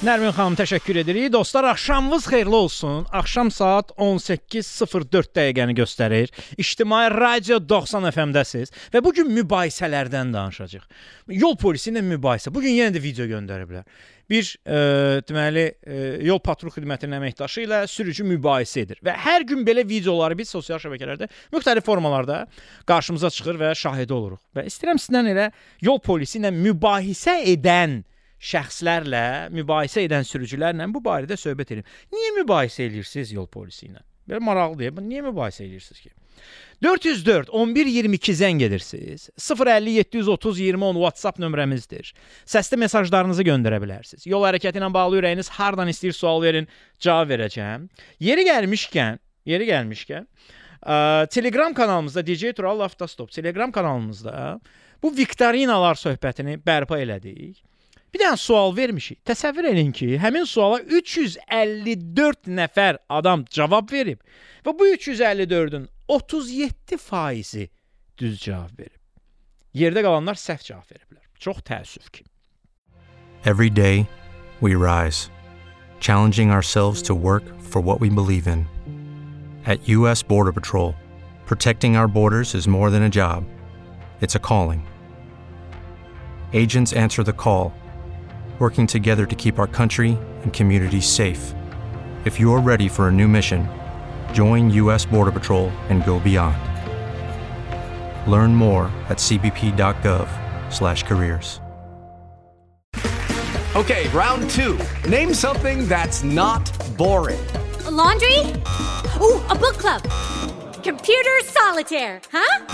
Nərmin xanım təşəkkür edirik. Dostlar, axşamınız xeyirli olsun. Axşam saat 18:04 dəqiqəni göstərir. İctimai Radio 90 FM-dəsiz və bu gün mübahisələrdən danışacağıq. Yol polisi ilə mübahisə. Bu gün yenə də video göndəriblər. Bir e, deməli e, yol patrul xidmətinin əməkdaşı ilə sürücü mübahisə edir və hər gün belə videoları biz sosial şəbəkələrdə müxtəlif formalarda qarşımıza çıxır və şahidi oluruq. Və istəyirəm sizdən elə yol polisi ilə mübahisə edən şəxslərlə, mübahisə edən sürücülərlə bu barədə söhbət edim. Niyə mübahisə edirsiniz yol polisi ilə? Belə maraqlıdır. Niyə mübahisə edirsiniz ki? 404 11 22 zəng edirsiniz. 050 730 20 10 WhatsApp nömrəmizdir. Səsli mesajlarınızı göndərə bilərsiniz. Yol hərəkəti ilə bağlı ürəyiniz hardan istəyir sual verin, cavab verəcəm. Yeri gəlmişkən, yeri gəlmişkən, ə, Telegram kanalımızda DJ Tural Avtostop Telegram kanalımızda bu viktorinalar söhbətini bərpa elədik. Bir dənə sual vermişik. Təsəvvür edin ki, həmin suala 354 nəfər adam cavab verib və bu 354-ün 37 faizi düz cavab verib. Yerdə qalanlar səhv cavab veriblər. Çox təəssüf ki. Every day, we rise, challenging ourselves to work for what we believe in. At U.S. Border Patrol, protecting our borders is more than a job, it's a calling. Agents answer the call, working together to keep our country and communities safe. If you're ready for a new mission, join U.S. Border Patrol and go beyond. Learn more at cbp.gov/careers. Okay, round two. Name something that's not boring. A laundry? Ooh, a book club. Computer solitaire, huh?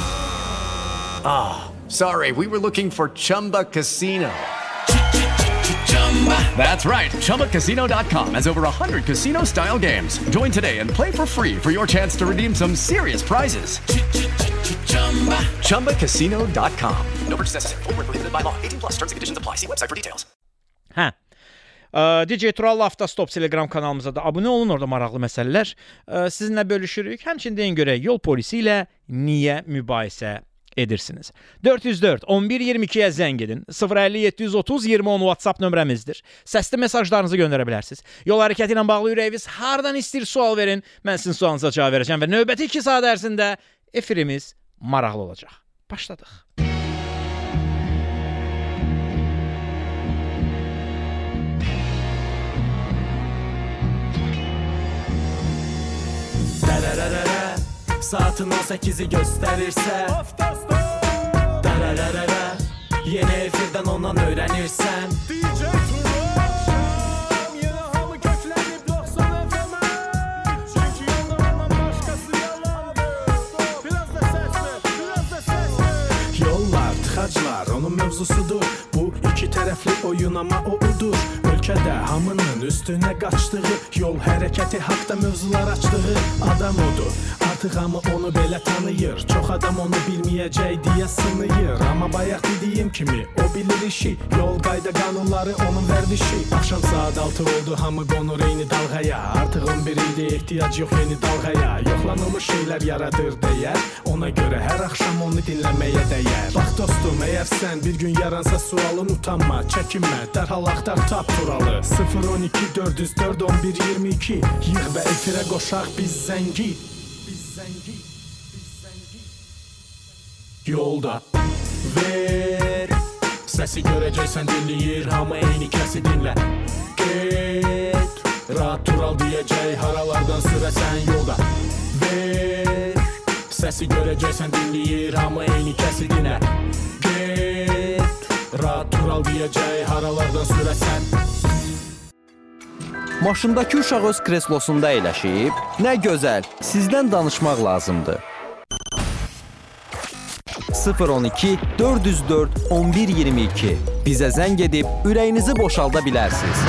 Ah, sorry, we were looking for Chumba Casino. That's right. ChumbaCasino.com has over 100 casino style games. Join today and play for free for your chance to redeem some serious prizes. ChumbaCasino.com. No purchase necessary. Where prohibited by law. 18 plus terms and conditions apply. See website for details. Hə. Ə, DJ Tural Avtostop Telegram kanalımıza da abunə olun, orada maraqlı məsələlər ə, sizinlə bölüşürük. Həmçinin deyin görək yol polisi ilə niyə mübahisə edirsiniz? 404 11 22-yə zəng edin. 050 730 20 10 WhatsApp nömrəmizdir. Səsli mesajlarınızı göndərə bilərsiniz. Yol hərəkəti ilə bağlı ürəyiniz hardan istəyir sual verin, mən sizin sualınıza cavab verəcəm və növbəti 2 saat ərzində efirimiz maraqlı olacaq. Başladıq. Biraz da ses ver, biraz da ses ver. Yollar, tıxaclar onun mövzusudur Bu iki tərəfli oyun ama o udur. Ölkədə hamının üstünə qaçdığı Yol hərəkəti haqda mövzular açdığı Adam odur Artıq hamı onu belə tanıyır. Çox adam onu bilməyəcək deyə sınıyır. Amma bayaq dediyim kimi o bilir işi. Yol qayda qanunları onun vərdişi. Axşam saat 6 oldu hamı qonur eyni dalğaya. Artıq 11 ildir ehtiyac yox yeni dalğaya. Yoxlanılmış şeylər yaradır dəyər Ona görə hər axşam onu dinləməyə dəyər. Bax dostum, əgər sən bir gün yaransa sualın utanma, çəkinmə. Dərhal axtar tap turalı. 012 404 11 22 Yığ və efirə qoşaq Biz zəngi Yolda. Ver. Səsi görəcəksən dinləyir Hamı eyni kəsi dinlə Get Rahat tural deyəcək haralardan sürəsən yolda. Ver. Səsi görəcəksən dinləyir hamı eyni kəsidinə Get Rahat tural deyəcək haralardan sürəsən Maşındakı uşaq öz kreslosunda əyləşib, nə gözəl, sizdən danışmaq lazımdır. 012 404 1122 bizə zəng edib ürəyinizi boşalda bilərsiniz.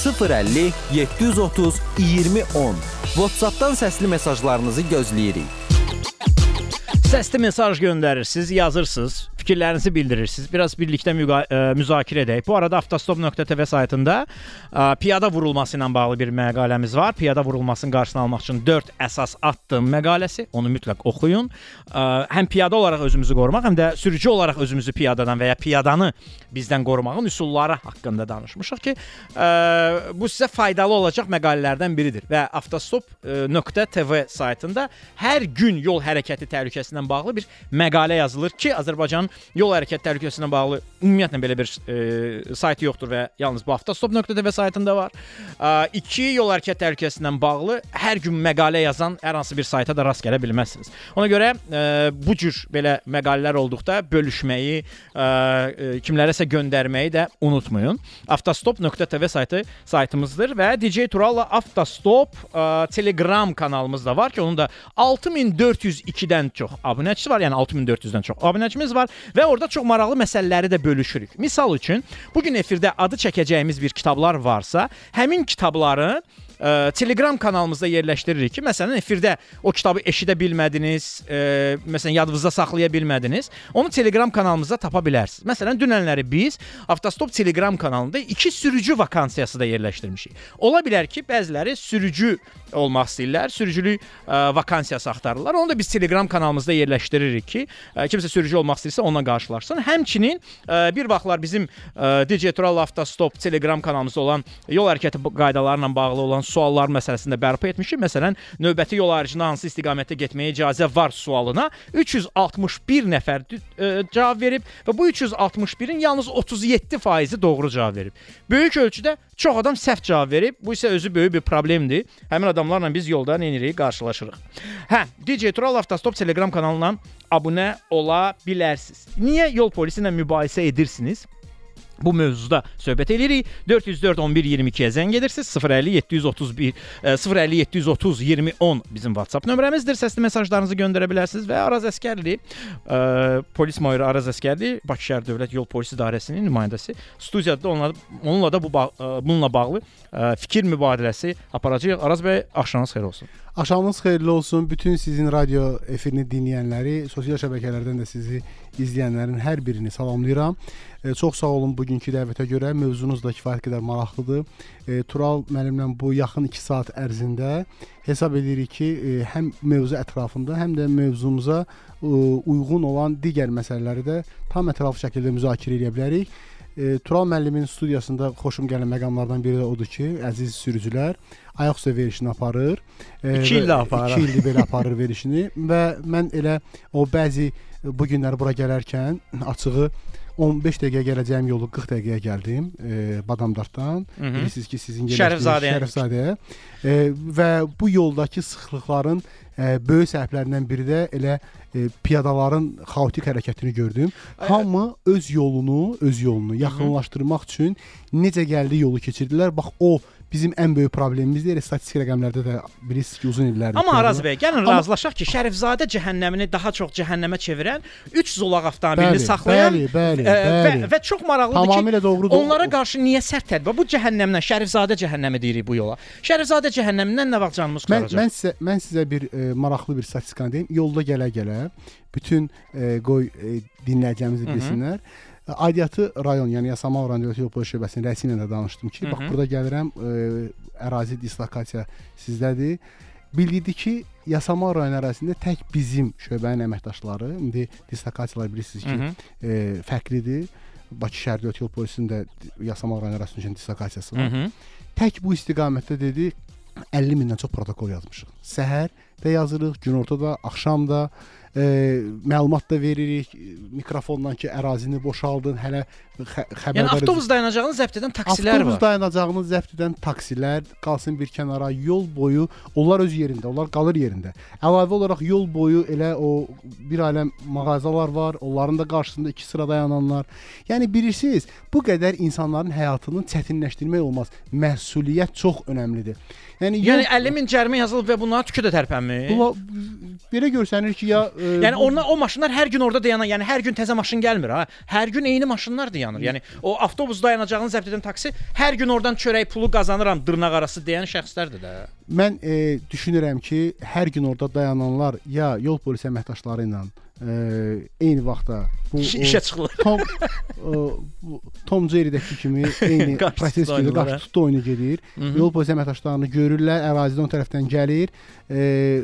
050 730 2010 WhatsApp-dan səsli mesajlarınızı gözləyirik. Səsli mesaj göndərirsiniz, yazırsınız, fikirlərinizi bildirirsiniz. Biraz birlikdə ə, müzakirə edək. Bu arada avtostop.tv saytında ə, piyada vurulması ilə bağlı bir məqaləmiz var. Piyada vurulmasının qarşısını almaq üçün 4 əsas addım məqaləsi. Onu mütləq oxuyun. Ə, həm piyada olaraq özümüzü qorumaq, həm də sürücü olaraq özümüzü piyadadan və ya piyadanı bizdən qorumağın üsulları haqqında danışmışıq ki, ə, bu sizə faydalı olacaq məqalələrdən biridir və avtostop.tv saytında hər gün yol hərəkəti təhlükəsindən bağlı bir məqalə yazılır ki, Azərbaycanın yol hərəkəti təhlükəsilə bağlı ümumiyyətlə belə bir e, sayt yoxdur və yalnız bu avtostop.tv saytında var. E, iki yol hərəkəti təhlükəsilə bağlı hər gün məqalə yazan hər hansı bir sayta da rast gələ bilməzsiniz. Ona görə e, bu cür belə məqalələr olduqda bölüşməyi, e, e, kimlərəsə göndərməyi də unutmayın. avtostop.tv saytı saytımızdır və DJ Turalla Avtostop e, Telegram kanalımız da var ki, onun da 6402-dən çox abunəçisi var, yəni 6400-dən çox abunəçimiz var və orada çox maraqlı məsələləri də bölüşürük. Misal üçün, bu gün efirdə adı çəkəcəyimiz bir kitablar varsa, həmin kitabları ə, Telegram kanalımızda yerləşdiririk ki, məsələn, efirdə o kitabı eşidə bilmədiniz, ə, məsələn, yadınızda saxlaya bilmədiniz, onu Telegram kanalımızda tapa bilərsiniz. Məsələn, dünənləri biz Avtostop Telegram kanalında iki sürücü vakansiyası da yerləşdirmişik. Ola bilər ki, bəziləri sürücü olmaq istəyirlər, sürücülük ə, vakansiyası axtarırlar. Onu da biz Telegram kanalımızda yerləşdiririk ki, ə, kimsə sürücü olmaq istəyirsə onunla qarşılaşsın. Həmçinin ə, bir vaxtlar bizim Tural Avtostop Telegram kanalımızda olan yol hərəkəti qaydalarına bağlı olan suallar məsələsində bərpa etmişik. Məsələn, növbəti yol ayrıcına hansı istiqamətdə getməyə icazə var sualına 361 nəfər ə, cavab verib və bu 361-in yalnız 37%-i doğru cavab verib. Böyük ölçüdə çox adam səhv cavab verib. Bu isə özü böyük bir problemdir. Həmin adamlarla biz yolda nə edirik? Qarşılaşırıq. Hə, DJ Tural Avtostop Telegram kanalına abunə ola bilərsiniz. Niyə yol polisi ilə mübahisə edirsiniz? Bu mövzuda söhbət edirik. 404 11 22-yə zəng edirsiniz. 050 731 e, 050 730 20 10 bizim WhatsApp nömrəmizdir. Səsli mesajlarınızı göndərə bilərsiniz və Araz Əskərli, e, polis mayori Araz Əskərli, Bakı şəhər Dövlət Yol Polisi İdarəsinin nümayəndəsi studiyada onunla onunla da bu ba- e, bununla bağlı e, fikir mübadiləsi aparacağıq. Araz bəy, axşamınız xeyir olsun. Axşamınız xeyirli olsun. Bütün sizin radio efirini dinləyənləri, sosial şəbəkələrdən də sizi izləyənlərin hər birini salamlayıram. E, çox sağ olun bugünkü dəvətə görə. Mövzunuz da kifayət qədər maraqlıdır. E, Tural müəllimlə bu yaxın 2 saat ərzində hesab edirik ki, e, həm mövzu ətrafında, həm də mövzumuza e, uyğun olan digər məsələləri də tam ətraflı şəkildə müzakirə edə bilərik. E, Tural müəllimin studiyasında xoşum gələn məqamlardan biri də odur ki, əziz sürücülər ayaq üstə verişini aparır. E, İki və ildə aparır. 2 ildir belə aparır verişini və mən elə o bəzi bu günləri bura gələrkən açığı 15 dəqiqə gələcəyim yolu 40 dəqiqəyə gəldim e, Badamdardan. Mhm. Bilirsiniz ki, sizin Şərifzadəyə. Şərifzadəyə. E, və bu yoldakı sıxlıqların e, böyük səbəblərindən biri də elə e, piyadaların xaotik hərəkətini gördüm. Hamı öz yolunu, öz yolunu yaxınlaşdırmaq üçün necə gəldi yolu keçirdilər. Bax o bizim ən böyük problemimizdir. Elə statistik rəqəmlərdə də bilirsiniz ki, uzun illərdir. Amma. Araz bəy, gəlin Amma- razılaşaq ki, Şərifzadə cəhənnəmini daha çox cəhənnəmə çevirən 3 zolaq avtomobilini Bəli, saxlayan bəli, bəli, və, bəli. və çox maraqlıdır Tamamilə ki, doğrudur. onlara qarşı niyə sərt tədbir? Bu cəhənnəmdən Şərifzadə cəhənnəmi deyirik bu yola. Şərifzadə cəhənnəmindən nə vaxt canımız Mən qurtaracaq? mən sizə mən sizə bir e, maraqlı bir statistikanı deyim. Yolda gələ-gələ bütün e, qoy e, dinləyəcəyimizi bilsinlər. E, Aidiyyatı rayon, yəni Yasamal rayon Dövlət Yol Polisi şöbəsinin rəisi ilə də danışdım ki, bax Mhm. burada gəlirəm, e, ərazi dislokasiya sizdədir. Bildirdi ki, Yasamal rayon ərazisində tək bizim şöbənin əməkdaşları, indi dislokasiyalar bilirsiniz ki, Mhm. e, fərqlidir. Bakı şəhər Dövlət Yol Polisinin də Yasamal rayon ərazisində dislokasiyası var. Mhm. Tək bu istiqamətdə dedi 50 mindən çox protokol yazmışıq. Səhər də yazırıq, günortada, axşam da məlumat da veririk mikrofondan ki, ərazini boşaldın, hələ xə xəbərdar Yəni avtobus dayanacağını zəbt edən taksilər avtobus var. dayanacağını zəbt edən taksilər qalsın bir kənara yol boyu onlar öz yerində, onlar qalır yerində. Əlavə olaraq yol boyu elə o bir aləm mağazalar var, onların da qarşısında iki sıra dayananlar. Yəni bilirsiniz, bu qədər insanların həyatını çətinləşdirmək olmaz. Məsuliyyət çox önəmlidir. Yəni, Yəni 50 min cərimə yazılıb və bunlara tükü də tərpənmir. Bula, belə görsənir ki, ya e, Yəni bu- onlar o maşınlar hər gün orada dayanan, yəni hər gün təzə maşın gəlmir ha. Hər gün eyni maşınlar dayanır. Yəni o avtobus dayanacağını zəbt edən taksi hər gün oradan çörək pulu qazanıram dırnaq arası deyən şəxslərdir də. Mən e, düşünürəm ki, hər gün orada dayananlar ya yol polisi əməkdaşları ilə e, eyni vaxtda bu İş- işə çıxırlar. Tom bu Tom Jerry-dəki kimi eyni proses gedir, qarşı hə? tutdu oyunu gedir. Mhm. Yol polisi əməkdaşlarını görürlər, ərazidən o tərəfdən gəlir. E,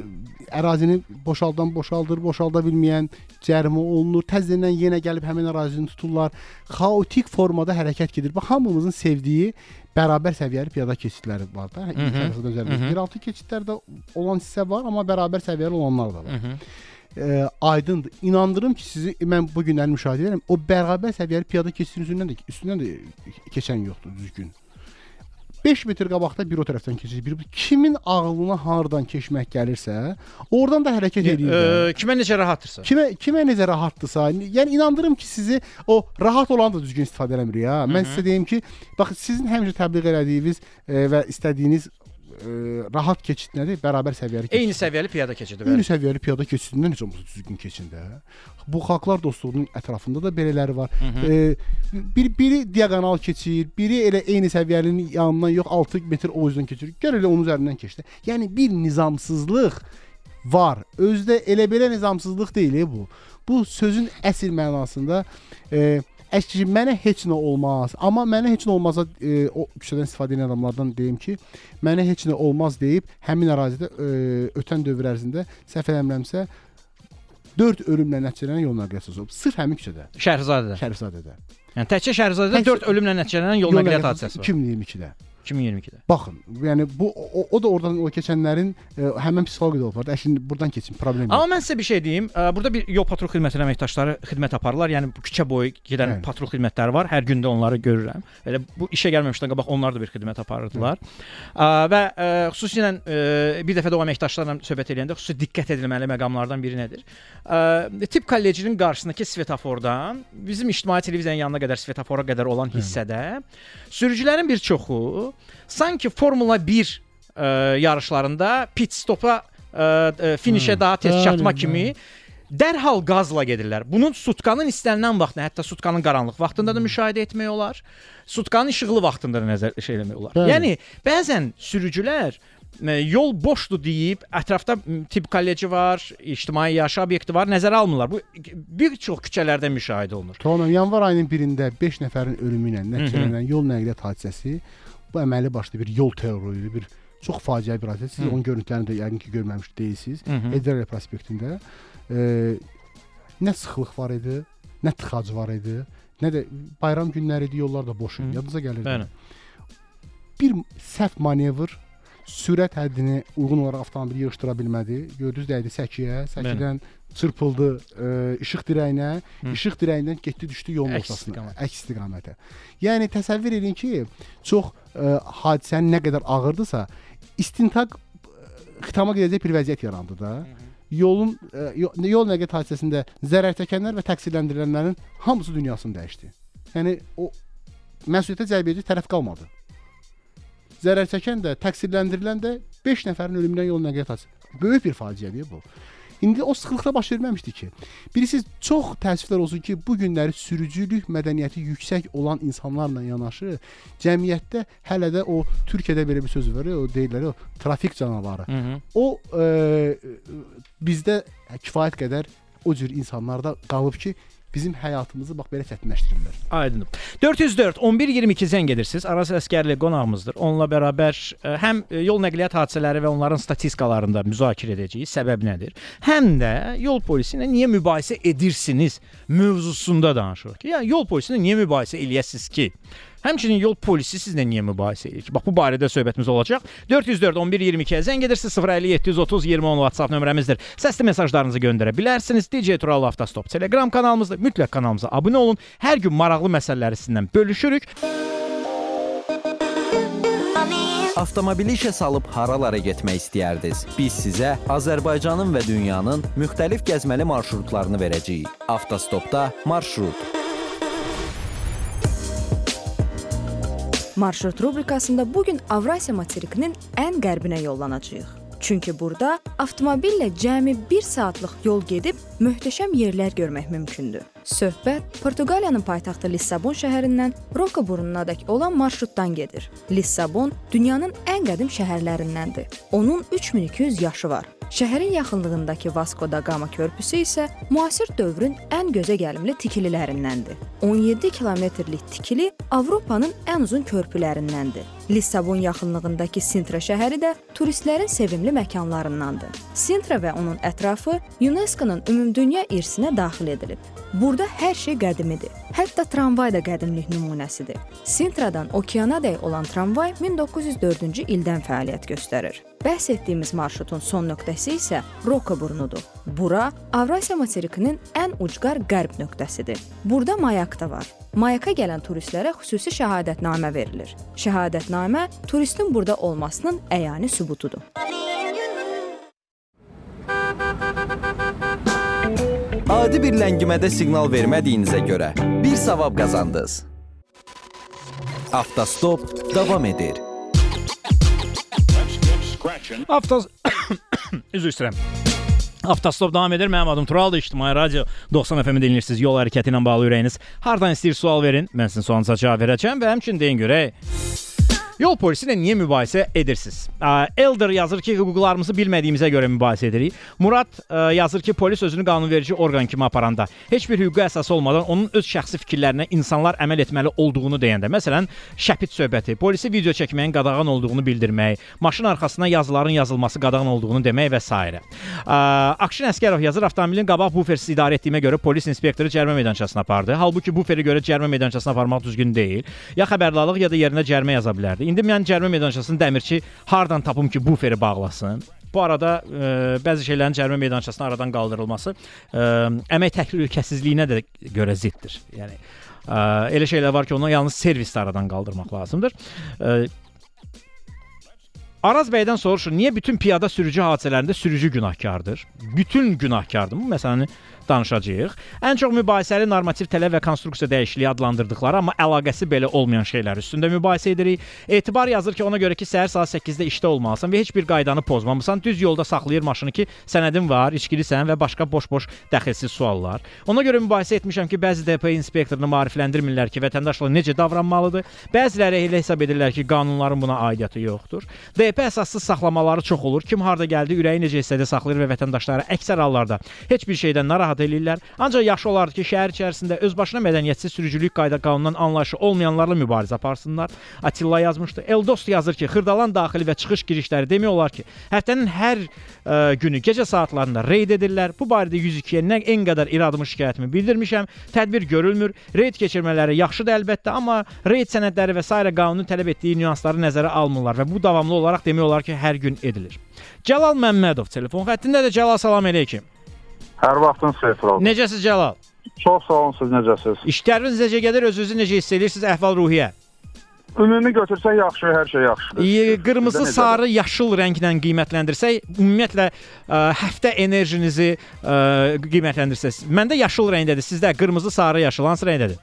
ərazini boşaldan boşaldır, boşalda bilməyən cərimə olunur. Təzədən yenə gəlib həmin ərazini tuturlar. Xaotik formada hərəkət gedir. Bax hamımızın sevdiyi bərabər səviyyəli piyada keçidləri var da. İnsanın özəlliklə. Mhm. Yeraltı keçidlərdə olan hissə var, amma bərabər səviyyəli olanlar da var. Mhm. E, aydındır. İnandırım ki, sizi mən bu günləri müşahidə edirəm. O bərabər səviyyəli piyada keçidin üzündən də üstündən də keçən yoxdur düzgün. 5 metr qabaqda bir o tərəfdən keçir, bir kimin ağlına hardan keçmək gəlirsə, oradan da hərəkət edir. Ə, kimə necə rahatdırsa. Kimə kimə necə rahatdırsa, yəni inandırım ki, sizi o rahat olan da düzgün istifadə eləmir ya. Mən sizə deyim ki, bax sizin həmişə təbliğ elədiyiniz e, və istədiyiniz e, rahat keçid nədir? Bərabər səviyyəli keçid. Eyni səviyyəli piyada keçidi. Eyni bəli. səviyyəli piyada keçidindən heç olmasa düzgün keçin də. Bu xalqlar dostluğunun ətrafında da belələri var. E, bir biri diaqonal keçir, biri elə eyni səviyyəlinin yanından yox 6 metr o üzdən keçir. Gəl elə onun üzərindən keç də. Yəni bir nizamsızlıq var. Özdə elə belə nizamsızlıq deyil e, bu. Bu sözün əsl mənasında e, Əşki mənə heç nə olmaz. Amma mənə heç nə olmazsa e, o küçədən istifadə edən adamlardan deyim ki, mənə heç nə olmaz deyib həmin ərazidə e, ötən dövr ərzində səhv eləmirəmsə 4 ölümlə nəticələnən yol nəqliyyat olub. Sırf həmin küçədə, Şəhrizadədə. Şərifzadədə. Yəni təkcə Şəhrizadədə Təkcə- 4 ölümlə nəticələnən yol nəqliyyat hadisəsi var. 2022-də. 2022-də. Baxın, yəni bu o, o da oradan o keçənlərin e, həmin psixoloji da olub. Əşin buradan keçin, problem yox. Amma mən sizə bir şey deyim. Ə, Burada bir yol patrul xidmətinin əməkdaşları xidmət aparırlar. Yəni bu küçə boyu gedən Bəli. patrul xidmətləri var. Hər gün də onları görürəm. Elə bu işə gəlməmişdən qabaq onlar da bir xidmət aparırdılar. Ə, Və ə, xüsusilə ə, bir dəfə də o əməkdaşlarla söhbət edəndə xüsusi diqqət edilməli məqamlardan biri nədir? Ə, Tibb kollecinin qarşısındakı svetofordan bizim ictimai televiziyanın yanına qədər svetofora qədər olan hissədə sürücülərin bir çoxu sanki Formula 1 ə, yarışlarında pit stopa ə, ə, finişə daha tez çatma kimi dərhal qazla gedirlər. Bunun sutkanın istənilən vaxtında, hətta sutkanın qaranlıq vaxtında da müşahidə etmək olar. Sutkanın işıqlı vaxtında da nəzər şey eləmək olar. Bəli. Yəni bəzən sürücülər ə, yol boşdur deyib ətrafda tibb kolleci var, ictimai yaşayış obyekti var, nəzərə almırlar. Bu bir çox küçələrdə müşahidə olunur. Tamam, yanvar ayının 1-də 5 nəfərin ölümü ilə nəticələnən yol nəqliyyat hadisəsi bu əməli başlı bir yol terroru, bir çox faciəvi bir hadisə. Siz Hı. onun görüntülərini də yəqin ki görməmiş deyilsiniz. Edrələ prospektində e, nə sıxlıq var idi, nə tıxac var idi, nə də bayram günləri idi, yollar da boş idi. Yadınıza gəlir. Bəli. Bir səhv manevr sürət həddini uyğun olaraq avtomobili yığışdıra bilmədi. Gördünüz dəydi səkiyə, səkidən çırpıldı e, işıq dirəyinə, Hı. işıq dirəyindən getdi düşdü yolun Əks ortasına, istiqamət. əks istiqamətə. Yəni təsəvvür edin ki, çox e, hadisənin nə qədər ağırdısa, istintaq e, xitama gedəcək bir vəziyyət yarandı da. Yolun e, yo- yol nəqliyyat hadisəsində zərər çəkənlər və təqsirləndirilənlərin hamısı dünyasını dəyişdi. Yəni o məsuliyyətə cəlb edici tərəf qalmadı. Zərər çəkən də, təqsirləndirilən də 5 nəfərin ölümündən yol nəqliyyat hadisəsi. Böyük bir faciədir bu. İndi o sıxlıqda baş verməmişdi ki. Bilirsiniz, çox təəssüflər olsun ki, bu günləri sürücülük mədəniyyəti yüksək olan insanlarla yanaşı cəmiyyətdə hələ də o Türkiyədə belə bir söz var, o deyirlər, o trafik canavarı. Hı -hı. O e, bizdə kifayət qədər o cür insanlarda qalıb ki, bizim həyatımızı bax belə çətinləşdirirlər. Aydındır. 404 11 22 zəng edirsiniz. Aras Əskərli qonağımızdır. Onunla bərabər ə, həm ə, yol nəqliyyat hadisələri və onların statistikalarında müzakirə edəcəyik. Səbəb nədir? Həm də yol polisi ilə niyə mübahisə edirsiniz mövzusunda danışırıq. Yəni yol polisi ilə niyə mübahisə eləyəsiniz ki? Həmçinin yol polisi sizlə niyə mübahisə edir ki? Bax bu barədə söhbətimiz olacaq. 404 11 22-yə zəng edirsiniz 050 730 20 10 WhatsApp nömrəmizdir. Səsli mesajlarınızı göndərə bilərsiniz. DJ Tural Avtostop Telegram kanalımızda mütləq kanalımıza abunə olun. Hər gün maraqlı məsələləri sizinlə bölüşürük. Avtomobili işə salıb haralara getmək istəyərdiniz? Biz sizə Azərbaycanın və dünyanın müxtəlif gəzməli marşrutlarını verəcəyik. Avtostopda marşrut. Marşrut rubrikasında bu gün Avrasiya materikinin ən qərbinə yollanacağıq. Çünki burada avtomobillə cəmi 1 saatlıq yol gedib möhtəşəm yerlər görmək mümkündür. Söhbət Portuqaliyanın paytaxtı Lissabon şəhərindən Roka burnunadək olan marşrutdan gedir. Lissabon dünyanın ən qədim şəhərlərindəndir. Onun 3200 yaşı var. Şəhərin yaxınlığındakı Vasco da Gama körpüsü isə müasir dövrün ən gözə gəlimli tikililərindəndir. 17 kilometrlik tikili Avropanın ən uzun körpülərindəndir. Lissabon yaxınlığındakı Sintra şəhəri də turistlərin sevimli məkanlarındandır. Sintra və onun ətrafı UNESCO-nun Ümumdünya irsinə daxil edilib. Burada hər şey qədimidir. Hətta tramvay da qədimlik nümunəsidir. Sintradan okeanadək olan tramvay 1904-cü ildən fəaliyyət göstərir. Bəhs etdiyimiz marşrutun son nöqtəsi isə Roka burnudur. Bura Avrasiya materikinin ən ucqar qərb nöqtəsidir. Burada mayak da var. Mayaka gələn turistlərə xüsusi şəhadətnamə verilir. Şəhadətnamə turistin burada olmasının əyani sübutudur. Adi bir ləngimədə siqnal vermədiyinizə görə bir savab qazandınız. Avtostop davam edir. Avtos Üzr istəyirəm. Avtostop davam edir. Mənim adım Turaldır. İctimai Radio 90 FM-i dinləyirsiniz. Yol hərəkəti ilə bağlı ürəyiniz hardan istəyir sual verin. Mən sizin sualınıza cavab verəcəm və həmçinin deyin görək. Yol polisi ilə niyə mübahisə edirsiniz? Elder yazır ki, hüquqlarımızı bilmədiyimizə görə mübahisə edirik. Murad yazır ki, polis özünü qanunverici orqan kimi aparanda heç bir hüquqi əsası olmadan onun öz şəxsi fikirlərinə insanlar əməl etməli olduğunu deyəndə, məsələn, şəpit söhbəti, polisi video çəkməyin qadağan olduğunu bildirmək, maşın arxasına yazıların yazılması qadağan olduğunu demək və s. Akşin Əskərov yazır, avtomobilin qabaq bufersiz idarə etdiyimə görə polis inspektoru cərimə meydançasına apardı. Halbuki buferi görə cərimə meydançasına aparmaq düzgün deyil. Ya xəbərdarlıq ya da yerinə cərimə yaza bilərdi. İndi mən cərimə meydançasının dəmirçi hardan tapım ki, buferi bağlasın? Bu arada ə, bəzi şeylərin cərimə meydançasına aradan qaldırılması ə, əmək təhlükəsizliyinə də görə ziddir. Yəni ə, elə şeylər var ki, onu yalnız servisdə aradan qaldırmaq lazımdır. Ə, Araz bəydən soruşur, niyə bütün piyada sürücü hadisələrində sürücü günahkardır? Bütün günahkardır. Bu məsələni danışacağıq. Ən çox mübahisəli normativ tələb və konstruksiya dəyişikliyi adlandırdıqları, amma əlaqəsi belə olmayan şeylər üstündə mübahisə edirik. Etibar yazır ki, ona görə ki, səhər saat 8-də işdə olmalısan və heç bir qaydanı pozmamısan. Düz yolda saxlayır maşını ki, sənədin var, içkilisən və başqa boş-boş dəxilsiz suallar. Ona görə mübahisə etmişəm ki, bəzi DP inspektorunu maarifləndirmirlər ki, vətəndaşla necə davranmalıdır. Bəziləri elə hesab edirlər ki, qanunların buna aidiyyəti yoxdur. DP əsassız saxlamaları çox olur. Kim harda gəldi, ürəyi necə istədi saxlayır və vətəndaşları əksər hallarda heç bir şeydən narahat narahat eləyirlər. Ancaq yaxşı olardı ki, şəhər içərisində özbaşına mədəniyyətsiz sürücülük qayda qanunundan anlayışı olmayanlarla mübarizə aparsınlar. Atilla yazmışdı. Eldost yazır ki, Xırdalan daxili və çıxış girişləri demək olar ki, həftənin hər ə, günü gecə saatlarında reyd edirlər. Bu barədə 102-yə nə en qədər iradımı şikayətimi bildirmişəm. Tədbir görülmür. Reyd keçirmələri yaxşıdır əlbəttə, amma reyd sənədləri və s. qanunun tələb etdiyi nüansları nəzərə almırlar və bu davamlı olaraq demək olar ki, hər gün edilir. Cəlal Məmmədov telefon xəttindədir. Cəlal salam əleykum. Hər vaxtın xeyir olsun. Necəsiz Cəlal? Çox sağ olun, siz necəsiz? İşləriniz necə gedir? Özünüzü necə hiss edirsiniz? Əhval-ruhiyyə? Ümumi götürsək yaxşı, hər şey yaxşıdır. İyi, qırmızı, Sizdə sarı, yaşıl rənglə qiymətləndirsək, ümumiyyətlə ə, həftə enerjinizi ə, qiymətləndirsəz. Məndə yaşıl rəngdədir, sizdə qırmızı, sarı, yaşıl hansı rəngdədir?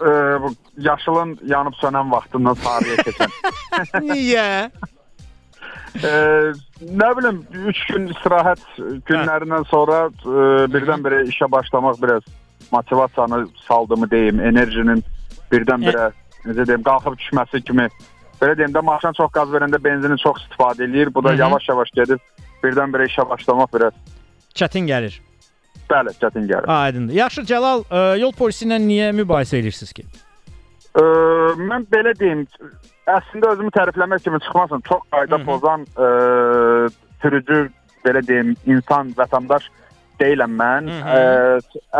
Ee, bu yaşılın yanıb sönən vaxtından sarıya keçən. Niyə? Ee, nə bilim 3 gün istirahət günlərindən sonra e, birdən-birə işə başlamaq biraz motivasiyanı saldımı deyim, enerjinin birdən-birə necə deyim, qalxıb düşməsi kimi. Belə deyim də maşın çox qaz verəndə benzini çox istifadə eləyir. Bu da yavaş-yavaş gedib birdən-birə işə başlamaq biraz Çətin gəlir. bəli, çətin gəlir. Aydındır. Yaxşı Cəlal, ə, yol polisi ilə niyə mübahisə edirsiniz ki? Ee, mən belə deyim, əslində özümü tərifləmək kimi çıxmasın, çox qayda Hı -hı. pozan e, sürücü belə deyim, insan, vətəndaş deyiləm mən. Hı E,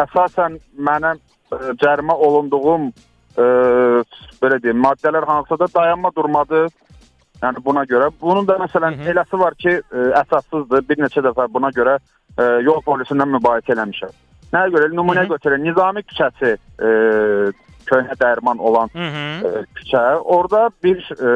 əsasən mənə e, cərimə olunduğum e, belə deyim, maddələr hansısa da dayanma durmadı. Yəni buna görə bunun da məsələn Hı -hı. eləsi var ki, e, əsassızdır. Bir neçə dəfə buna görə e, yol polisindən mübahisə eləmişəm. Nəyə görə? Nümunə Hı -hı. götürək. Nizami küçəsi e, köhnə dərman olan Hı -hı. e, küçə. Orada bir e,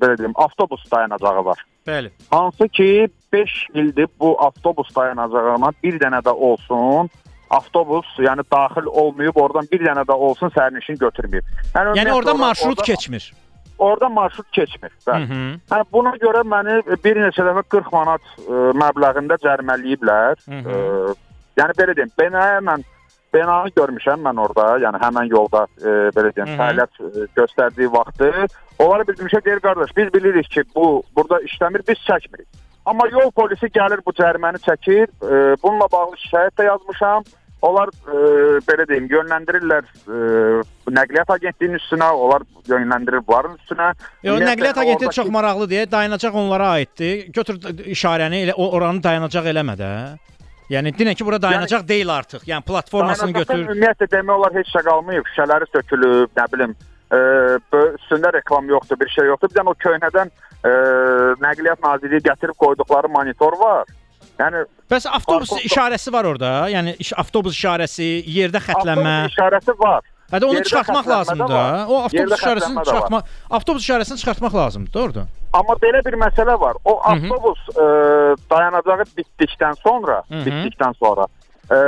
belə deyim, avtobus dayanacağı var. Bəli. Hansı ki 5 ildir bu avtobus dayanacağına bir dənə də olsun avtobus, yəni daxil olmayıb, oradan bir dənə də olsun sərnişin götürməyib. Yəni ümumiyyətlə orada ora- marşrut orada- keçmir. Orada marşrut keçmir. Bəli. Yəni buna görə məni bir neçə dəfə 40 manat e, məbləğində cərimələyiblər. Hı hı. E, yəni belə deyim, binaya mən binanı görmüşəm mən orada, yəni həmin yolda e, belə deyim, fəaliyyət e, göstərdiyi vaxtı onlara bildirmişəm, deyir qardaş, biz bilirik ki, bu burada işləmir, biz çəkmirik. Amma yol polisi gəlir bu cəriməni çəkir. E, bununla bağlı şikayət də yazmışam. Onlar e, belə deyim, yönləndirirlər e, nəqliyyat agentliyinin üstünə, onlar yönləndirir bunların üstünə. Yo, nəqliyyat agentliyi oradakı- çox maraqlı deyə dayanacaq onlara aiddir. Götür işarəni elə oranı dayanacaq eləmə də. Yəni dinə ki, bura dayanacaq yəni, deyil artıq. Yəni platformasını götür. Ümumiyyətlə demək olar heç şey qalmayıb. Şüşələri sökülüb, nə bilim, e, bö- üstündə reklam yoxdur, bir şey yoxdur. Bir dənə o köhnədən e, Nəqliyyat Nazirliyi gətirib qoyduqları monitor var. Yəni Bəs avtobus Avtobus- işarəsi var orada. Yəni avtobus işarəsi, yerdə xətlənmə. avtobus işarəsi var. Hə də onu yerdə çıxartmaq lazımdır. var. O avtobus işarəsini çıxartmaq, avtobus işarəsini çıxartmaq lazımdır, doğrudur? Amma belə bir məsələ var. O avtobus e, dayanacağı bitdikdən sonra, Hı hı. bitdikdən sonra e,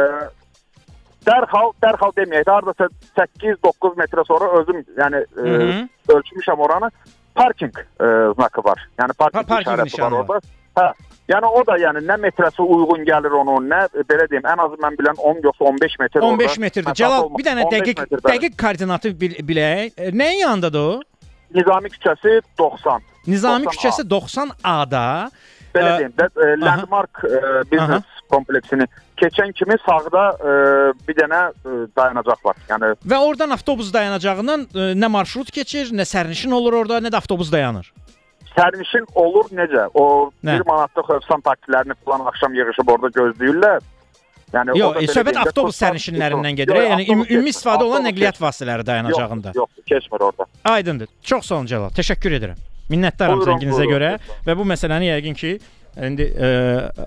dərhal, dərhal deməyək, də hardasa 8-9 metrə sonra özüm, yəni e, Hı -hı. ölçmüşəm oranı. Parking e, znakı var. Yəni parking, Pa- parking işarəsi var. orada. Hə. Yəni o da yəni nə metrəsi uyğun gəlir onun, nə belə deyim, ən azı mən bilən 10 yoxsa 15 metr 15 orada metrdir. Cəlal, bir dənə 15 dəqiq dəqiq koordinatı bil, bilək. E, Nəyin yanındadır o? Nizami küçəsi 90. Nizami 90A. küçəsi 90A-da. Belə Ə, deyim də e, Landmark e, biznes kompleksini keçən kimi sağda e, bir dənə e, dayanacaq var. Yəni Və oradan avtobus dayanacağından e, nə marşrut keçir, nə sərnişin olur orada, nə də avtobus dayanır. Sərnişin olur necə? O Nə? 1 manatlıq Hövsan taksilərini falan axşam yığışıb orada gözləyirlər. Yəni Yox, e, belə söhbət də, avtobus sərnişinlərindən gedir. yox, Yəni ümumi istifadə olan nəqliyyat vasitələri dayanacağında. Yox, yox, keçmir orada. Aydındır. Çox sağ olun Cəlal. Təşəkkür edirəm. Minnətdaram Buyurun, zənginizə buyurun, görə lütfən. və bu məsələni yəqin ki indi e,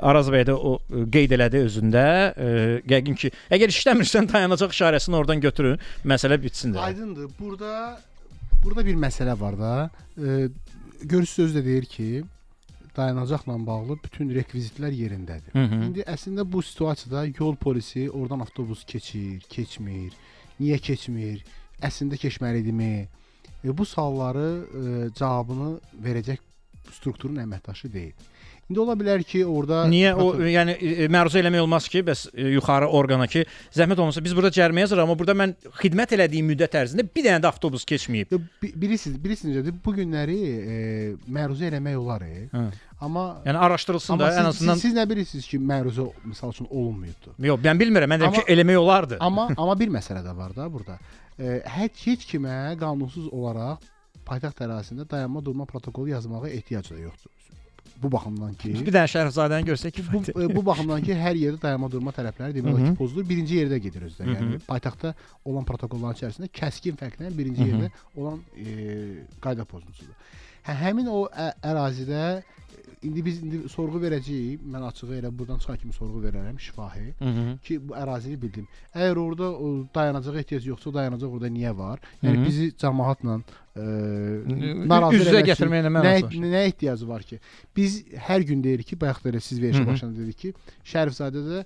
Araz bəy də o e, qeyd elədi özündə. E, yəqin ki, əgər işləmirsən dayanacaq işarəsini oradan götürün, məsələ bitsin də. Aydındır. Burada burada bir məsələ var da. E, görürsüz özü də deyir ki, dayanacaqla bağlı bütün rekvizitlər yerindədir. Hı -hı. İndi əslində bu situasiyada yol polisi oradan avtobus keçir, keçmir, niyə keçmir, əslində keçməlidirmi? E, bu sualları e, cavabını verəcək strukturun əməkdaşı deyil. İndi ola bilər ki, orada Niyə o yəni e, məruzə eləmək olmaz ki, bəs e, yuxarı orqana ki, zəhmət olmasa biz burada cərimə yazırıq, amma burada mən xidmət elədiyim müddət ərzində bir dənə də avtobus keçməyib. Bilirsiniz, bilirsiniz necədir? Bu günləri e, məruzə eləmək olar. E. Hə. Amma Yəni araşdırılsın amma da siz, ən azından siz, siz nə bilirsiniz ki, məruzə misal üçün olunmayıbdı. Yox, mən bilmirəm. Mən deyirəm ki, eləmək olardı. Amma amma bir məsələ də var da burada. E, heç heç kimə qanunsuz olaraq paytaxt ərazisində dayanma durma protokolu yazmağa ehtiyac da yoxdur. Bu baxımdan ki, Bir dənə Şərifzadəni görsək bu, kifayət. e, bu baxımdan ki, hər yerdə dayanma durma tələbləri demək olar ki, pozulur. Birinci yerdə gedir özdə. Yəni paytaxtda olan protokolların içərisində kəskin fərqlənən birinci yerdə olan e, qayda pozuntusudur. Hə, həmin o ə, ərazidə indi biz indi sorğu verəcəyik. Mən açığı elə buradan çıxan kimi sorğu verərəm şifahi Hı -hı. ki, bu ərazini bildim. Əgər orada o dayanacağa ehtiyac yoxsa, dayanacaq orada niyə var? Yəni Hı -hı. bizi cəmaatla e, narazı üçün gətirməklə nə, mənası var. nə ehtiyacı var ki? Biz hər gün deyirik ki, bayaq da elə siz verişə başında dedik ki, Şərifzadədə e,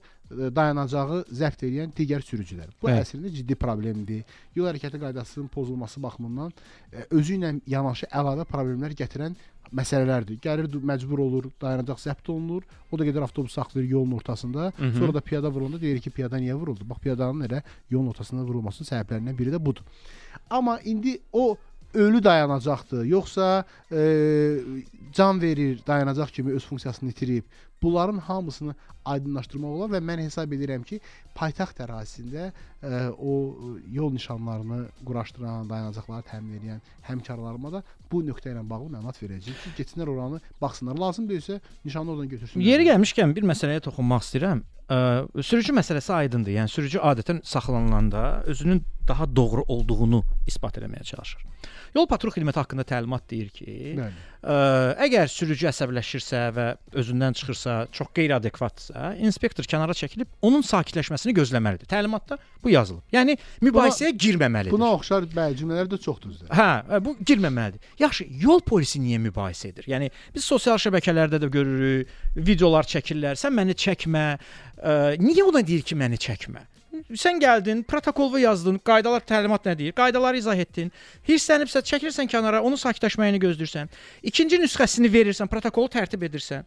dayanacağı zəbt edən digər sürücülər. Bu Bəli. əslində ciddi problemdir. Yol hərəkəti qaydasının pozulması baxımından e, özü ilə yanaşı əlavə problemlər gətirən məsələlərdir. Gəlir məcbur olur, dayanacaq zəbt olunur. O da gedir avtobus saxlayır yolun ortasında. Hı hı. Sonra da piyada vurulanda deyir ki, piyada niyə vuruldu? Bax piyadanın elə yolun ortasında vurulmasının səbəblərindən biri də budur. Amma indi o ölü dayanacaqdır, yoxsa e, can verir, dayanacaq kimi öz funksiyasını itirib. Bunların hamısını aydınlaşdırmaq olar və mən hesab edirəm ki, paytaxt ərazisində ə, o yol nişanlarını quraşdıran, dayanacaqları təmin edən həmkarlarıma da bu nöqtə ilə bağlı məlumat verəcəyik ki, getsinlər oranı baxsınlar. Lazım deyilsə nişanı oradan götürsünlər. Yeri gəlmişkən bir məsələyə toxunmaq istəyirəm. Ə, sürücü məsələsi aydındır. Yəni sürücü adətən saxlanılanda özünün daha doğru olduğunu isbat etməyə çalışır. Yol patrul xidməti haqqında təlimat deyir ki, Bəli. Əgər sürücü əsəbləşirsə və özündən çıxırsa, çox qeyri-adekvatdırsa, inspektor kənara çəkilib onun sakitləşməsini gözləməlidir. Təlimatda bu yazılıb. Yəni mübahisəyə girməməlidir. Buna oxşar bəli cümlələr də çoxdur bizdə. Hə, bu girməməlidir. Yaxşı, yol polisi niyə mübahisə edir? Yəni biz sosial şəbəkələrdə də görürük, videolar çəkirlər. Sən məni çəkmə. Ə, niyə ona deyir ki, məni çəkmə? Sən gəldin, protokolva yazdın, qaydalar, təlimat nə deyir? Qaydaları izah etdin. Hirslənibsə çəkirsən kənara, onun sakitləşməyini gözləyirsən. İkinci nüsxəsini verirsən, protokolu tərtib edirsən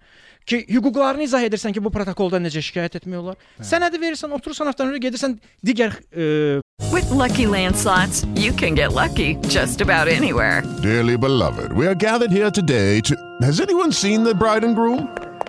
ki, hüquqlarını izah edirsən ki, bu protokolda necə şikayət etmək olar. Sənədi verirsən, oturursan avtomobilə gedirsən digər ə, With Lucky Land slots, you can get lucky just about anywhere. Dearly beloved, we are gathered here today to. Has anyone seen the bride and groom?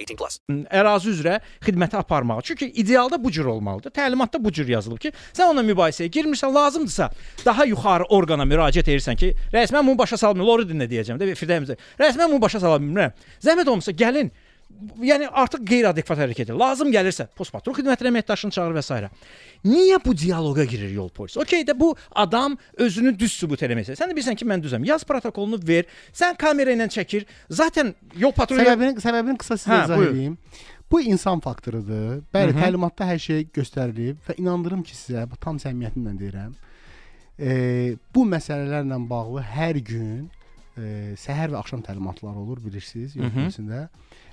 18 plus. ərazi üzrə xidməti aparmağa. Çünki idealda bu cür olmalıdır. Təlimatda bu cür yazılıb ki, sən onunla mübahisəyə girmirsən, lazımdırsa daha yuxarı orqana müraciət edirsən ki, rəis mən bunu başa salmıram, Lori dinlə deyəcəm də firdəyimizə. Rəis mən bunu başa sala bilmirəm. Zəhmət olmasa gəlin Yəni artıq qeyri-adekvat hərəkət edir. Lazım gəlirsə post patrul xidmətinin əməkdaşını çağır və s. Niyə bu dialoqa girir yol polisi? Okay də bu adam özünü düz sübut eləmək istəyir. Sən də bilirsən ki, mən düzəm. Yaz protokolunu ver. Sən kamera ilə çəkir. Zaten yol patrulu Səbəbini səbəbini qısa sizə Hə, izah buyur. edeyim. Bu insan faktorudur. Bəli, Hı -hı. təlimatda hər şey göstərilib və inandırım ki, sizə bu tam səmimiyyətimlə deyirəm. E, bu məsələlərlə bağlı hər gün e, səhər və axşam təlimatları olur, bilirsiniz, yol Hı hı.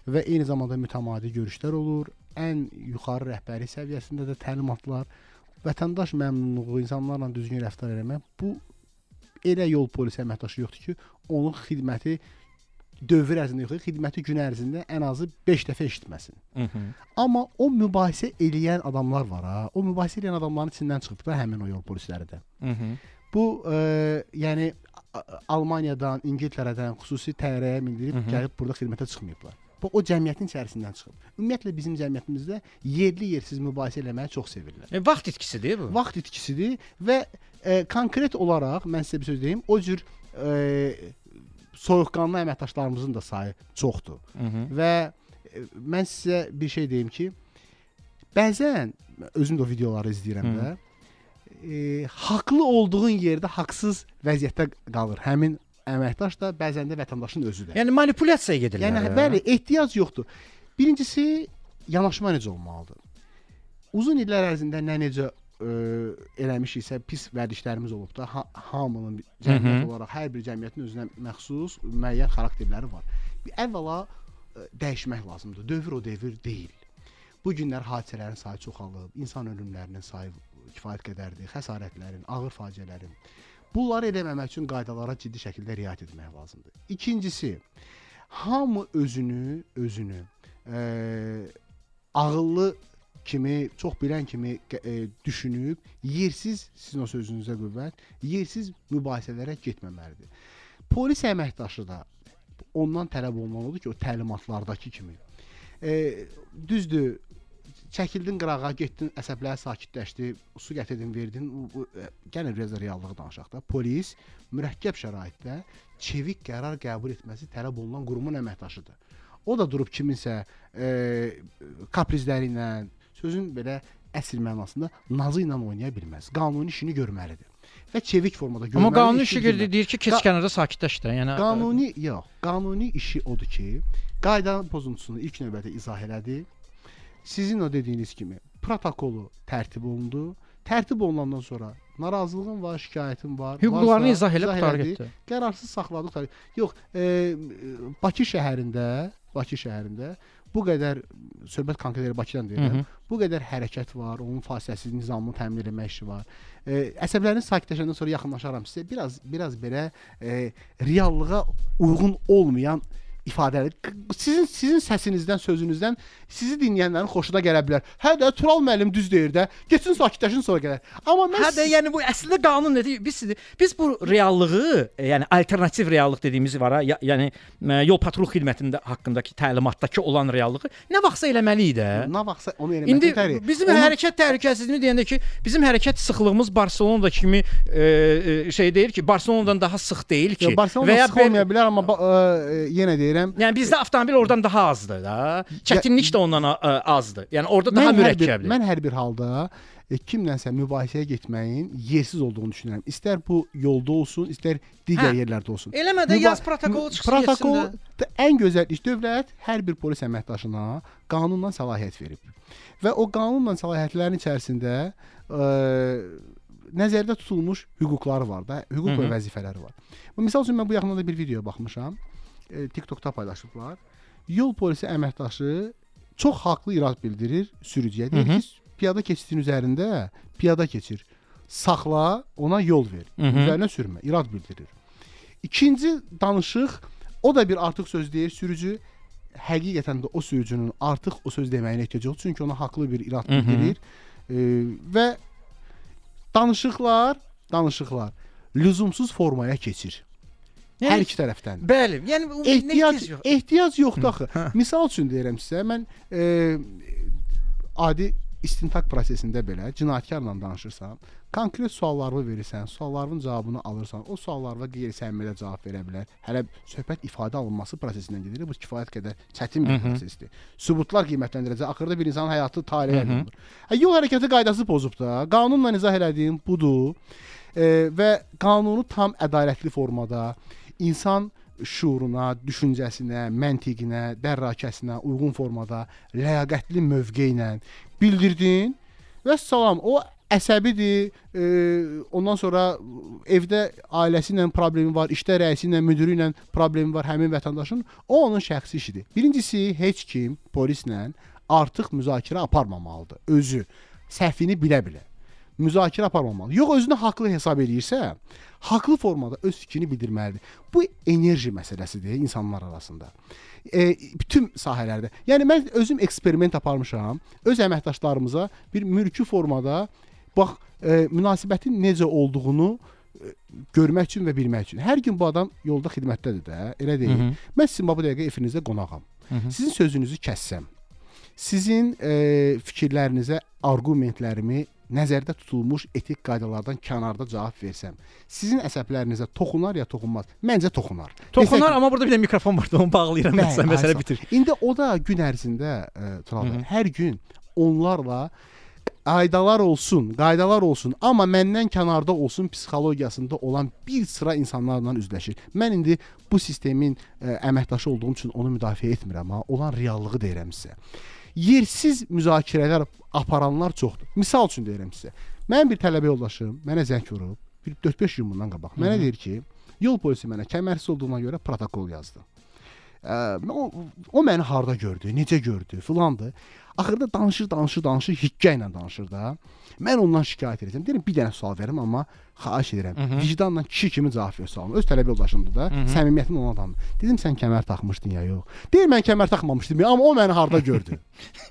Və eyni zamanda mütəmadi görüşlər olur. Ən yuxarı rəhbərlik səviyyəsində də təlimatlar, vətəndaş məmnunluğu, insanlarla düzgün rəftar etmək bu elə yol polisi əməkdaşı yoxdur ki, onun xidməti dövr ərzində yox, xidməti gün ərzində ən azı 5 dəfə eşitməsin. Mhm. Amma o mübahisə eləyən adamlar var ha. O mübahisə eləyən adamların içindən çıxıb da həmin o yol polisləri də. Mhm. Bu e, yəni Almaniyadan, İngiltərədən xüsusi təyyarəyə mindirib gəlib burada xidmətə çıxmayıblar. Bu o cəmiyyətin içərisindən çıxıb. Ümumiyyətlə bizim cəmiyyətimizdə yerli yersiz mübahisə eləməyi çox sevirlər. E, vaxt itkisidir bu. Vaxt itkisidir və e, konkret olaraq mən sizə bir söz deyim, o cür e, soyuqqanlı əməkdaşlarımızın da sayı çoxdur. Mhm. Və e, mən sizə bir şey deyim ki, bəzən özüm də o videoları izləyirəm Hı. də. E, haqlı olduğun yerdə haqsız vəziyyətdə qalır. Həmin əməkdaş da bəzən də vətəndaşın özü də. Yəni manipulyasiya gedirlər. Yəni hə? bəli, ehtiyac yoxdur. Birincisi yanaşma necə olmalıdır? Uzun illər ərzində nə necə ə, eləmişiksə pis vərdişlərimiz olub da ha, hamının cəmiyyət Hı hı. olaraq hər bir cəmiyyətin özünə məxsus müəyyən xarakterləri var. Bir əvvəla ə, dəyişmək lazımdır. Dövr o dövr deyil. Bu günlər hadisələrin sayı çoxalıb, insan ölümlərinin sayı kifayət qədərdir, xəsarətlərin, ağır faciələrin. Bunları eləməmək üçün qaydalara ciddi şəkildə riayət etmək lazımdır. İkincisi, hamı özünü, özünü ə, ağıllı kimi, çox bilən kimi e, düşünüb, yersiz sizin o sözünüzə qüvvət, yersiz mübahisələrə getməməlidir. Polis əməkdaşı da ondan tələb olunmalıdır ki, o təlimatlardakı kimi. E, düzdür, çəkildin qırağa, getdin, əsəbləri sakitləşdi, su gətirdin, verdin. E, gəlin biraz reallığı danışaq da. Polis mürəkkəb şəraitdə çevik qərar qəbul etməsi tələb olunan qurumun əməkdaşıdır. O da durub kiminsə e, kaprizləri ilə, sözün belə əsl mənasında nazı ilə oynaya bilməz. Qanuni işini görməlidir. Və çevik formada görməlidir. Amma qanuni işi bilməlidir. deyir ki, keç kənarda sakitləş də. Yəni Qanuni yox, qanuni işi odur ki, qayda pozuntusunu ilk növbədə izah elədi. Sizin o dediyiniz kimi protokolu tərtib olundu. Tərtib olunandan sonra narazılığın var, şikayətin var. Hüquqlarını izah elə getdi. Qərarsız saxladıq. Yox, e, Bakı şəhərində, Bakı şəhərində bu qədər söhbət konkret Bakıdan deyirəm. Hı hı. Bu qədər hərəkət var, onun fasiləsiz nizamını təmin etmək işi var. E, əsəblərin sakitləşəndən sonra yaxınlaşaram sizə. Biraz biraz belə e, reallığa uyğun olmayan ifadələr. Q- Sizin sizin səsinizdən, sözünüzdən sizi dinləyənlərin xoşuna gələ bilər. Hə də Tural müəllim düz deyir də. Getsin sakitləşin sonra gələr. Amma mən Hə də yəni bu əslində qanun nədir? Biz biz bu reallığı, e, yəni alternativ reallıq dediyimiz var ha, ya- yəni e, yol patrul xidmətində haqqındakı təlimatdakı olan reallığı nə vaxtsa eləməliyik də. Nə vaxtsa onu eləmək İndi yetəri. bizim Onu- hərəkət təhlükəsizliyini deyəndə ki, bizim hərəkət sıxlığımız Barselonada kimi e, e, şey deyir ki, Barselonadan daha sıx deyil ki. Yo, Barselona sıx olmaya bilər, amma ə, yenə deyirəm. Yəni bizdə avtomobil oradan daha azdır da. Çətinlik də ondan azdır. Yəni orada daha mürəkkəbdir. mən hər bir halda e, kimlənsə mübahisəyə getməyin yersiz olduğunu düşünürəm. İstər bu yolda olsun, istər digər Hə. yerlərdə olsun. Eləmə də, yaz protokolu çıxsın, Protokol ən gözəl iş dövlət hər bir polis əməkdaşına qanunla səlahiyyət verib. Və o qanunla səlahiyyətlərin içərisində ə, nəzərdə tutulmuş hüquqları var da, hüquq Hı və -hı. vəzifələri var. Bu misal üçün mən bu yaxında da bir video baxmışam. E, TikTokda paylaşıblar. Yol polisi əməkdaşı çox haqlı irad bildirir sürücüyə. Deyir ki, piyada keçidin üzərində piyada keçir. Saxla, ona yol ver. Hı hı. Üzərinə sürmə, irad bildirir. İkinci danışıq o da bir artıq söz deyir sürücü. Həqiqətən də o sürücünün artıq o söz deməyinə ehtiyac yoxdur, çünki ona haqlı bir irad bildirir. E, və danışıqlar, danışıqlar lüzumsuz formaya keçir. Yəni- Hər iki tərəfdən. Bəli, yəni ehtiyac yox. ehtiyac yoxdur axı. Misal üçün deyirəm sizə, mən e, adi istintaq prosesində belə cinayətkarla danışırsan, konkret suallarını verirsən, sualların cavabını alırsan, o suallara qeyri-səmimiyyətlə cavab verə bilər. Hələ söhbət ifadə alınması prosesindən gedir. Bu kifayət qədər çətin bir Hı hı. prosesdir. Sübutlar qiymətləndirəcək. Axırda bir insanın həyatı taleyə alınır. Hə, yol hərəkəti qaydası pozub da. Qanunla izah elədiyim budur. E, və qanunu tam ədalətli formada insan şuuruna, düşüncəsinə, məntiqinə, dərrakəsinə uyğun formada, ləyaqətli mövqe ilə bildirdin və salam. O əsəbidir. E, ondan sonra evdə ailəsi ilə problemi var, işdə rəisi ilə, müdiri ilə problemi var həmin vətəndaşın. O onun şəxsi işidir. Birincisi, heç kim polislə artıq müzakirə aparmamalıdır. Özü səhvini bilə-bilə müzakirə aparmamalı. Yox özünü haqlı hesab edirsə, haqlı formada öz fikrini bildirməlidir. Bu enerji məsələsidir insanlar arasında. E, bütün sahələrdə. Yəni mən özüm eksperiment aparmışam. Öz əməkdaşlarımıza bir mülki formada bax e, münasibətin necə olduğunu e, görmək üçün və bilmək üçün. Hər gün bu adam yolda xidmətdədir də, elə deyil. Hı hı. Mən sizin bu dəqiqə efinizdə qonağam. Hı hı. Sizin sözünüzü kəssəm, sizin e, fikirlərinizə, arqumentlərimi nəzərdə tutulmuş etik qaydalardan kənarda cavab versəm, sizin əsəblərinizə toxunar ya toxunmaz? Məncə toxunar. Toxunar, Desək amma burada bir də mikrofon var onu bağlayıram Bəli, məsələ sağ- bitir. İndi o da gün ərzində e, Tural hər gün onlarla qaydalar olsun, qaydalar olsun, amma məndən kənarda olsun psixologiyasında olan bir sıra insanlarla üzləşir. Mən indi bu sistemin ə, əməkdaşı olduğum üçün onu müdafiə etmirəm, amma olan reallığı deyirəm sizə. Yersiz müzakirələr aparanlar çoxdur. Misal üçün deyirəm sizə. Mənim bir tələbə yoldaşım mənə zəng vurub, bir 4-5 gün bundan qabaq. Mənə deyir ki, yol polisi mənə kəmərsiz olduğuna görə protokol yazdı. Ə, o, o məni harda gördü, necə gördü, filandı. Axırda danışır, danışır, danışır, hikkə ilə danışır da. Mən ondan şikayət edəcəm. Deyirəm bir dənə sual verim, amma xahiş edirəm. Hı hı. Vicdanla kişi kimi cavab ver sualına. Öz tələbə yoldaşımdır da. Səmimiyyətim olan adamdır. Dedim sən kəmər taxmışdın ya yox. Deyir mən kəmər taxmamışdım, amma o məni harda gördü.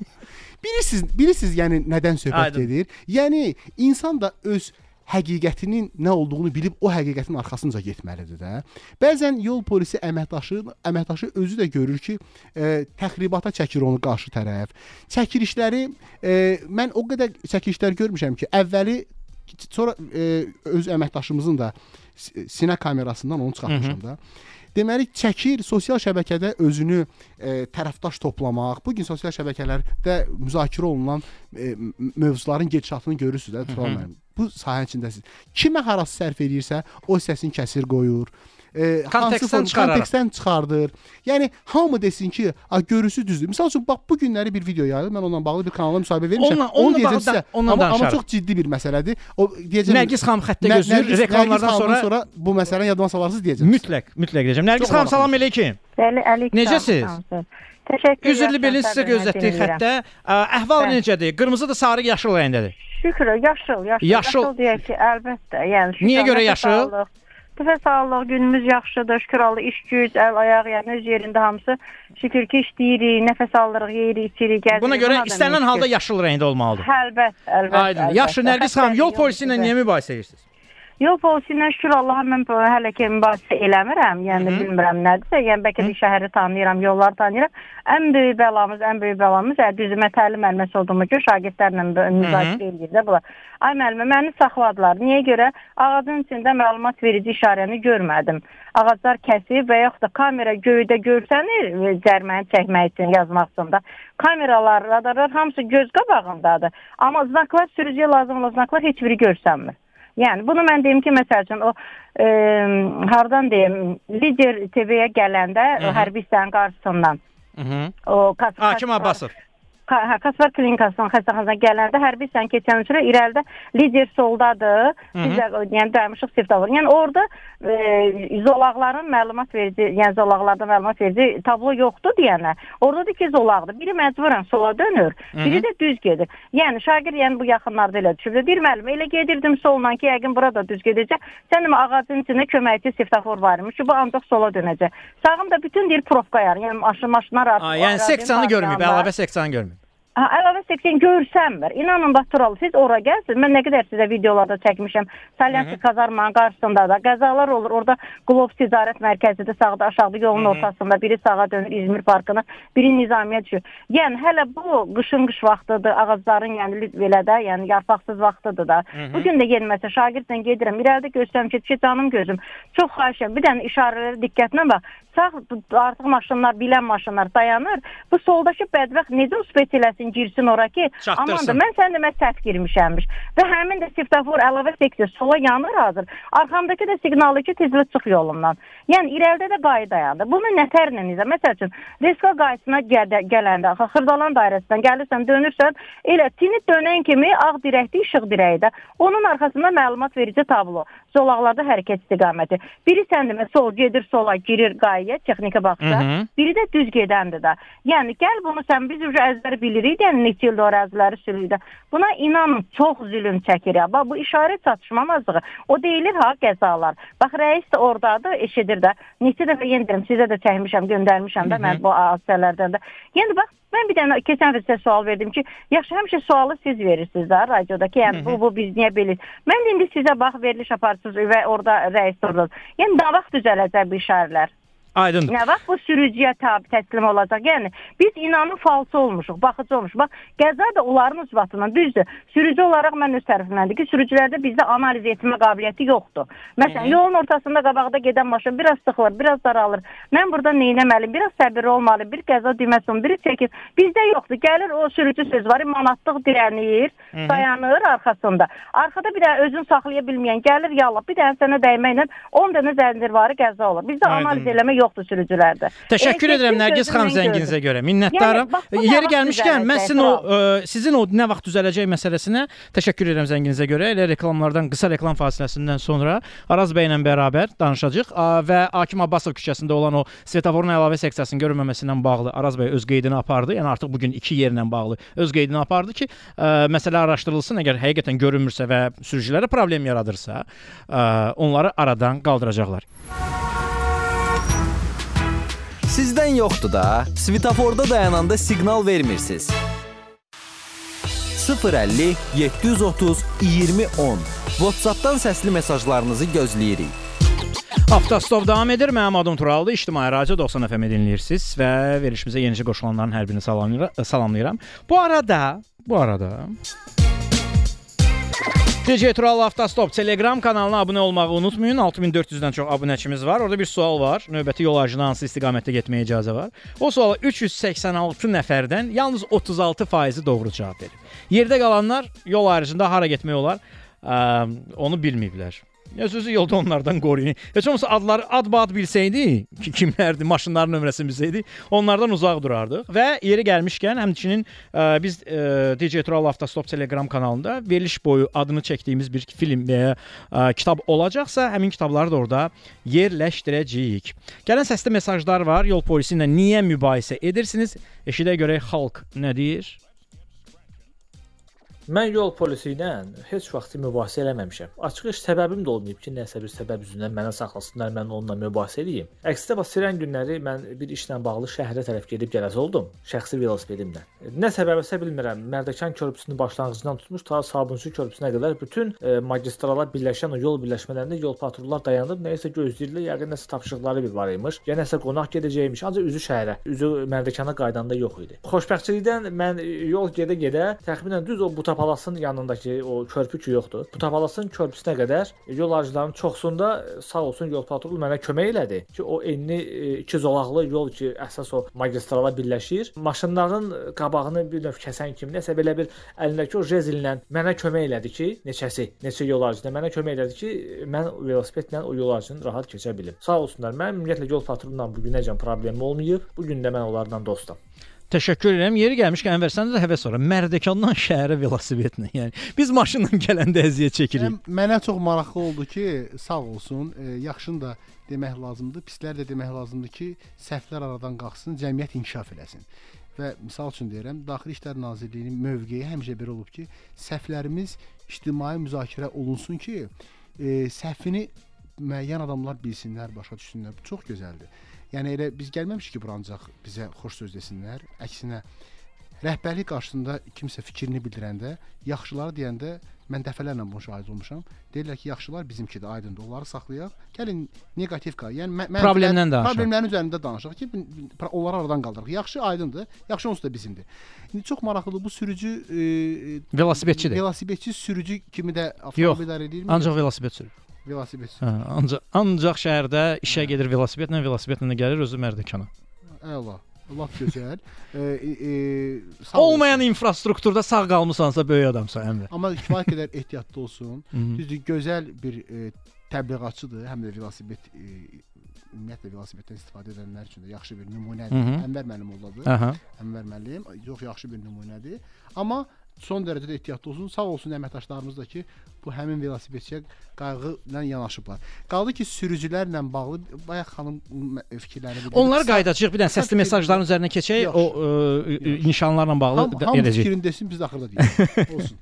bilirsiniz, bilirsiniz yəni nədən söhbət Aydın. gedir? Yəni insan da öz həqiqətinin nə olduğunu bilib o həqiqətin arxasınca getməlidir də. Bəzən yol polisi əməkdaşı əməkdaşı özü də görür ki, e, təxribata çəkir onu qarşı tərəf. Çəkilişləri e, mən o qədər çəkilişlər görmüşəm ki, əvvəli sonra e, öz əməkdaşımızın da si- sinə kamerasından onu çıxartmışam da. Deməli çəkir sosial şəbəkədə özünü e, tərəfdaş toplamaq. Bu gün sosial şəbəkələrdə müzakirə olunan e, mövzuların gedişatını görürsüz də Tural müəllim. Bu sahənin içindəsiz. Kimə harası sərf eləyirsə, o səsini kəsir qoyur e, Kontekstdən hansı çıxararaq. kontekstdən çıxardır. Yəni hamı desin ki, a görüsü düzdür. Məsəl üçün bax bu günləri bir video yayılıb, mən onunla bağlı bir kanala müsahibə vermişəm. Onunla- Onu onunla deyəcəm bağlı da- sizə. onunla amma, amma danışarıq. çox ciddi bir məsələdir. O deyəcəm Nərgiz xanım xəttə gözləyir. Reklamlardan sonra- sonra bu məsələni yaddan salarsınız deyəcəm. Mütləq, mütləq deyəcəm. Nərgiz xanım salam eləykim. Bəli, əleyküm. Necəsiz? Təşəkkür Üzrlü bilin sizə gözlətdik xəttə. Əhval necədir? Qırmızı da sarı, yaşıl rəngdədir. Şükür, yaşıl, yaşıl. Yaşıl. deyək ki, əlbəttə. Yəni Niyə görə yaşıl? alırıq. Nəfəs sağlıq, günümüz yaxşıdır. Şükür Allah, iş güc, əl ayaq, yəni öz yerində hamısı. Şükür ki, işləyirik, nəfəs alırıq, yeyirik, içirik, gəzirik. Buna görə istənilən halda yaşıl rəngdə olmalıdır. Əlbəttə, əlbəttə. Aydın. Yaxşı, Nərgiz xanım, yol polisi ilə niyə mübahisə edirsiniz? Yol polisi ilə şükür Allaha mən hələ ki mübahisə eləmirəm. Yəni Mhm. bilmirəm nədirsə. Yəni bəlkə də şəhəri tanıyıram, yolları tanıyıram. Ən böyük bəlamız, ən böyük bəlamız ə, düzmə təlim müəlliməsi olduğuma görə şagirdlərlə müzakirə edir də bunlar. Ay müəllimə məni saxladılar. Niyə görə? Ağacın içində məlumat verici işarəni görmədim. Ağaclar kəsib və yaxud da kamera göydə görsənir e, cərməni çəkmək üçün yazmaq üçün də. Kameralar, radarlar hamısı göz qabağındadır. Amma znaklar sürücüyə lazım olan znaklar heç biri görsənmir. Yəni bunu mən deyim ki, məsəl üçün o e, hardan deyim, lider TV-yə gələndə Hı -hı. hərbi hissənin qarşısından Mhm. o kas, Hakim Abbasov. Ka- Kasvar klinikasından xəstəxanasına gələndə hərbi hissəni keçən üçün irəlidə lider soldadır. Biz də yəni daymışıq siftalar. Yəni orada e, zolaqların məlumat verici, yəni zolaqlarda məlumat verici tablo yoxdur deyənə. Orada da iki zolaqdır. Biri məcburən sola dönür, biri də düz gedir. Yəni şagird yəni bu yaxınlarda elə düşüb. Deyir müəllim, elə gedirdim solla ki, yəqin burada düz gedəcək. Sən demə ağacın içində köməkçi svetofor varmış ki, bu ancaq sola dönəcək. Sağımda bütün deyir profka yarı. Yəni maşın maşınlar artıq. Yəni seksanı görməyib, əlavə seksanı görməyib. Ha, əlavə seksin görsənmir. İnanın Baturalı, siz ora gəlsiniz. Mən nə qədər sizə videolarda çəkmişəm. Salyanski kazarmanın qarşısında da qəzalar olur. Orada Qlov ticarət mərkəzidir, sağda, aşağıda yolun ortasında. Biri sağa dönür İzmir parkına, biri Nizamiyə düşür. Yəni hələ bu qışın qış vaxtıdır, ağacların yəni belə də, yəni yarpaqsız vaxtıdır da. Mhm. Bu gün də gəlməsə şagirdlə gedirəm. İrəlidə göstərim ki, ki, canım gözüm. Çox xahişəm. Bir dənə işarələrə diqqətlə bax. Sağ artıq maşınlar, bilən maşınlar dayanır. Bu soldakı bədbəxt necə uspet eləsin, girsin ora ki, aman da mən sən demə səhv girmişəmmiş. Və həmin də svetofor əlavə seksiya sola yanır hazır. Arxamdakı da siqnalı ki, tezlə çıx yolumdan. Yəni irəlidə də qayı dayandı. Bunu nətərlə izə? Məsəl üçün, Reska qayısına gədə, gələndə, axı Xırdalan dairəsindən gəlirsən, dönürsən, elə tini dönən kimi ağ dirəkli işıq dirəyi də. Onun arxasında məlumat verici tablo. Zolaqlarda hərəkət istiqaməti. Biri sən demə sol gedir sola, girir qayıya, texnika baxsa. Mhm. Biri də düz gedəndir də. Yəni gəl bunu sən biz uje əzbər bilirik, yəni neçə ildir o əraziləri sürüydü. Buna inanın çox zülm çəkir. Bax bu işarə çatışmamazlığı. O deyilir ha qəzalar. Bax rəis də ordadır, eşidir də. Neçə dəfə yenə deyirəm, sizə də çəkmişəm, göndərmişəm də mən bu hadisələrdən də. Yəni bax mən bir dənə keçən dəfə sizə sual verdim ki, yaxşı həmişə sualı siz verirsiniz də radiodakı. Yəni bu bu biz niyə belə? Mən indi sizə bax veriliş aparırsınız və orada rəis orada. Yəni nə vaxt düzələcək bu işarələr? Aydındır. Nə vaxt bu sürücüyə tabi təslim olacaq? Yəni biz inanın falsı olmuşuq, baxıcı olmuşuq. Bax, qəza da onların ucbatından düzdür. Sürücü olaraq mən öz tərəfimdəndir ki, sürücülərdə bizdə analiz etmə qabiliyyəti yoxdur. Məsələn, yolun ortasında qabaqda gedən maşın biraz sıxılır, biraz daralır. Mən burada nə etməliyəm? Biraz səbirli olmalı, bir qəza düyməsi on, biri çəkir. Bizdə yoxdur. Gəlir o sürücü söz var, manatlıq dirənir, Mhm. dayanır arxasında. Arxada bir dənə özünü saxlaya bilməyən gəlir, yallah bir dənə sənə dəyməklə 10 dənə zəndirvarı qəza olur. Bizdə analiz eləmə yoxdur sürücülərdə. Təşəkkür Elektrikli edirəm Nərgiz xanım zənginizə görə. Minnətdaram. Yəni, Yeri gəlmişkən mən sizin o ə, sizin o nə vaxt düzələcək məsələsinə təşəkkür edirəm zənginizə görə. Elə reklamlardan qısa reklam fasiləsindən sonra Araz bəy ilə bərabər danışacağıq və Hakim Abbasov küçəsində olan o svetoforun əlavə seksiyasının görünməməsi ilə bağlı Araz bəy öz qeydini apardı. Yəni artıq bu gün 2 yerlə bağlı öz qeydini apardı ki, ə, məsələ araşdırılsın. Əgər həqiqətən görünmürsə və sürücülərə problem yaradırsa, ə, onları aradan qaldıracaqlar. Sizdən yoxdur da. Svetoforda dayananda siqnal vermirsiniz. 050 730 2010 WhatsApp-dan səsli mesajlarınızı gözləyirik. Avtostop davam edir. Mənim adım Turaldır. İctimai Radio 90 FM-i dinləyirsiniz və verilişimizə yenicə qoşulanların hər birini salamlayıram. salamlayıram. Bu arada, bu arada DJ Tural Avtostop Telegram kanalına abunə olmağı unutmayın. 6400-dən çox abunəçimiz var. Orada bir sual var. Növbəti yol aracına hansı istiqamətdə getməyə icazə var? O suala 386 nəfərdən yalnız 36%i doğru cavab verib. Yerdə qalanlar yol aracında hara getmək olar? Ə, onu bilməyiblər. Ya sözü yolda onlardan qoruyun. Heç olmasa adları ad-bad bilsəydi, ki, kimlərdir, maşınların nömrəsini bilsəydi, onlardan uzaq durardıq. Və yeri gəlmişkən, həmçinin ə, biz ə, DJ Tural Avtostop Telegram kanalında veriliş boyu adını çəkdiyimiz bir film və ya ə, kitab olacaqsa, həmin kitabları da orada yerləşdirəcəyik. Gələn səsli mesajlar var. Yol polisi ilə niyə mübahisə edirsiniz? Eşidə görək xalq nə deyir? Mən yol polisi ilə heç vaxt mübahisə eləməmişəm. Açıq heç səbəbim də olmayıb ki, nəsə bir səbəb üzündən mənə saxlasınlar, mən onunla mübahisə edeyim. Əksinə bax, sirən günləri mən bir işlə bağlı şəhərə tərəf gedib gələsi oldum, şəxsi velosipedimlə. Nə səbəbsə bilmirəm. Mərdəkan körpüsünün başlanğıcından tutmuş ta Sabunçu körpüsünə qədər bütün e, magistrala birləşən o yol birləşmələrində yol patrullar dayanıb nəyisə gözləyirdilər. Yəqin nəsə tapşırıqları bir var imiş. Ya nəsə qonaq gedəcəymiş. Ancaq üzü şəhərə, üzü Mərdəkana qaydanda yox idi. Xoşbəxtçilikdən mən yol gedə-gedə təxminən düz o buta Tapalasın yanındakı o körpü ki yoxdur. Bu Tapalasın körpüsünə qədər yol arıcılarının çoxsunda sağ olsun yol patrulu mənə kömək elədi ki, o enli e, iki zolaqlı yol ki, əsas o magistrala birləşir. Maşınların qabağını bir növ kəsən kimi nəsə belə bir əlindəki o jezillə mənə kömək elədi ki, neçəsi, neçə yol arıcıda mənə kömək elədi ki, mən velosipedlə o yol arıcını rahat keçə bilim. Sağ olsunlar. Mənim ümumiyyətlə yol patrolu ilə bu günəcən problemim olmayıb. Bu gün də mən onlardan dostam. Təşəkkür edirəm. Yeri gəlmişkən Ənvər səndə də həvəs var. Mərdəkandan şəhərə velosipedlə. Yəni biz maşınla gələndə əziyyət çəkirik. Həm mənə çox maraqlı oldu ki, sağ olsun, e, yaxşını da demək lazımdır, pislər də demək lazımdır ki, səhvlər aradan qalxsın, cəmiyyət inkişaf eləsin. Və misal üçün deyirəm, Daxili İşlər Nazirliyinin mövqeyi həmişə belə olub ki, səhvlərimiz ictimai müzakirə olunsun ki, e, səhvini müəyyən adamlar bilsinlər, başa düşsünlər. Bu çox gözəldir. Yəni elə biz gəlməmişik ki, bura ancaq bizə xoş söz desinlər. Əksinə rəhbərlik qarşısında kimsə fikrini bildirəndə, yaxşıları deyəndə mən dəfələrlə bunu şahid olmuşam. Deyirlər ki, yaxşılar bizimkidir, aydındır. Onları saxlayaq. Gəlin neqativ qal. Yəni mən problemdən danışaq. Problemlərin üzərində danışaq ki, onları aradan qaldıraq. Yaxşı aydındır. Yaxşı onsuz da bizimdir. İndi çox maraqlıdır bu sürücü e, velosipedçidir. Velosipedçi sürücü kimi də avtomobil idarə edir. Ancaq velosiped sürür. Velosiped. Hə, ancaq ancaq şəhərdə işə hə. gedir velosipedlə, velosipedlə də gəlir özü Mərdəkana. Əla. Lap gözəl. e, e, Olmayan olsun. infrastrukturda sağ qalmısansa böyük adamsan əmr. Amma kifayət qədər ehtiyatlı olsun. Düzdür, gözəl bir e, təbliğatçıdır, həm də velosiped e, ümumiyyətlə velosipeddən istifadə edənlər üçün də yaxşı bir nümunədir. Ənvər müəllim oldadı. Ənvər müəllim çox yaxşı bir nümunədir. Amma son dərəcədə ehtiyatlı olsun. Sağ olsun əməkdaşlarımız da ki, bu həmin velosipedçiyə qayğı ilə yanaşıblar. Qaldı ki, sürücülərlə bağlı bayaq xanım fikirlərini bildirdi. Onları qayıdacağıq. Bir dənə səsli mesajların üzərinə keçək. O ə, inşalarla bağlı ham, ham edəcəyik. Fikrini desin, biz də axırda deyək. olsun.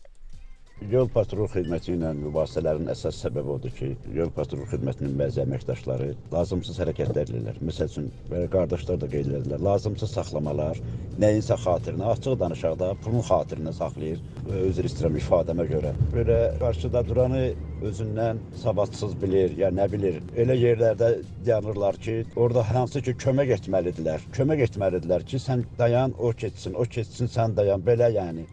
Yol patrul xidməti ilə mübahisələrin əsas səbəbi odur ki, yol patrul xidmətinin bəzi əməkdaşları lazımsız hərəkətlər edirlər. Məsəl üçün belə qardaşlar da qeyd edirlər. Lazımsız saxlamalar, nəyinsə xatirinə, açıq danışaq da, pulun xatirinə saxlayır. Özür istəyirəm ifadəmə görə. Belə qarşıda duranı özündən savadsız bilir, ya nə bilir. Elə yerlərdə dayanırlar ki, orada hansı ki kömək etməlidirlər. Kömək etməlidirlər ki, sən dayan, o keçsin, o keçsin, sən dayan. Belə yəni.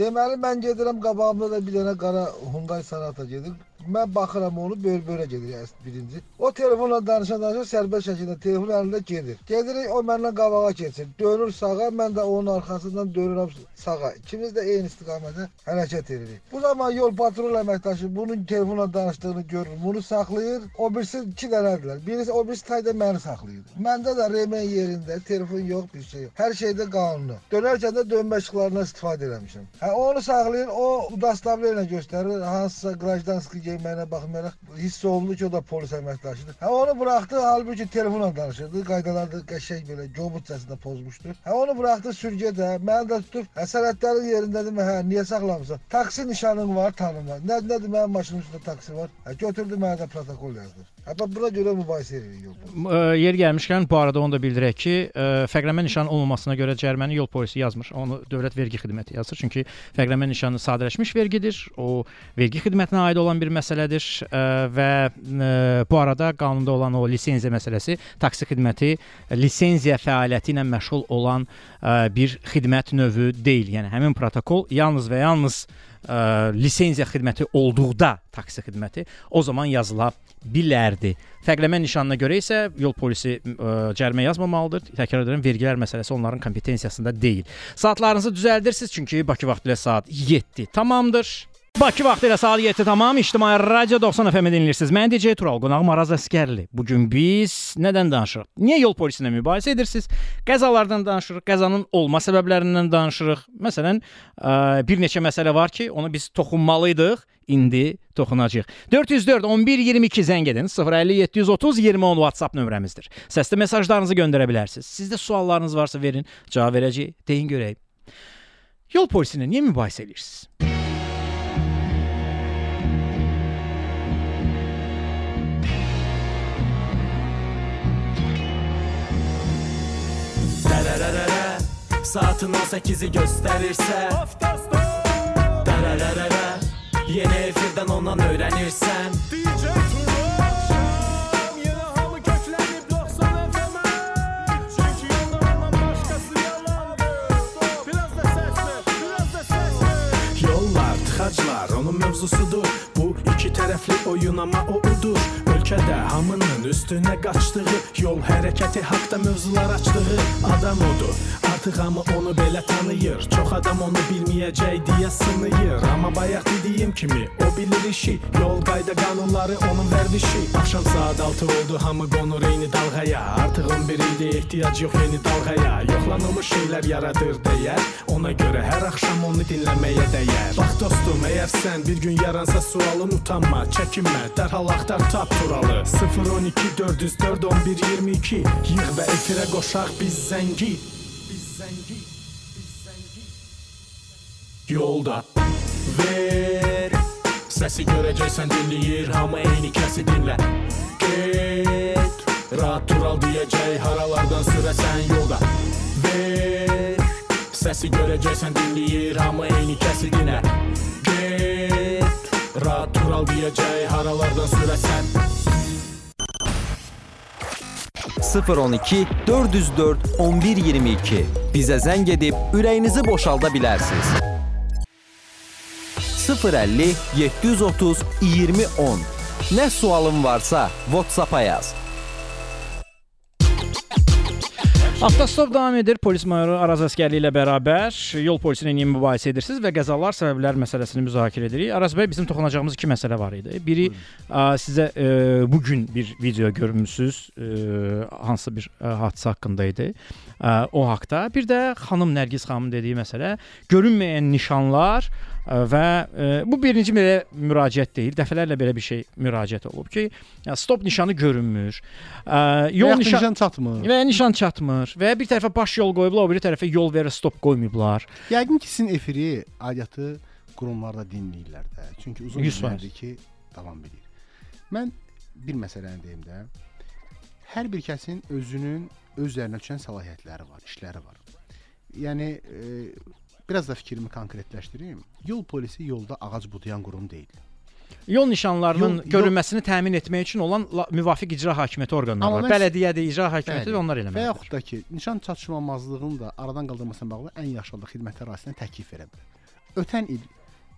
Deməli mən gedirəm qabağımda da bir dənə qara Hyundai Sonata gedir. Mən baxıram onu böy-böyrə gedir birinci. O telefonla danışan-danışan sərbəst şəkildə telefon əlində gedir. Gedirik o məndən qabağa keçir. Dönür sağa, mən də onun arxasından dönürəm sağa. İkimiz də eyni istiqamətə hərəkət edirik. Bu zaman yol patrul əməkdaşı bunun telefonla danışdığını görür. Bunu saxlayır. O birisi iki dənədirlər. Birisi o birisi tayda məni saxlayır. Məndə də remen yerində, telefon yox, bir şey yox. Hər şeydə qanunlu. Dönərkən də dönmə işıqlarından istifadə eləmişəm. Hə onu saxlayır, o udastable ilə göstərir. Hansısa qrajdanski geyməyinə baxmayaraq hiss olundu ki, o da polis əməkdaşıdır. Hə onu buraxdı, halbuki telefonla danışırdı. Qaydalarda qəşəng belə gobutcasında pozmuşdu. Hə onu buraxdı sürgə də. Məni də tutub həsərətlərin yerindədir. Hə niyə saxlamısan? Taksi nişanın var, tanınmaz. Nə nədir mənim maşınımın üstündə taksi var? Hə götürdü mənə də protokol yazdı. Hə buna görə mübahisə edirik yol. Yer gəlmişkən bu arada onu da bildirək ki, ə, fərqlənmə nişanı olmamasına görə cəriməni yol polisi yazmır. Onu dövlət vergi xidməti yazır. Çünki fərqlənmə nişanı sadələşmiş vergidir. O vergi xidmətinə aid olan bir məsələdir ə, və bu arada qanunda olan o lisenziya məsələsi taksi xidməti lisenziya fəaliyyəti ilə məşğul olan bir xidmət növü deyil. Yəni həmin protokol yalnız və yalnız ə, lisenziya xidməti olduqda taksi xidməti o zaman yazıla bilərdi. Fərqləmə nişanına görə isə yol polisi ə, cərimə yazmamalıdır. Təkrar edirəm, vergilər məsələsi onların kompetensiyasında deyil. Saatlarınızı düzəldirsiniz çünki Bakı vaxtı ilə saat 7 tamamdır. Bakı vaxtı ilə saat 7 tamam. İctimai Radio 90 FM-i dinləyirsiniz. Mən DJ Tural, qonağım Araz Əskərli. Bu gün biz nədən danışırıq? Niyə yol polisi ilə mübahisə edirsiniz? Qəzalardan danışırıq, qəzanın olma səbəblərindən danışırıq. Məsələn, ə, bir neçə məsələ var ki, ona biz toxunmalıydıq. İndi toxunacağıq. 404 11 22 zəng edin. 050 730 20 10 WhatsApp nömrəmizdir. Səsli mesajlarınızı göndərə bilərsiniz. Sizdə suallarınız varsa verin, cavab verəcəyik. Deyin görək. Yol polisi ilə niyə mübahisə edirsiniz? Saatın 18-i göstərirsə Dərərərərə Yeni efirdən ondan öyrənirsən DJ Turan Yenə hamı köklənib 90 FM-ə Çünki yanlarından başqası yalandır Biraz da səs ver, biraz da səs ver. Yollar, tıxaclar onun mövzusudur Bu iki tərəfli oyun amma o udur. Ölkədə hamının üstünə qaçdığı Yol hərəkəti haqda mövzular açdığı Adam odur, artıq hamı onu belə tanıyır. Çox adam onu bilməyəcək deyə sınıyır. Amma bayaq dediyim kimi o bilir işi. Yol qayda qanunları onun vərdişi. Axşam saat 6 oldu hamı qonur eyni dalğaya. Artıq 11 ildir ehtiyac yox yeni dalğaya. Yoxlanılmış şeylər yaradır dəyər Ona görə hər axşam onu dinləməyə dəyər. Bax dostum, əgər sən bir gün yaransa sualın utanma, çəkinmə. Dərhal axtar tap turalı. 012 404 11 22 Yığ və efirə qoşaq Biz zəngi Yolda. Ver. Səsi görəcəksən dinləyir Hamı eyni kəsi dinlə Get Rahat tural deyəcək Haralardan sürəsən yolda. Ver. Səsi görəcəksən dinləyir Hamı eyni kəsi dinlə Get Rahat tural deyəcək Haralardan sürəsən 012 404 1122 bizə zəng edib ürəyinizi boşalda bilərsiniz. 050 730 2010 Nə sualın varsa WhatsApp-a yaz. Avtostop davam edir. Polis mayoru Araz Əskərli ilə bərabər yol polisi ilə yeni mübahisə edirsiniz və qəzalar səbəblər məsələsini müzakirə edirik. Araz bəy, bizim toxunacağımız iki məsələ var idi. Biri ə, sizə ə, bu gün bir video görmüsüz, ə, hansı bir ə, hadisə haqqında idi. Ə, o haqqda. Bir də xanım Nərgiz xanımın dediyi məsələ görünməyən nişanlar və ə, bu birinci belə müraciət deyil. Dəfələrlə belə bir şey müraciət olub ki, stop nişanı görünmür. Yol nişan, nişan çatmır. və nişan çatmır və bir tərəfə baş yol qoyublar, o biri tərəfə yol verə stop qoymayıblar. Yəqin ki, sizin efiri aidiyyatı qurumlarda dinləyirlər də. Çünki uzun 100%. illərdir ki, davam edir. Mən bir məsələni deyim də. Hər bir kəsin özünün öz üzərinə düşən səlahiyyətləri var, işləri var. Yəni e, biraz da fikrimi konkretləşdirim. Yol polisi yolda ağac budayan qurum deyil. Yol nişanlarının Yol- yol- görünməsini təmin etmək üçün olan la- müvafiq icra hakimiyyəti orqanları var. mən- Bələdiyyədir, icra hakimiyyəti və onlar Və eləməlidir. yaxud da ki, nişan çatışmamazlığını da aradan qaldırmasına bağlı ən yaxşı halda xidmətlər arasında təklif verə bilər. Ötən il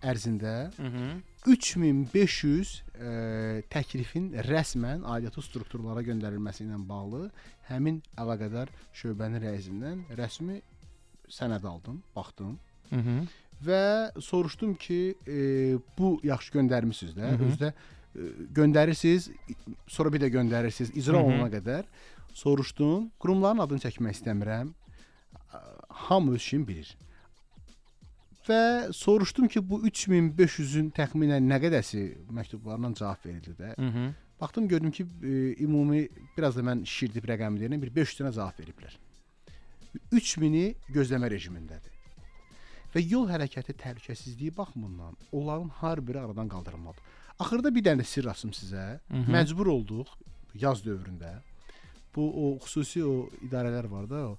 ərzində Hı -hı. 3500 e, təklifin rəsmən aidiyyatı strukturlara göndərilməsi ilə bağlı həmin əlaqədar şöbənin rəisindən rəsmi sənəd aldım, baxdım. -hı. Və soruşdum ki, e, bu yaxşı göndərmisiniz də, özdə e, göndərirsiniz, sonra bir də göndərirsiniz icra Hı -hı. olunana qədər. Soruşdum, qurumların adını çəkmək istəmirəm. Hamı öz işini bilir. Və soruşdum ki, bu 3500-ün təxminən nə qədəsi məktublarla cavab verildi də. Hı -hı. Baxdım gördüm ki, e, ümumi biraz da mən şişirdib deyirəm, bir 500 dənə cavab veriblər. 3000-i gözləmə rejimindədir. Və yol hərəkəti təhlükəsizliyi baxımından onların hər biri aradan qaldırılmalıdır. Axırda bir dənə də sirr açım sizə. Hı -hı. Məcbur olduq yaz dövründə. Bu o xüsusi o idarələr var da, o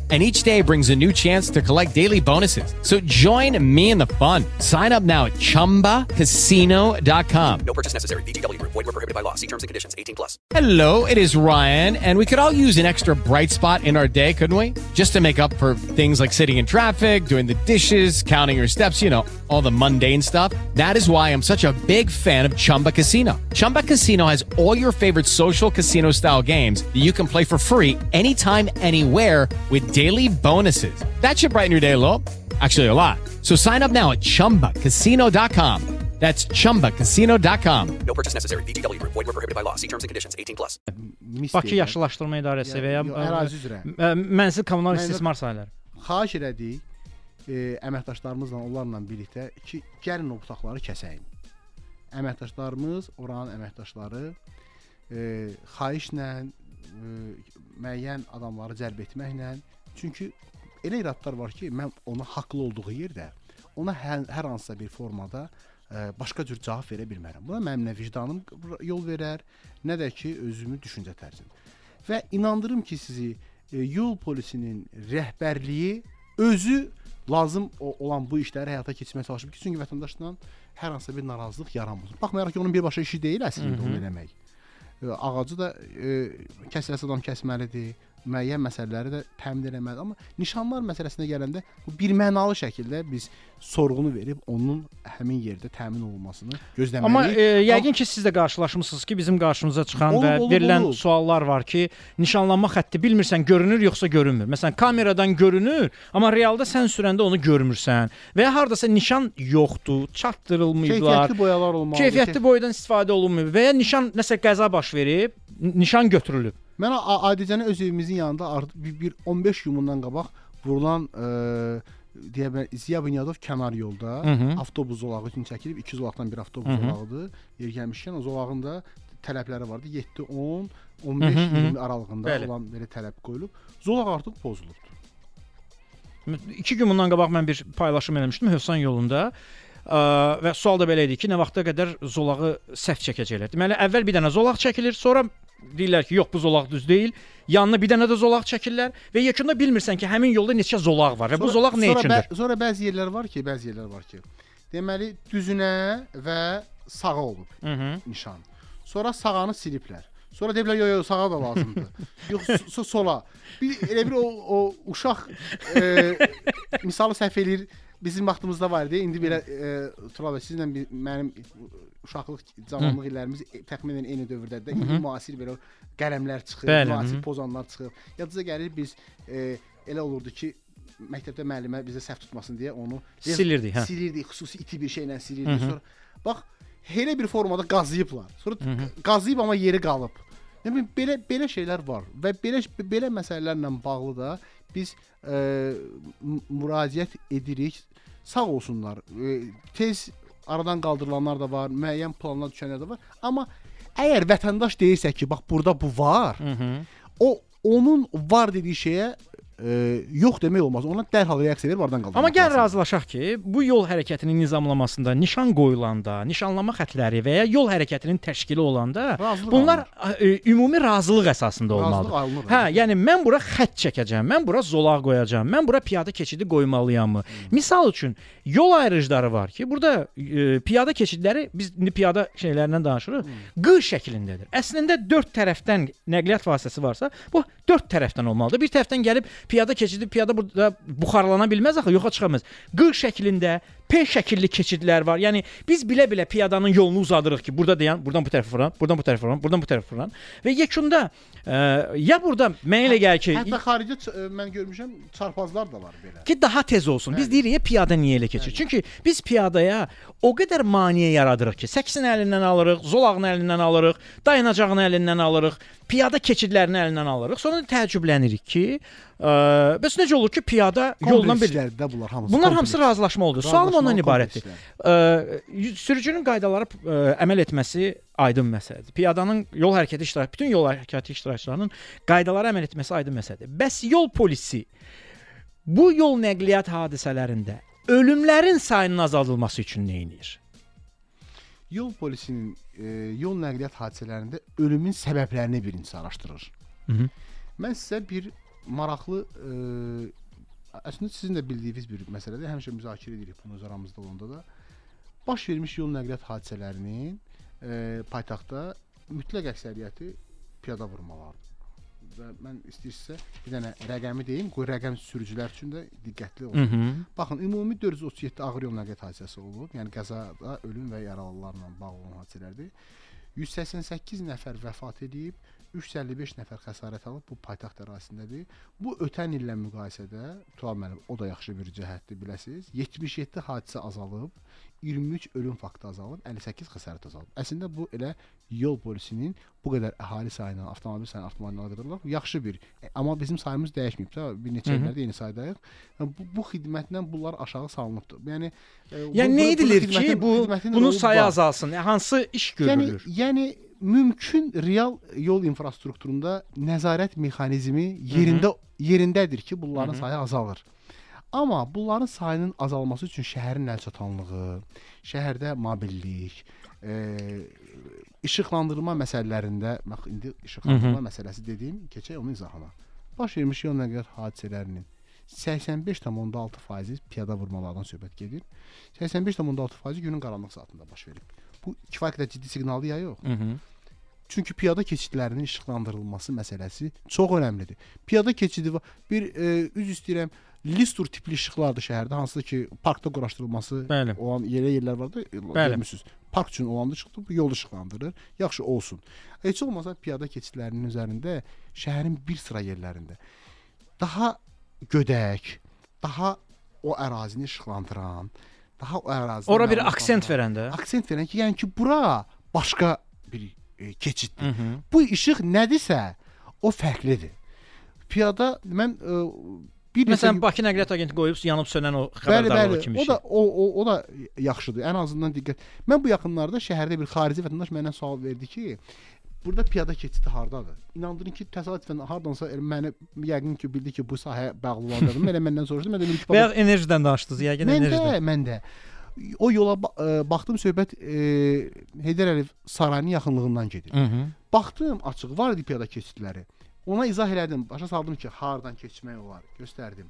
and each day brings a new chance to collect daily bonuses. So join me in the fun. Sign up now at ChumbaCasino.com. No purchase necessary. Group. Void were prohibited by law. See terms and conditions. 18 plus. Hello, it is Ryan, and we could all use an extra bright spot in our day, couldn't we? Just to make up for things like sitting in traffic, doing the dishes, counting your steps, you know, all the mundane stuff. That is why I'm such a big fan of Chumba Casino. Chumba Casino has all your favorite social casino style games that you can play for free anytime, anywhere with daily bonuses. That should brighten your day a little. Actually, a lot. So sign up now at chumbacasino.com. That's chumbacasino.com. No purchase necessary. VGW Group. Void were prohibited by law. See terms and conditions. 18 plus. Bakı Yaşıllaşdırma İdarəsi və ya ərazi üzrə. mənzil kommunal istismar sahələri. Xahiş elədik e, əməkdaşlarımızla onlarla birlikdə ki, gəlin o butaqları kəsəyin. Əməkdaşlarımız, oranın əməkdaşları e, xahişlə e, müəyyən adamları cəlb etməklə çünki elə iradlar var ki, mən ona haqlı olduğu yerdə ona hər, hər hansısa bir formada ə, başqa cür cavab verə bilmərəm. Buna mənim nə vicdanım yol verər, nə də ki özümün düşüncə tərzim. Və inandırım ki, sizi e, yol polisinin rəhbərliyi özü lazım olan bu işləri həyata keçirməyə çalışıb ki, çünki vətəndaşla hər hansısa bir narazılıq yaranmasın. Baxmayaraq ki, onun birbaşa işi deyil əslində onu eləmək. E, Ağacı da e, kəsəsi adam kəsməlidir. Müəyyən məsələləri də təmin etməlidir. Amma nişanlar məsələsinə gələndə bu bir mənalı şəkildə biz sorğunu verib onun həmin yerdə təmin olunmasını gözləməliyik. Amma e, yəqin ki siz də qarşılaşmısınız ki, bizim qarşımıza çıxan Olub, və olub, verilən olub. suallar var ki, nişanlanma xətti bilmirsən görünür yoxsa görünmür. Məsələn, kameradan görünür, amma realda sən sürəndə onu görmürsən və ya hardasa nişan yoxdur, çatdırılmayıblar. Keyfiyyətli boyalar olmalıdır. Keyfiyyətli boyadan istifadə olunmayıb və ya nişan nəsə qəza baş verib, nişan götürülüb. Mən adicənə öz evimizin yanında bir, bir 15 gün bundan qabaq vurulan e, deyə bilər Ziya Bünyadov kənar yolda Hı hı. avtobus zolağı üçün çəkilib. İki zolaqdan bir avtobus zolağıdır. Yer gəlmişkən o zolağın da tələbləri vardı. 7 10 Hı 15 hı, hı. 20 aralığında Bəli. olan belə tələb qoyulub. Zolaq artıq pozulubdur. 2 gün bundan qabaq mən bir paylaşım eləmişdim Hövsan yolunda. Ə, və sual da belə idi ki, nə vaxta qədər zolağı səhv çəkəcəklər. Deməli, əvvəl bir dənə zolaq çəkilir, sonra deyirlər ki, yox bu zolaq düz deyil. Yanına bir dənə də zolaq çəkirlər və yekunda bilmirsən ki, həmin yolda neçə zolaq var və bu zolaq nə sonra, üçündür? bə, sonra bəzi yerlər var ki, bəzi yerlər var ki. Deməli düzünə və sağa olub Hı -hı. nişan. Sonra sağanı siliblər. Sonra deyiblər yo yo sağa da lazımdır. yox so, sola. Bir elə bir o o uşaq e, misalı səhv eləyir. Bizim vaxtımızda var idi. İndi belə e, Tural bəy sizlə bir, mənim uşaqlıq cavanlıq illərimiz e, təxminən eyni dövrdədir. İndi Hı hı. müasir belə qələmlər çıxır, Bəli, müasir hı hı. pozanlar çıxır. Yadınıza gəlir biz e, elə olurdu ki, məktəbdə müəllimə bizə səhv tutmasın deyə onu Silirdik, hə. Silirdik, xüsusi iti bir şeylə Hı silirdik. hı. Sonra bax elə bir formada qazıyıblar. Sonra Hı hı. qazıyıb amma yeri qalıb. Nə bilim belə belə şeylər var və belə belə məsələlərlə bağlı da biz e, müraciət edirik. Sağ olsunlar. E, tez aradan qaldırılanlar da var, müəyyən planlar düşənlər də var. Amma əgər vətəndaş deyirsə ki, bax burada bu var, Hı -hı. o onun var dediyi şeyə e, yox demək olmaz. Ona dərhal reaksiya verib aradan qaldırmaq. Amma gəl razılaşaq ki, bu yol hərəkətinin nizamlamasında nişan qoyulanda, nişanlama xətləri və ya yol hərəkətinin təşkili olanda Razılıq bunlar e, ümumi razılıq əsasında Razılıq olmalıdır. alınır, Hə, yəni mən bura xətt çəkəcəm, mən bura zolaq qoyacağam, mən bura piyada keçidi qoymalıyam. Misal üçün yol ayrıcları var ki, burada e, piyada keçidləri biz indi piyada şeylərindən danışırıq. Q şəklindədir. Əslində 4 tərəfdən nəqliyyat vasitəsi varsa, bu 4 tərəfdən olmalıdır. Bir tərəfdən gəlib piyada keçidi piyada burada buxarlana bilməz axı, yoxa çıxa bilməz. Q şəklində P şəkilli keçidlər var. Yəni biz bilə-bilə piyadanın yolunu uzadırıq ki, burada dayan, buradan bu tərəfə vuran, buradan bu tərəfə vuran, buradan bu tərəfə vuran və yekunda ə, ya burada mənə elə gəlir ki, Hətta xarici ə, mən görmüşəm çarpazlar da var belə. ki daha tez olsun. Biz deyirik ya piyada niyə elə keçir? Çünki biz piyadaya o qədər maneə yaradırıq ki, səksin əlindən alırıq, zolağın əlindən alırıq, dayanacağın əlindən alırıq, piyada keçidlərini əlindən alırıq. Sonra təəccüblənirik ki, ə, bəs necə olur ki, piyada bir Komplekslərdir də bunlar hamısı. Bunlar hamısı razılaşma oldu. Sualım ondan ibarətdir. Ə, sürücünün qaydalara ə, əməl etməsi aydın məsələdir. Piyadanın yol hərəkəti iştirak, bütün yol hərəkəti iştirakçılarının qaydalara əməl etməsi aydın məsələdir. Bəs yol polisi bu yol nəqliyyat hadisələrində ölümlərin sayının azaldılması üçün nə edir? Yol polisinin e, yol nəqliyyat hadisələrində ölümün səbəblərini birinci araşdırır. Hı -hı. Mən sizə bir maraqlı e, əslində sizin də bildiyiniz bir məsələdir. Həmişə müzakirə edirik bunu öz aramızda olanda da. Baş vermiş yol nəqliyyat hadisələrinin e, paytaxtda mütləq əksəriyyəti piyada vurmalardır. Və mən istəyirsə bir dənə rəqəmi deyim, qoy rəqəm sürücülər üçün də diqqətli olun. Mhm. Baxın, ümumi 437 ağır yol nəqliyyat hadisəsi olub. Yəni qəzada ölüm və yaralılarla bağlı olan hadisələrdir. 188 nəfər vəfat edib, 355 nəfər xəsarət alıb bu paytaxt ərazisindədir. Bu ötən illə müqayisədə Tural müəllim o da yaxşı bir cəhətdir biləsiz. 77 hadisə azalıb, 23 ölüm faktı azalıb, 58 xəsarət azalıb. Əslində bu elə yol polisinin bu qədər əhali sayı ilə, avtomobil sayı artmağına əlaqədarlar yaxşı bir. E, Amma bizim sayımız dəyişməyib də. Bir neçə illərdə eyni saydayıq. Yəni Bu, bu xidmətlə bunlar aşağı salınıbdır. Yəni e, Yəni nə edilir ki, bu bunun sayı var. azalsın? Hansı iş görülür? Yəni, yəni mümkün real yol infrastrukturunda nəzarət mexanizmi yerində yerindədir ki, bunların Hı hı. sayı azalır. Amma bunların sayının azalması üçün şəhərin əlçatanlığı, şəhərdə mobillik, e, işıqlandırma məsələlərində, bax indi işıqlandırma Hı hı. məsələsi dediyim, keçək onun izahına. Baş vermiş yol nəqliyyat hadisələrinin 85.6% piyada vurmalardan söhbət gedir. 85.6% günün qaranlıq saatında baş verib. Bu kifayət qədər ciddi siqnaldır ya yox? Mhm. Çünki piyada keçidlərinin işıqlandırılması məsələsi çox önəmlidir. Piyada keçidi bir e, üz istəyirəm listur tipli işıqlardır şəhərdə, hansı ki, parkda quraşdırılması Bəli. olan yerə yerlər var da, Bəli. görmüsüz. Park üçün olanda çıxdı, bu yol işıqlandırır. Yaxşı olsun. Heç olmasa piyada keçidlərinin üzərində şəhərin bir sıra yerlərində daha gödək, daha o ərazini işıqlandıran, daha ərazidə Ora bir aksent alan- verəndə. Aksent verən ki, yəni ki, bura başqa bir e, keçiddir. Mhm. Bu işıq nədirsə, o fərqlidir. Piyada mən e, bir Məsələn, Bakı Nəqliyyat Agentliyi qoyub yanıb sönən o Bəli, xəbərdarlıq bəli. kimi O da o, o o da yaxşıdır. Ən azından diqqət. Mən bu yaxınlarda şəhərdə bir xarici vətəndaş məndən sual verdi ki, burada piyada keçidi hardadır? İnandırın ki, təsadüfən hardansa elə məni yəqin ki, bildi ki, bu sahəyə bağlı olanlardır. Elə məndən soruşdu. Mən də dedim ki, ya enerjidən danışdınız, yəqin Mən də, enerjidən. mən də o yola ə, baxdım söhbət e, Heydər Əliyev sarayının yaxınlığından gedir. Mhm. Baxdım açıq var idi piyada keçidləri. Ona izah elədim, başa saldım ki, hardan keçmək olar, göstərdim.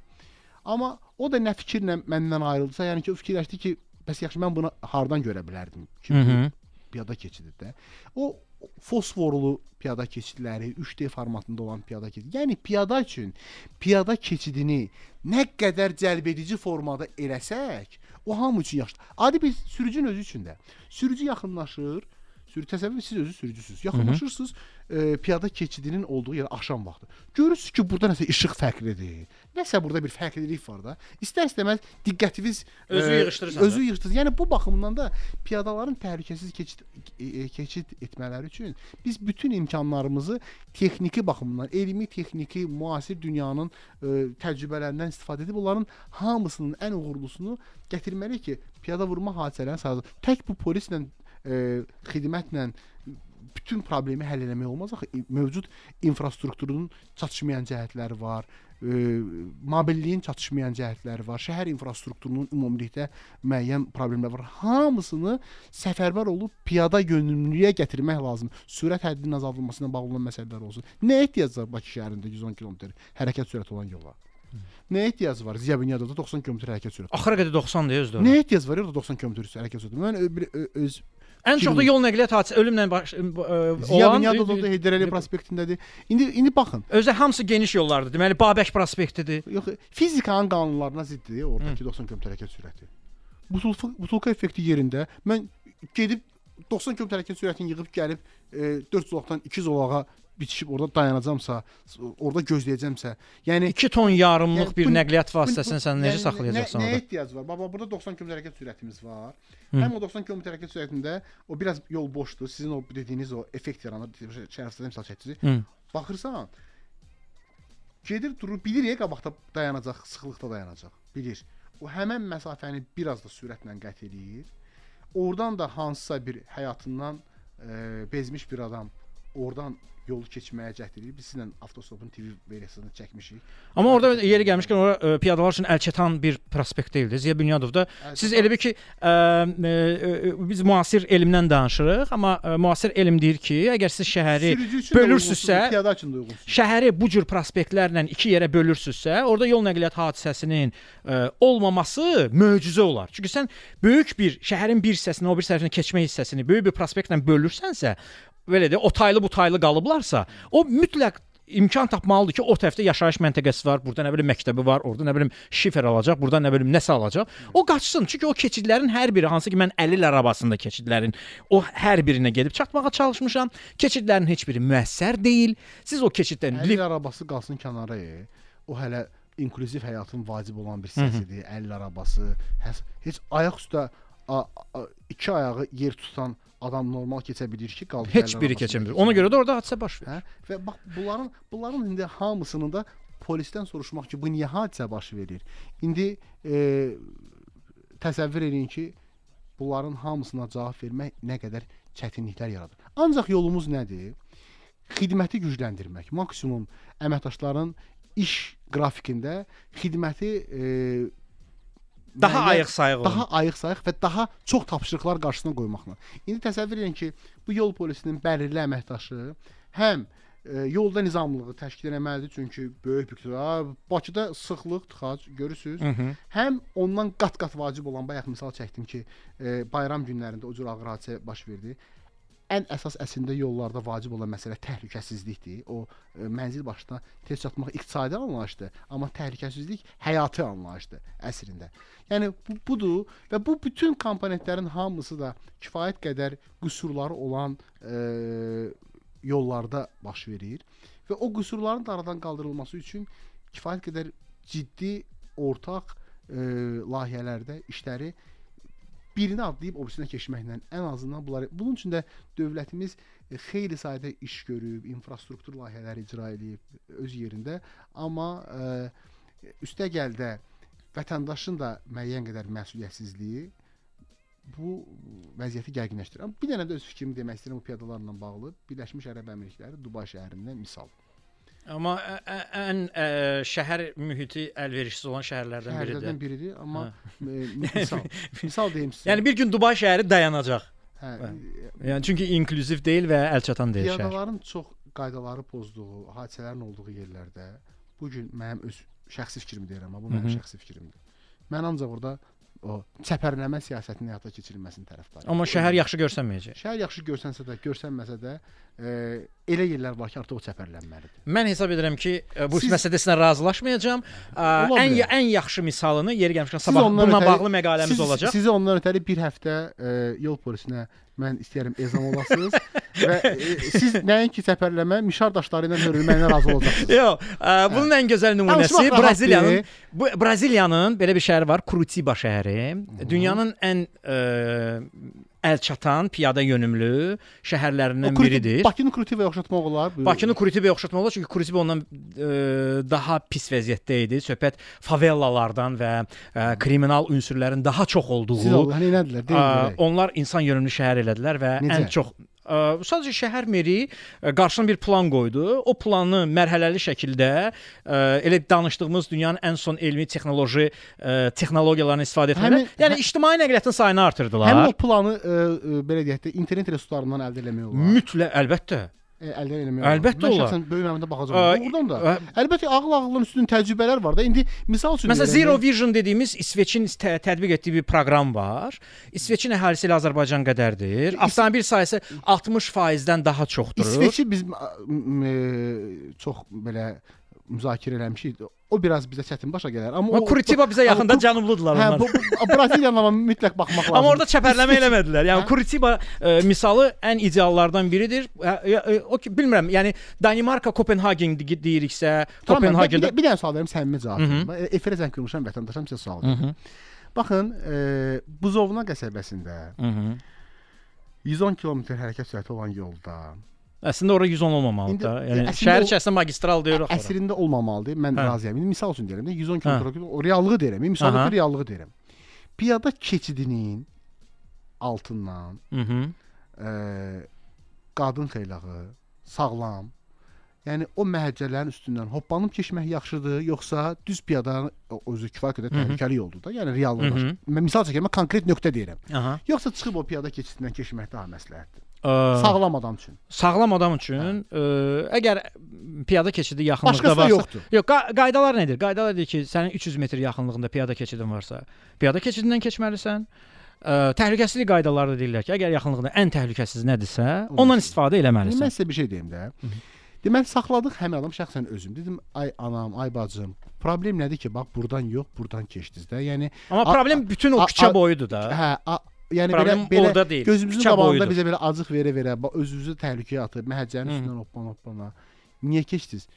Amma o da nə fikirlə məndən ayrıldısa, yəni ki, o fikirləşdi ki, bəs yaxşı mən bunu hardan görə bilərdim ki, bu Mhm. piyada keçididir də. O fosforlu piyada keçidləri, 3D formatında olan piyada keçid. Yəni piyada üçün piyada keçidini nə qədər cəlbedici formada eləsək, o hamı üçün yaxşıdır. Adi bir sürücünün özü üçün də. Sürücü yaxınlaşır, sürü təsəvvür siz özü sürücüsüz. Yaxınlaşırsınız, e, piyada keçidinin olduğu yerə axşam vaxtı. Görürsüz ki, burada nəsə işıq fərqlidir. Nəsə burada bir fərqlilik var da. İstər-istəməz diqqətiniz Özü e, yığışdırırsan Özü da. yığışdırır. Yəni bu baxımdan da piyadaların təhlükəsiz keçid e, e, keçid etmələri üçün biz bütün imkanlarımızı texniki baxımdan, elmi, texniki, müasir dünyanın e, təcrübələrindən istifadə edib onların hamısının ən uğurlusunu gətirməliyik ki, piyada vurma hadisələrini sayılır. Tək bu polislə e, xidmətlə bütün problemi həll etmək olmaz axı. Mövcud infrastrukturun çatışmayan cəhətləri var. E, mobilliyin çatışmayan cəhətləri var. Şəhər infrastrukturunun ümumilikdə müəyyən problemləri var. Hamısını səfərbər olub piyada yönümlülüyə gətirmək lazımdır. Sürət həddinin azaldılması ilə bağlı olan məsələlər olsun. Nə ehtiyac var Bakı şəhərində 110 km hərəkət sürəti olan yola? Nə ehtiyac var Ziya Bünyadovda 90 km hərəkət sürəti? Axıra qədər 90 deyir özdə. Nə ehtiyac var orada 90 km hərəkət sürəti? Mən ö- bir- ö- öz Ən çox da yol nəqliyyat hadisəsi ölümlə baş, ə, Ziya olan Bünyadovda Heydər Əliyev prospektindədir. İndi indi baxın. Özü hamısı geniş yollardır. Deməli Babək prospektidir. Yox, fizikanın qanunlarına ziddir oradakı 90 km hərəkət sürəti. Butulka, butulka effekti yerində mən gedib 90 km hərəkət sürətini yığıb gəlib e, 4 zolaqdan 2 zolağa bitişib orada dayanacamsa, orada gözləyəcəmsə, yəni 2 ton yarımlıq Yəni bir bu- nəqliyyat vasitəsini sən necə yəni saxlayacaqsan nə, orada? ehtiyac var? Baba burada 90 km hərəkət sürətimiz var. Hı. Həm o 90 km hərəkət sürətində o biraz yol boşdur. Sizin o dediyiniz o effekt yaranır. Şərəfsizdə misal çəkdiniz. Baxırsan, gedir durur, bilir ya qabaqda dayanacaq, sıxlıqda dayanacaq. Bilir. O həmin məsafəni biraz da sürətlə qət eləyir. Oradan da hansısa bir həyatından e, bezmiş bir adam oradan yolu keçməyə cəhd edir. Biz sizlə avtostopun TV versiyasını çəkmişik. Amma orada yeri gəlmişkən ora ə, piyadalar üçün əlçatan bir prospekt deyildi. Ziya Bünyadovda siz elə bir ki ə, ə, ə, biz müasir elmdən danışırıq, amma ə, müasir elm deyir ki, əgər siz şəhəri bölürsüzsə, piyada üçün də uyğunsuz. şəhəri bu cür prospektlərlə iki yerə bölürsüzsə, orada yol nəqliyyat hadisəsinin ə, olmaması möcüzə olar. Çünki sən böyük bir şəhərin bir hissəsini, o bir tərəfinə keçmə hissəsini böyük bir prospektlə bölürsənsə, belə də o taylı bu taylı qalıblarsa, o mütləq imkan tapmalıdır ki, o tərəfdə yaşayış məntəqəsi var, burada nə bilim məktəbi var, orada nə bilim şifer alacaq, burada nə bilim nəsə alacaq. O qaçsın. Çünki o keçidlərin hər biri hansı ki mən 50 il arabasında keçidlərin o hər birinə gedib çatmağa çalışmışam. Keçidlərin heç biri müəssər deyil. Siz o keçiddən Əl arabası qalsın kənara. e. O hələ inklüziv həyatın vacib olan bir hissəsidir. Əl arabası, həs- heç ayaq üstə a, a, iki ayağı yer tutan adam normal keçə bilir ki, qaldı Heç biri keçə bilmir. Ona görə də orada hadisə baş verir. Hə? Və bax bunların bunların indi hamısının da polisdən soruşmaq ki, bu niyə hadisə baş verir? İndi e, təsəvvür edin ki, bunların hamısına cavab vermək nə qədər çətinliklər yaradır. Ancaq yolumuz nədir? Xidməti gücləndirmək. Maksimum əməkdaşların iş qrafikində xidməti e, Daha müəyyən- ayıq-sayıq. Daha ayıq-sayıq və daha çox tapşırıqlar qarşısına qoymaqla. İndi təsəvvür edin ki, bu yol polisinin bəlirli əməkdaşı həm e, yolda nizamlılığı təşkil etməlidir, çünki böyük ha, Bakıda sıxlıq, tıxac görürsüz. Hı hı. Həm ondan qat-qat vacib olan bayaq misal çəkdim ki, e, bayram günlərində o cür ağır hadisə baş verdi. Ən əsas əslində yollarda vacib olan məsələ təhlükəsizlikdir. O e, mənzil başına tez çatmaq iqtisadi anlayışdır, amma təhlükəsizlik həyati anlayışdır əslində. Yəni bu budur və bu bütün komponentlərin hamısı da kifayət qədər qüsurları olan e, yollarda baş verir və o qüsurların da aradan qaldırılması üçün kifayət qədər ciddi ortaq e, layihələrdə işləri birini adlayıb o birisinə keçməklə ən azından bunları bunun üçün də dövlətimiz e, xeyli sayda iş görüb, infrastruktur layihələri icra edib öz yerində, amma e, üstəgəl də vətəndaşın da müəyyən qədər məsuliyyətsizliyi bu vəziyyəti gərginləşdirir. Amma bir dənə də öz fikrimi demək istəyirəm bu piyadalarla bağlı. Birləşmiş Ərəb Əmirlikləri Dubay şəhərindən misal. Amma ə, ə, ən ə, şəhər mühiti əlverişsiz olan şəhərlərdən biridir. Şəhərlərdən biridir, amma Hə. e, misal misal deyim sizə. Yəni bir gün Dubay şəhəri dayanacaq. Hə, Yəni çünki inklüziv deyil və əlçatan deyil şəhər. Piyadaların çox qaydaları pozduğu, hadisələrin olduğu yerlərdə bu gün mənim öz şəxsi fikrimi deyirəm, amma bu mənim Mhm. şəxsi fikrimdir. Mən ancaq orada o çəpərləmə siyasətinin həyata keçirilməsinin tərəfdarıyam. Amma şəhər yaxşı görsənməyəcək. Şəhər yaxşı görsənsə də, görsənməsə də, e, elə yerlər var ki, artıq o çəpərlənməlidir. Mən hesab edirəm ki, ə, bu Siz- məsələdə sizinlə razılaşmayacağam. Ə, Ola Ən bilər. ən yaxşı misalını yeri gəlmişkən sabah bununla ötəri- bağlı məqaləmiz siz, olacaq. Sizə ondan ötəri bir həftə e, yol polisinə mən istəyirəm ezam olasınız və e, siz nəinki çəpərləmə, mişar daşları ilə hörülməyinə razı olacaqsınız. Yox, ə, bunun ən gözəl nümunəsi. Braziliyanın bu Braziliyanın belə bir şəhəri var, Curitiba şəhəri. Dünyanın ən ə, əlçatan, piyada yönümlü şəhərlərindən Kuriti- biridir. Bakını Kuritivaya oxşatmaq olar. Bu- Bakını Kuritibaya oxşatmaq olar çünki Kuritiba ondan ə, daha pis vəziyyətdə idi. Söhbət favelalardan və ə, kriminal ünsürlərin daha çox olduğu. Siz nə elədilər? Deyin ə, görək. onlar insan yönümlü şəhər elədilər və Necə? ən çox ə, sadəcə şəhər meri ə, qarşısına bir plan qoydu. O planı mərhələli şəkildə ə, elə danışdığımız dünyanın ən son elmi texnoloji ə, texnologiyalarını istifadə etməklə, Həmin- yəni ictimai nəqliyyatın sayını artırdılar. Həmin o planı e, belə deyək də internet resurslarından əldə etmək olar. Mütləq əlbəttə. E, əldə etmək olar. Əlbəttə Mən olar. şəxsən böyük məmnuniyətlə Ə, baxacağam. Oradan da. Əlbəttə ağıl ağılın üstün təcrübələr var da. İndi misal üçün Məsələn Zero də. Vision dediyimiz İsveçin tə tətbiq etdiyi bir proqram var. İsveçin əhalisi ilə Azərbaycan qədərdir. Avtomobil sayısı 60%-dən daha çoxdur. İsveçi biz e, çox belə müzakirə eləmişik. O biraz bizə çətin başa gələr. Amma Amma Curitiba bizə yaxında, amma bu- cənubludular Hə, onlar. Braziliyanın amma mütləq baxmaq lazımdır. Amma orada çəpərləmə eləmədilər. Yəni Hə? Curitiba ə, misalı ən ideallardan biridir. Ə, ə, O ki bilmirəm, yəni Danimarka, Kopenhagen deyiriksə, Tamam, mən bir, Kopenhagendə də- bir dənə sual verim səmimi cavab verin. Mən Efirə zəng qurmuşam vətəndaşam sizə sual verim. Baxın, e, Buzovna qəsəbəsində Mhm. 110 km hərəkət sürəti olan yolda Əslində ora 110 olmamalıdır İndi- da. Yəni şəhər içərisində magistral deyirik. Əslində olmamalıdır. Mən Hə. razıyam. İndi misal üçün deyirəm də 110 Hə. km o reallığı deyirəm. Misalda Aha. reallığı deyirəm. Piyada keçidinin altından Mhm. e, qadın xeylağı sağlam. Yəni o məhəccələrin üstündən hoppanıb keçmək yaxşıdır, yoxsa düz piyada özü kifayət qədər təhlükəli yoldur da. Yəni real Hı yolda. hı. Mən misal çəkirəm, konkret nöqtə deyirəm. Aha. Yoxsa çıxıb o piyada keçidindən keçmək daha məsləhətdir. Ə, Sağlam adam üçün. Sağlam adam üçün, ə, əgər piyada keçidi yaxınlıqda Başqası varsa, yoxdur. Yox, qa qaydalar nədir? Qaydalar deyir ki, sənin 300 metr yaxınlığında piyada keçidin varsa, piyada keçidindən keçməlisən. Ə, təhlükəsizlik qaydaları da deyirlər ki, əgər yaxınlığında ən təhlükəsiz nədirsə, ondan istifadə eləməlisən. Mən sizə bir şey deyim də. Deməli saxladıq həmin adam şəxsən özüm. Dedim ay anam, ay bacım, problem nədir ki, bax burdan yox, burdan keçdiniz də. Yəni Amma problem bütün o küçə boyudur da. Hə, yəni Problem belə belə deyil, gözümüzün qabağında bizə belə acıq verə-verə, özünüzü təhlükəyə atıb, məhəccərin üstündən hoppan hoppana. Niyə keçdiniz?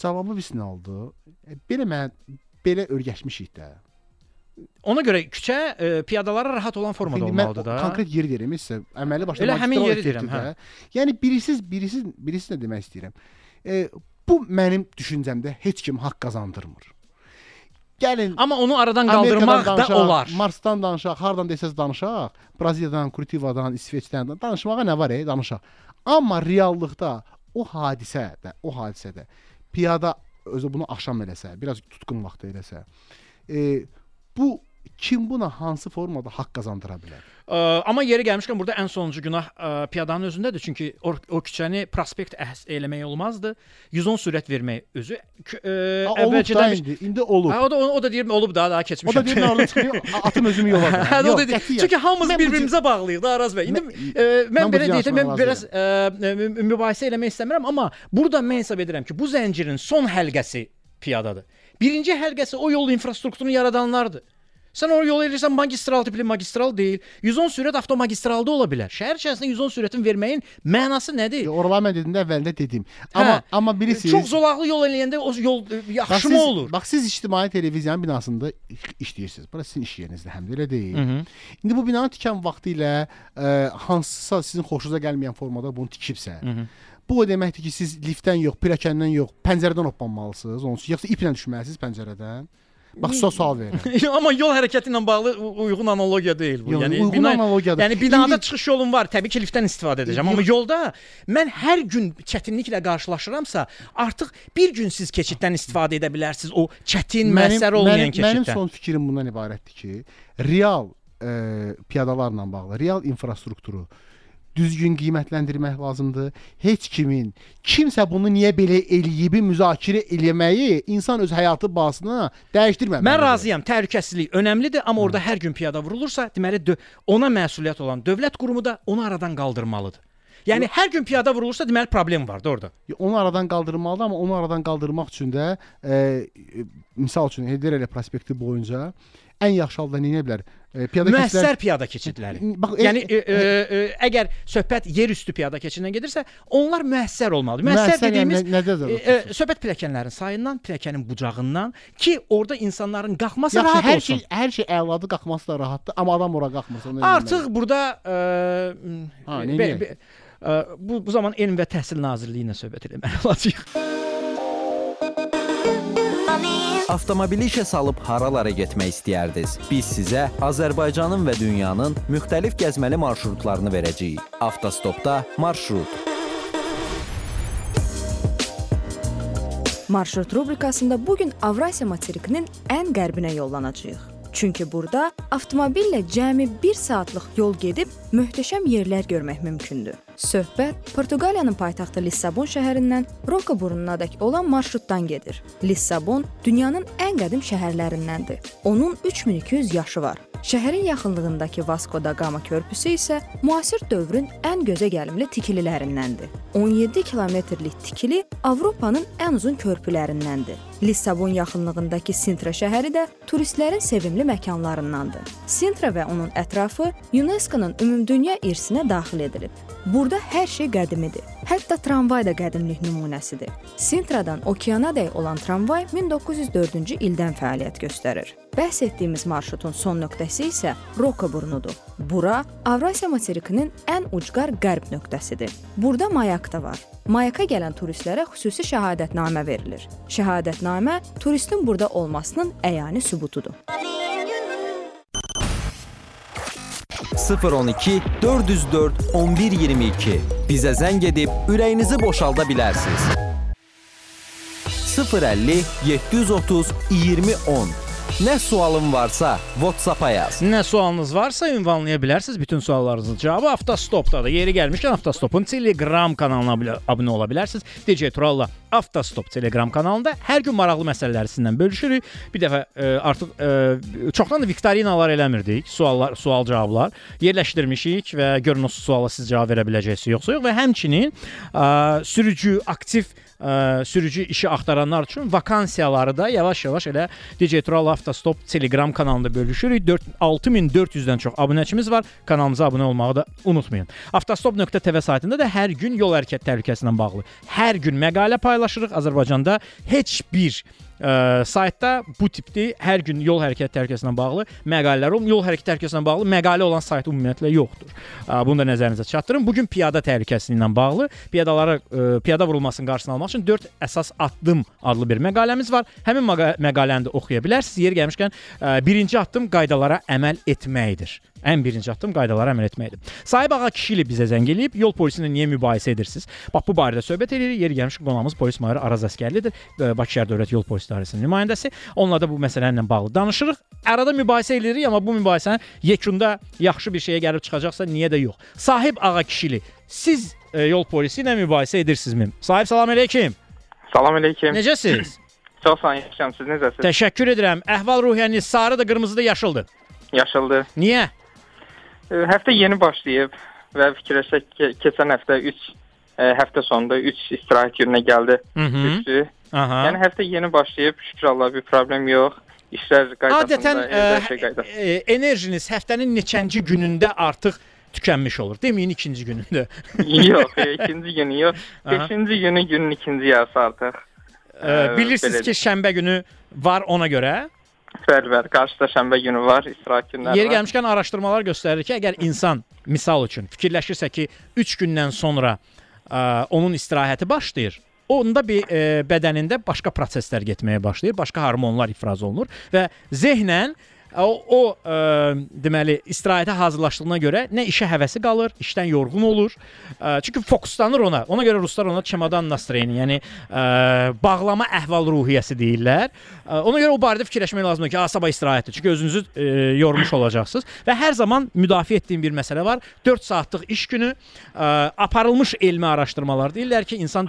Cavabı biz nə oldu? E, Belə mən belə örgəşmişik də. Ona görə küçə ə, piyadalara rahat olan formada mən olmalıdır da. Konkret yeri deyirəm sizə. Əməli başda Elə həmin yeri deyirəm, hə. Yəni birisiz, birisiz, birisi nə demək istəyirəm? E, bu mənim düşüncəmdə heç kim haqq qazandırmır. Gəlin Amma onu aradan qaldırmaq da danışaq, olar. Marsdan danışaq, hardan desəz danışaq, Braziliyadan, Kuritivadan, İsveçdən danışmağa nə var, e, danışaq. Amma reallıqda o hadisədə, o hadisədə piyada özü bunu axşam eləsə, biraz tutqun vaxtda eləsə, e, bu kim buna hansı formada haqq qazandıra bilər? Ə, amma yeri gəlmişkən burada ən sonuncu günah ə, piyadanın özündədir. Çünki o, o küçəni prospekt əhs eləmək olmazdı. 110 sürət vermək özü ə, Ha, olub da əvvəlcədən indi, indi olub. Ha, o da o da deyir olub da daha keçmişəm. O da deyir mən oradan çıxıyorum, a- atım özümü yola. Hə, o da deyir. Çünki hamımız bir-birimizə bağlıyıq da Araz bəy. İndi ə, mən mən belə deyəcəm, mən biraz ə, mü- mübahisə eləmək istəmirəm, amma burada mən hesab edirəm ki, bu zəncirin son həlqəsi piyadadır. Birinci həlqəsi o yol infrastrukturunu yaradanlardır. Sən o yol edirsən magistral tipli magistral deyil. 110 sürət avtomagistralda ola bilər. Şəhər içərisində 110 sürətin verməyin mənası nədir? Oralar mən dediyimdə əvvəldə dedim. Amma Hə, amma bilirsiniz Çox zolaqlı yol eləyəndə o yol yaxşı siz, mı olur? Bax siz ictimai televiziyanın binasında işləyirsiniz. Bura sizin iş yerinizdir, həm də elə deyil. Hı hı. İndi bu binanı tikən vaxtı ilə ə, hansısa sizin xoşunuza gəlməyən formada bunu tikibsə, Hı hı. bu o deməkdir ki, siz liftdən yox, pilləkəndən yox, pəncərədən hoppanmalısınız. Üçün yoxsa iplə düşməlisiniz pəncərədən. Bax sizə sual verirəm. Amma yol hərəkəti ilə bağlı uyğun analogiya deyil bu. Yox, yəni uyğun analogiyadır. Yəni binada İndi- çıxış yolum var, təbii ki, liftdən istifadə edəcəm. Amma yolda mən hər gün çətinliklə qarşılaşıramsa, artıq bir gün siz keçiddən istifadə edə bilərsiniz. O çətin, müəssər olmayan mənim, mənim keçiddən. son fikrim bundan ibarətdir ki, real ə, piyadalarla bağlı, real infrastrukturu düzgün qiymətləndirmək lazımdır. Heç kimin kimsə bunu niyə belə eləyibi müzakirə eləməyi insan öz həyatı bahasına dəyişdirməməlidir. Mən razıyam. Təhlükəsizlik önəmlidir, amma orada hər gün piyada vurulursa, deməli ona məsuliyyət olan dövlət qurumu da onu aradan qaldırmalıdır. Yəni hər gün piyada vurulursa, deməli problem vardı orada. Onu aradan qaldırmalıdır, amma onu aradan qaldırmaq üçün də e, e, misal üçün Heydər elə prospekti boyunca ən yaxşı halda nə edə bilər? E, piyada Müəssər keçidlər- piyada keçidləri. Bax, e- yəni e, e, e, əgər söhbət yerüstü piyada keçidindən gedirsə, onlar müəssər olmalıdır. Müəssər, Müəssər yəni dediyimiz nəzərdə e, e, söhbət pilləkənlərin sayından, pilləkənin bucağından ki, orada insanların qalxması Yaxşı, rahat hər olsun. şey hər şey əladır, qalxması da rahatdır, amma adam ora qalxmasa nə Artıq burada e, Ha, e, be- be- e, bu bu zaman Elm və Təhsil Nazirliyi ilə söhbət eləməli olacağıq. Avtomobili işə salıb haralara getmək istəyərdiniz? Biz sizə Azərbaycanın və dünyanın müxtəlif gəzməli marşrutlarını verəcəyik. Avtostopda marşrut. Marşrut rubrikasında bu gün Avrasiya materikinin ən qərbinə yollanacağıq. Çünki burada avtomobillə cəmi 1 saatlıq yol gedib möhtəşəm yerlər görmək mümkündür. Söhbət Portuqaliyanın paytaxtı Lissabon şəhərindən Roka burnunadək olan marşrutdan gedir. Lissabon dünyanın ən qədim şəhərlərindəndir. Onun 3200 yaşı var. Şəhərin yaxınlığındakı Vasco da Gama körpüsü isə müasir dövrün ən gözə gəlimli tikililərindəndir. 17 kilometrlik tikili Avropanın ən uzun körpülərindəndir. Lissabon yaxınlığındakı Sintra şəhəri də turistlərin sevimli məkanlarındandır. Sintra və onun ətrafı UNESCO-nun Ümumdünya irsinə daxil edilib. Burada hər şey qədimidir. Hətta tramvay da qədimlik nümunəsidir. Sintradan okeanadək olan tramvay 1904-cü ildən fəaliyyət göstərir. Bəhs etdiyimiz marşrutun son nöqtəsi isə Roka burnudur. Bura Avrasiya materikinin ən ucqar qərb nöqtəsidir. Burada mayak da var. Mayaka gələn turistlərə xüsusi şəhadətnamə verilir. Şəhadətnamə turistin burada olmasının əyani sübutudur. 012 404 1122. Bizə zəng edib ürəyinizi boşalda bilərsiniz. 050 730 2010. Nə sualın varsa WhatsApp-a yaz. Nə sualınız varsa ünvanlaya bilərsiniz bütün suallarınızın cavabı Avtostopdadır. Yeri gəlmişkən Avtostopun Telegram kanalına abunə ola bilərsiniz. DJ Turalla Avtostop Telegram kanalında hər gün maraqlı məsələləri sizinlə bölüşürük. Bir dəfə ə, artıq ə, çoxdan da viktorinalar eləmirdik. Suallar, sual cavablar yerləşdirmişik və görün o suala siz cavab verə biləcəksiniz yoxsa yox və həmçinin ə, sürücü aktiv ə, sürücü işi axtaranlar üçün vakansiyaları da yavaş-yavaş elə DJ Tural Avtostop Telegram kanalında bölüşürük. 4 6400-dən çox abunəçimiz var. Kanalımıza abunə olmağı da unutmayın. Avtostop.tv saytında da hər gün yol hərəkət təhlükəsindən bağlı hər gün məqalə paylaşırıq. Azərbaycanda heç bir ə, saytda bu tipli hər gün yol hərəkət təhlükəsindən bağlı məqalələr olmur. Yol hərəkət təhlükəsindən bağlı məqalə olan sayt ümumiyyətlə yoxdur. Ə, bunu da nəzərinizə çatdırın. Bu gün piyada təhlükəsizliyi ilə bağlı piyadalara ə, piyada vurulmasının qarşısını almaq üçün 4 əsas addım adlı bir məqaləmiz var. Həmin məqa məqaləni də oxuya bilərsiniz. Yeri gəlmişkən ə, birinci addım qaydalara əməl etməkdir. Ən birinci addım qaydalara əməl etməkdir. Sahib ağa kişili bizə zəng eləyib, yol polisi ilə niyə mübahisə edirsiniz? Bax bu barədə söhbət edirik. Yeri gəlmiş qonağımız polis mayori Araz Əskərlidir, Bakı şəhər Dövlət Yol Polisi İdarəsinin nümayəndəsi. Onunla da bu məsələ ilə bağlı danışırıq. Arada mübahisə edirik, amma bu mübahisənin yekunda yaxşı bir şeyə gəlib çıxacaqsa niyə də yox? Sahib ağa kişili, siz ə, yol polisi ilə mübahisə edirsinizmi? Sahib salam əleykum. Salam əleykum. Necəsiz? Çox sağ olun. Siz necəsiz? Təşəkkür edirəm. Əhval-ruhiyyəniz sarıdır, qırmızıdır, yaşıldır. Yaşıldır. Niyə? E, Həftə yeni başlayıb və fikirləşək ki, keçən həftə 3 həftə sonunda 3 istirahət gününə gəldi. Aha. Yəni həftə yeni başlayıb, şükür Allah bir problem yox. İşlər qaydasında, Adətən hər şey qaydasında. ə, enerjiniz həftənin neçənci günündə artıq tükənmiş olur. Deməyin ikinci günündə. yox, e, ikinci günü yox. Aha. Beşinci günü günün ikinci yarısı artıq. Ə, bilirsiniz belədir. ki, şənbə günü var ona görə. Bəli, bəli. Qarşıda şənbə günü var, istirahət günləri Yeri gəlmişkən araşdırmalar göstərir ki, əgər insan misal üçün fikirləşirsə ki, 3 gündən sonra ə, onun istirahəti başlayır, onda bir ə, bədənində başqa proseslər getməyə başlayır, başqa hormonlar ifraz olunur və zehnən o, o ə, deməli istirahətə hazırlaşdığına görə nə işə həvəsi qalır, işdən yorğun olur. Ə, çünki fokuslanır ona. Ona görə ruslar ona çemadan nastroyeni, yəni ə, bağlama əhval-ruhiyyəsi deyirlər. Ə, ona görə o barədə fikirləşmək lazımdır ki, "A, sabah istirahətdir." Çünki özünüzü ə, yormuş olacaqsınız və hər zaman müdafiə etdiyim bir məsələ var. 4 saatlıq iş günü ə, aparılmış elmi araşdırmalar deyirlər ki, insan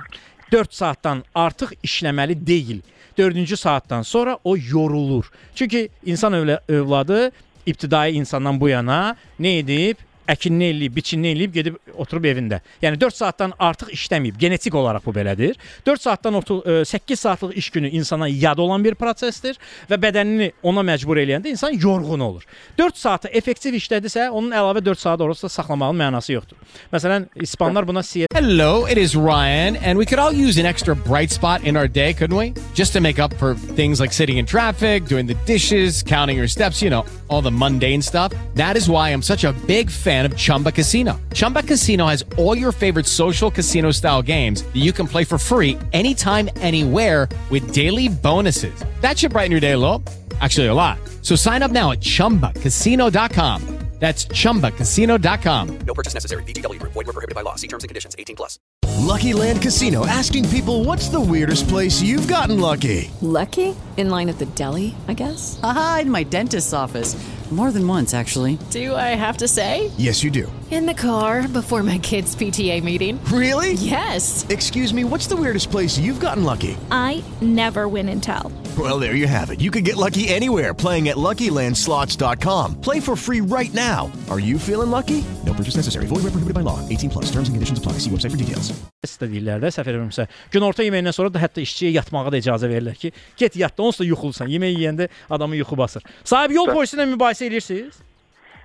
4 saatdan artıq işləməli deyil. 4-cü saatdan sonra o yorulur. Çünki insan övladı ibtidai insandan bu yana nə edib? Əkinini eləyib, biçinini eləyib gedib oturub evində. Yəni 4 saatdan artıq işləməyib. Genetik olaraq bu belədir. 4 saatdan otur, ə, 8 saatlıq iş günü insana yad olan bir prosesdir və bədənini ona məcbur eləyəndə insan yorğun olur. 4 saatı effektiv işlədisə, onun əlavə 4 saat orada saxlamağın mənası yoxdur. Məsələn, İspanlar buna Hello, it is Ryan, and we could all use an extra bright spot in our day, couldn't we? Just to make up for things like sitting in traffic, doing the dishes, counting your steps, you know, all the mundane stuff. That is why I'm such a big fan of Chumba Casino. Chumba Casino has all your favorite social casino style games that you can play for free anytime, anywhere with daily bonuses. That should brighten your day a little. Actually, a lot. So sign up now at chumbacasino.com. That's chumbacasino.com. No purchase necessary. VGW Group. Void were prohibited by law. See terms and conditions. 18 plus. Lucky Land Casino asking people what's the weirdest place you've gotten lucky? Lucky? In line at the deli, I guess? Aha, in my dentist's office. More than once, actually. Do I have to say? Yes, you do. In the car before my kids' PTA meeting. Really? Yes. Excuse me, what's the weirdest place you've gotten lucky? I never win and tell. Well, there you have it. You can get lucky anywhere playing at LuckyLandSlots.com. Play for free right now. Are you feeling lucky? No purchase necessary. Void where prohibited by law. 18 plus. Terms and conditions apply. See website for details. istədiklər də səhv eləmirəmsə. Günorta yeməyindən sonra da hətta işçiyə yatmağa da icazə verirlər ki, get yat da onsuz da yuxulusan. Yemək yeyəndə adamı yuxu basır. Sahib yol polisi ilə mübahisə edirsiniz?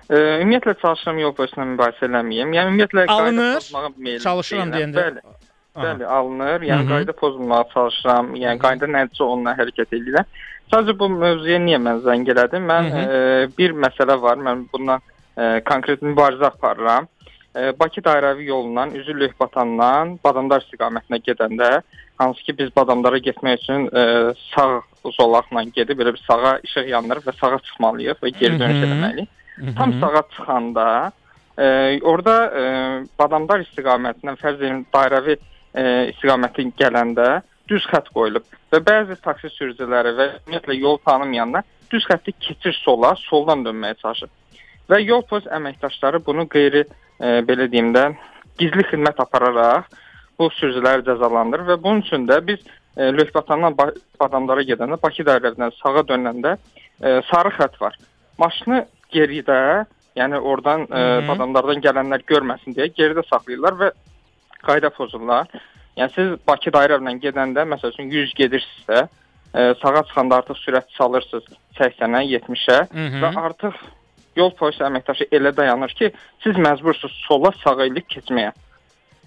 E, ümumiyyətlə çalışıram yol polisindən mübahisə eləməyim. Yəni ümumiyyətlə Alınır, çalışıram deyəndə. Bəli. Bəli, alınır. Yəni Hı hı. qayda pozmamağa çalışıram. Yəni qayda nəticə onunla hərəkət edirəm. Sadəcə bu mövzuya niyə mən zəng elədim? Mən Hı e, bir məsələ var. Mən bundan e, konkret mübarizə aparıram. E, Bakı dairəvi yolundan Üzülük batandan Badamdar istiqamətinə gedəndə hansı ki biz Badamdara getmək üçün e, sağ zolaqla gedib belə bir sağa işıq yandırıb və sağa çıxmalıyıq və geri dönüş Hı hı. etməliyik. Tam hı. sağa çıxanda E, orada e, Badamdar istiqamətindən fərz edin dairəvi e, istiqamətin gələndə düz xətt qoyulub və bəzi taksi sürücüləri və ümumiyyətlə yol tanımayanlar düz xətti keçir sola, soldan dönməyə çalışır. Və yol polis əməkdaşları bunu qeyri e, belə deyim də gizli xidmət apararaq bu sürücüləri cəzalandırır və bunun üçün də biz e, Lövhbatandan Badamdara gedəndə Bakı dairəsindən sağa dönəndə e, sarı xətt var. Maşını geridə, yəni oradan e, Badamdardan gələnlər görməsin deyə geridə saxlayırlar və qayda pozurlar. Yəni siz Bakı dairəsindən gedəndə məsəl üçün 100 gedirsinizsə, e, sağa çıxanda artıq sürət salırsınız 80-ə, 70-ə Mhm. və artıq yol polisi əməkdaşı elə dayanır ki, siz məcbursunuz sola sağ əyilib keçməyə.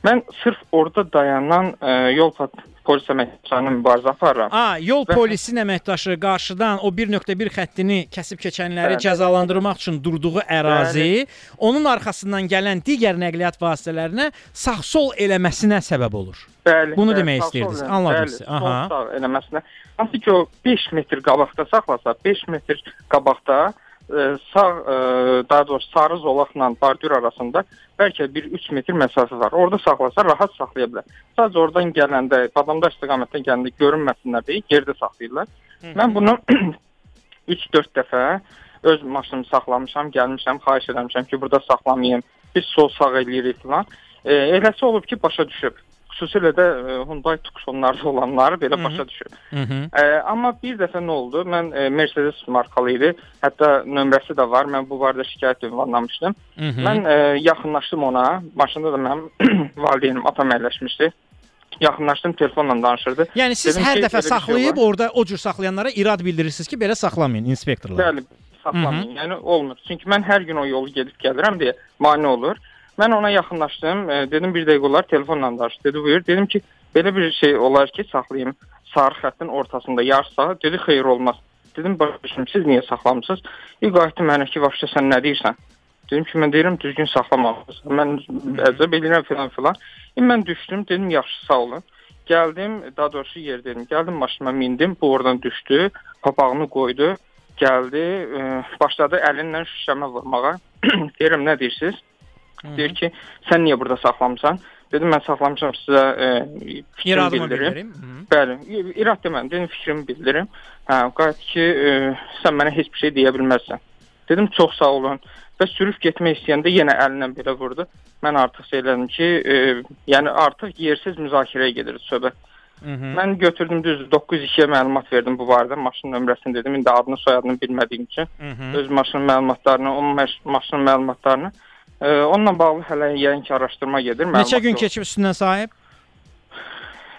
Mən sırf orada dayanan e, yol po- polis əməkdaşlarının mübarizə aparıram. A, yol Və- polisin əməkdaşı qarşıdan o 1.1 xəttini kəsib keçənləri Bəli. cəzalandırmaq üçün durduğu ərazi, onun arxasından gələn digər nəqliyyat vasitələrinə sağ-sol eləməsinə səbəb olur. Bəli. Bunu bəli, demək istəyirdiniz. Anladım bəli, sizi. Aha. Sağ eləməsinə. Hansı ki o 5 metr qabaqda saxlasa, 5 metr qabaqda sağ e, daha doğrusu sarı zolaqla bordür arasında bəlkə bir 3 metr məsafə var. Orada saxlasa rahat saxlaya bilər. Sadəcə oradan gələndə, Badamdar istiqamətdən gələndə görünməsinlər deyə geridə saxlayırlar. Mən bunu 3-4 dəfə öz maşınımı saxlamışam, gəlmişəm, xahiş etmişəm ki, burada saxlamayım. Biz sol sağ eləyirik filan. E, eləsi olub ki, başa düşüb. Xüsusilə də e, Hyundai Tucsonlarda olanlar belə Hı hı. başa düşüb. Hı -hı. E, amma bir dəfə nə oldu? Mən e, Mercedes markalı idi. Hətta nömrəsi də var. Mən bu barədə şikayət ünvanlamışdım. Hı hı. Mən e, yaxınlaşdım ona. Maşında da mənim valideynim, atam əyləşmişdi. Yaxınlaşdım, telefonla danışırdı. Yəni siz Dedim hər ki, dəfə belə bir şey saxlayıb var. orada o cür saxlayanlara irad bildirirsiniz ki, belə saxlamayın inspektorlar. Bəli, saxlamayın. Yəni olmur. Çünki mən hər gün o yolu gedib gəlirəm deyə mane olur. Mən ona yaxınlaşdım. E, dedim bir dəqiqə olar telefonla danış. Dedi buyur. Dedim ki, belə bir şey olar ki, saxlayım sarı xəttin ortasında yarı sağ. Dedi xeyir olmaz. Dedim başım siz niyə saxlamısınız? İlk qayıtdı mənə ki, vəbşə sən nə deyirsən? Dedim ki, mən deyirəm düzgün saxlamamısınız. Mən əzəb edirəm filan filan. İndi mən düşdüm, dedim yaxşı sağ olun. Gəldim, daha doğrusu yer dedim. Gəldim maşınıma mindim, bu oradan düşdü, papağını qoydu, gəldi, e, başladı əlinlə şüşəmə vurmağa. Deyirəm nə deyirsiniz? Deyir ki, sən niyə burada saxlamısan? Dedim mən saxlamışam sizə e, fikrimi İradımı bildirim. bildirim. Hı -hı. Bəli, irad demədim, dedim fikrimi bildirim. Hə, qayıt ki, e, sən mənə heç bir şey deyə bilməzsən. Dedim çox sağ olun. Və sürüb getmək istəyəndə yenə əlinlə belə vurdu. Mən artıq söylədim ki, e, yəni artıq yersiz müzakirəyə gedir söhbət. Hı -hı. Mən götürdüm düz 902-yə məlumat verdim bu barədə. Maşının nömrəsini dedim. İndi adını, soyadını bilmədiyim üçün Hı -hı. öz maşının məlumatlarını, onun maş- maşının məlumatlarını e, onunla bağlı hələ yəqin ki araşdırma gedir. Neçə gün keçib üstündən sahib?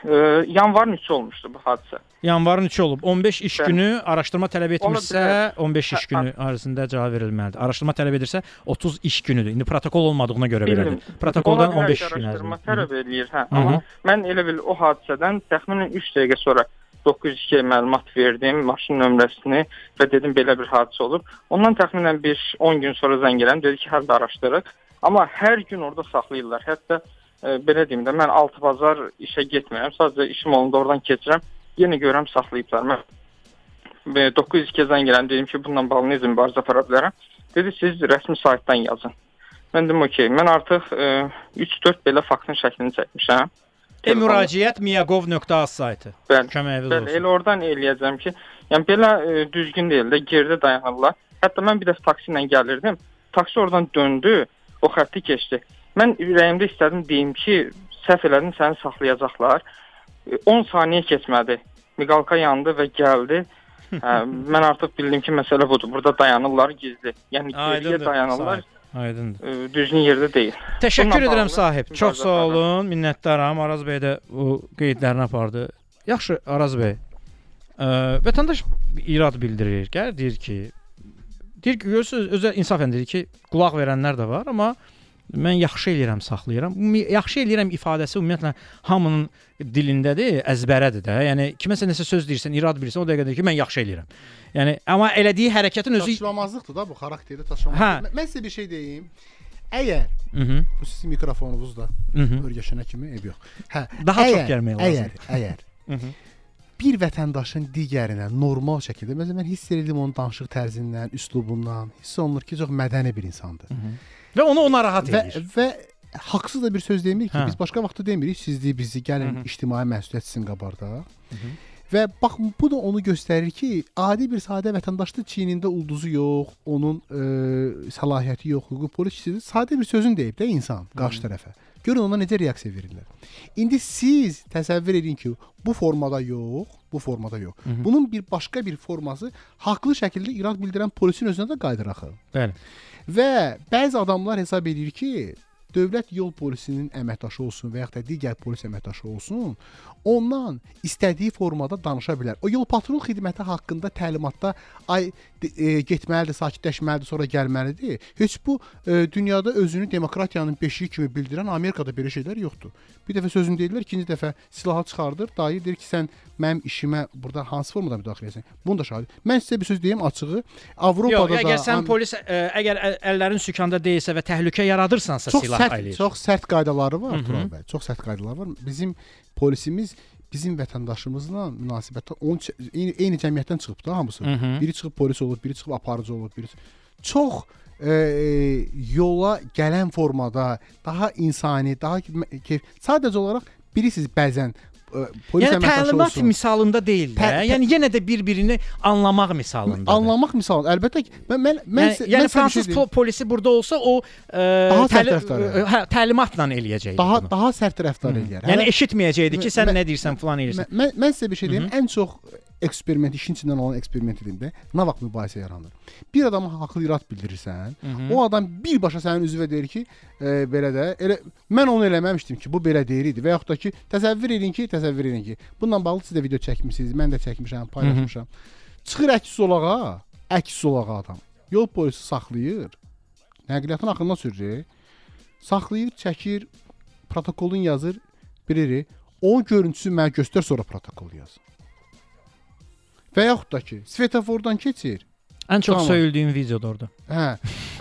E, yanvarın 3-ü olmuşdu bu hadisə. Yanvarın 3 olub. 15 iş Bəli. günü araşdırma tələb bilər. 15 iş Hə, günü arasında cavab verilməlidir. Araşdırma tələb edirsə 30 iş günüdür. İndi protokol olmadığına görə belədir. Protokoldan Ola bilər 15 ki, iş günü araşdırma ərzində. tələb eləyir, hə. Amma mən elə bil o hadisədən təxminən 3 dəqiqə sonra 902-yə məlumat verdim, maşın nömrəsini və dedim belə bir hadisə olub. Ondan təxminən 5-10 gün sonra zəng gələm, dedi ki, hələ də araşdırırıq. Amma hər gün orada saxlayırlar. Hətta e, belə deyim də mən 6 bazar işə getmirəm. Sadəcə işim olanda oradan keçirəm. Yenə görürəm saxlayıblar. Mən e, 902-yə zəng gələm, dedim ki, bununla bağlı necə mübarizə apara bilərəm? Dedi siz rəsmi saytdan yazın. Mən dedim okey. Mən artıq e, 3-4 belə faktın şəklini çəkmişəm. E müraciət miyagov.az saytı. Bəli. Köməyiniz Bəli, olsun. elə oradan eləyəcəm ki, yəni belə e, düzgün deyil də, geridə dayanırlar. Hətta mən bir dəfə taksi ilə gəlirdim. Taksi oradan döndü, o xətti keçdi. Mən ürəyimdə istədim deyim ki, səhv elədin, səni saxlayacaqlar. E, 10 saniyə keçmədi. Miqalka yandı və gəldi. Hə, mən artıq bildim ki, məsələ budur. Burada dayanırlar gizli. Yəni geriyə dayanırlar. Aydındır. Düzgün yerdə deyil. Təşəkkür Bununla edirəm sahib. Çox sağ olun. Minnətdaram. Araz bəy də bu qeydlərini apardı. Yaxşı Araz bəy. Ə, vətəndaş irad bildirir. Gəl deyir ki, deyir ki, görürsüz, özə insafən deyir ki, qulaq verənlər də var, amma mən yaxşı eləyirəm, saxlayıram. Yaxşı eləyirəm ifadəsi ümumiyyətlə hamının dilindədir, əzbərədir də. Yəni kiməsə nəsə söz deyirsən, irad bilirsən, o dəqiqə deyir ki, mən yaxşı eləyirəm. Yəni amma elədiyi hərəkətin özü Çatışmamazlıqdır da bu xarakterdə çatışmamazlıq. Hə. Mən- sizə bir şey deyim. Əgər Mhm. bu sizin mikrofonunuz da örgəşənə kimi ev yox. Hə, Daha çox əgər- gəlmək Əgər, lazımdır. əgər Mhm. bir vətəndaşın digərinə normal şəkildə, məsələn mən hiss edirdim onun danışıq tərzindən, üslubundan, hiss olunur ki, çox mədəni bir insandır. Mhm. Və onu o narahat və, edir. və haqsız da bir söz demir ki, Hə. biz başqa vaxtda demirik, sizlik bizi gəlin Hı -hı. ictimai məsuliyyət sizin qabardaq. Və bax bu da onu göstərir ki, adi bir sadə vətəndaşdır, çiynində ulduzu yox, onun e, səlahiyyəti yox, hüquq polisçisidir. Sadə bir sözün deyib də insan qarşı tərəfə. Görün ona necə reaksiya verirlər. İndi siz təsəvvür edin ki, bu formada yox, bu formada yox. Hı -hı. Bunun bir başqa bir forması haqlı şəkildə irad bildirən polisin özünə də qayıdır axı. Bəli. Və bəzi adamlar hesab edir ki, dövlət yol polisinin əməkdaşı olsun və yaxud da digər polis əməkdaşı olsun, ondan istədiyi formada danışa bilər. O yol patrul xidməti haqqında təlimatda ay e, getməlidir, sakitləşməlidir, sonra gəlməlidir. Heç bu e, dünyada özünü demokratiyanın beşiyi kimi bildirən Amerikada belə şeylər yoxdur. Bir dəfə sözünü deyirlər, ikinci dəfə silahı çıxardır, dayı deyir ki, sən mənim işimə burada hansı formada müdaxilə edirsən? Bunu da şahid. Mən sizə bir söz deyim açığı. Avropada Yox, da əgər sən polis ə, əgər əl- əllərin sükanda deyilsə və təhlükə yaradırsansa çox silah ələyir. çox sərt qaydaları var. Tural bəy. Çox sərt qaydaları var. Bizim polisimiz bizim vətəndaşımızla münasibətdə onun eyni, eyni cəmiyyətdən çıxıb da hamısı. Hı hı. Biri çıxıb polis olub, biri çıxıb aparıcı olub, biri çox e, yola gələn formada, daha insani, daha keyf. Sadəcə olaraq birisiz bəzən polis yəni əməkdaşı təlimat olsun. misalında deyil də. Yəni yenə də bir-birini anlamaq misalında. Anlamaq misal. Əlbəttə ki, mən mən mən yəni, yəni mən bir fransız şey po polisi burada olsa o ə, Daha sərt təli- ə, hə, təlimatla eləyəcəkdi. daha bunu. daha sərt rəftar eləyər. Yəni Hələ- eşitməyəcəkdi ki, sən Mən- nə deyirsən, falan eləyirsən. Mən, mən sizə bir şey deyim. Ən çox eksperiment işin içindən olan eksperiment edində nə vaxt mübahisə yaranır. Bir adama haqlı irad bildirirsən, Hı hı. o adam birbaşa sənin üzvə deyir ki, e, belə də elə mən onu eləməmişdim ki, bu belə deyir idi və yaxud da ki, təsəvvür edin ki, təsəvvür edin ki, bununla bağlı siz də video çəkmisiniz, mən də çəkmişəm, paylaşmışam. Çıxır əks zolağa, əks zolağa adam. Yol polisi saxlayır. Nəqliyyatın axırına sürür. Saxlayır, çəkir, protokolun yazır, biri onun görüntüsü mənə göstər sonra protokol yaz. Və yaxud da ki, svetofordan keçir. Ən çox Tamam. söyüldüyüm videodur orada. Hə.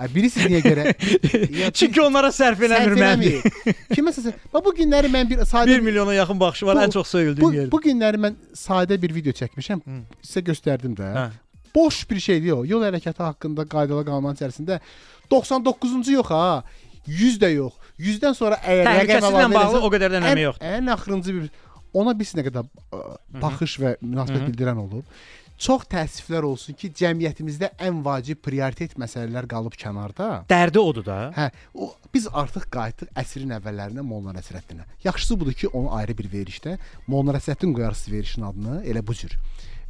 Hə, Birisi niyə görə? Çünki onlara sərf eləmir mən. Kiməsə bax bu günləri mən bir sadə 1 milyona yaxın baxışı var, Bu- ən çox söyüldüyüm yerdir. bu günləri mən sadə bir video çəkmişəm. Sizə göstərdim də. Hə. Boş bir şeydir o. Yol hərəkəti haqqında qaydalar qanunların içərisində 99-cu yox ha. 100 də yox. 100-dən sonra əgər Təhlükəsizliklə rəqəm əlavə bağlı eləsən, o qədər də önəmi yoxdur. Ən axırıncı bir ona bir nə qədər ə, baxış və münasibət Hı hı. bildirən olub. Çox təəssüflər olsun ki, cəmiyyətimizdə ən vacib prioritet məsələlər qalıb kənarda. Dərdi odur da. Hə, o biz artıq qayıtdıq əsrin əvvəllərinə Molla Nəsrəddinə. Yaxşısı budur ki, onu ayrı bir verişdə Molla Nəsrəddin qoyarsınız verişin adını elə bu cür.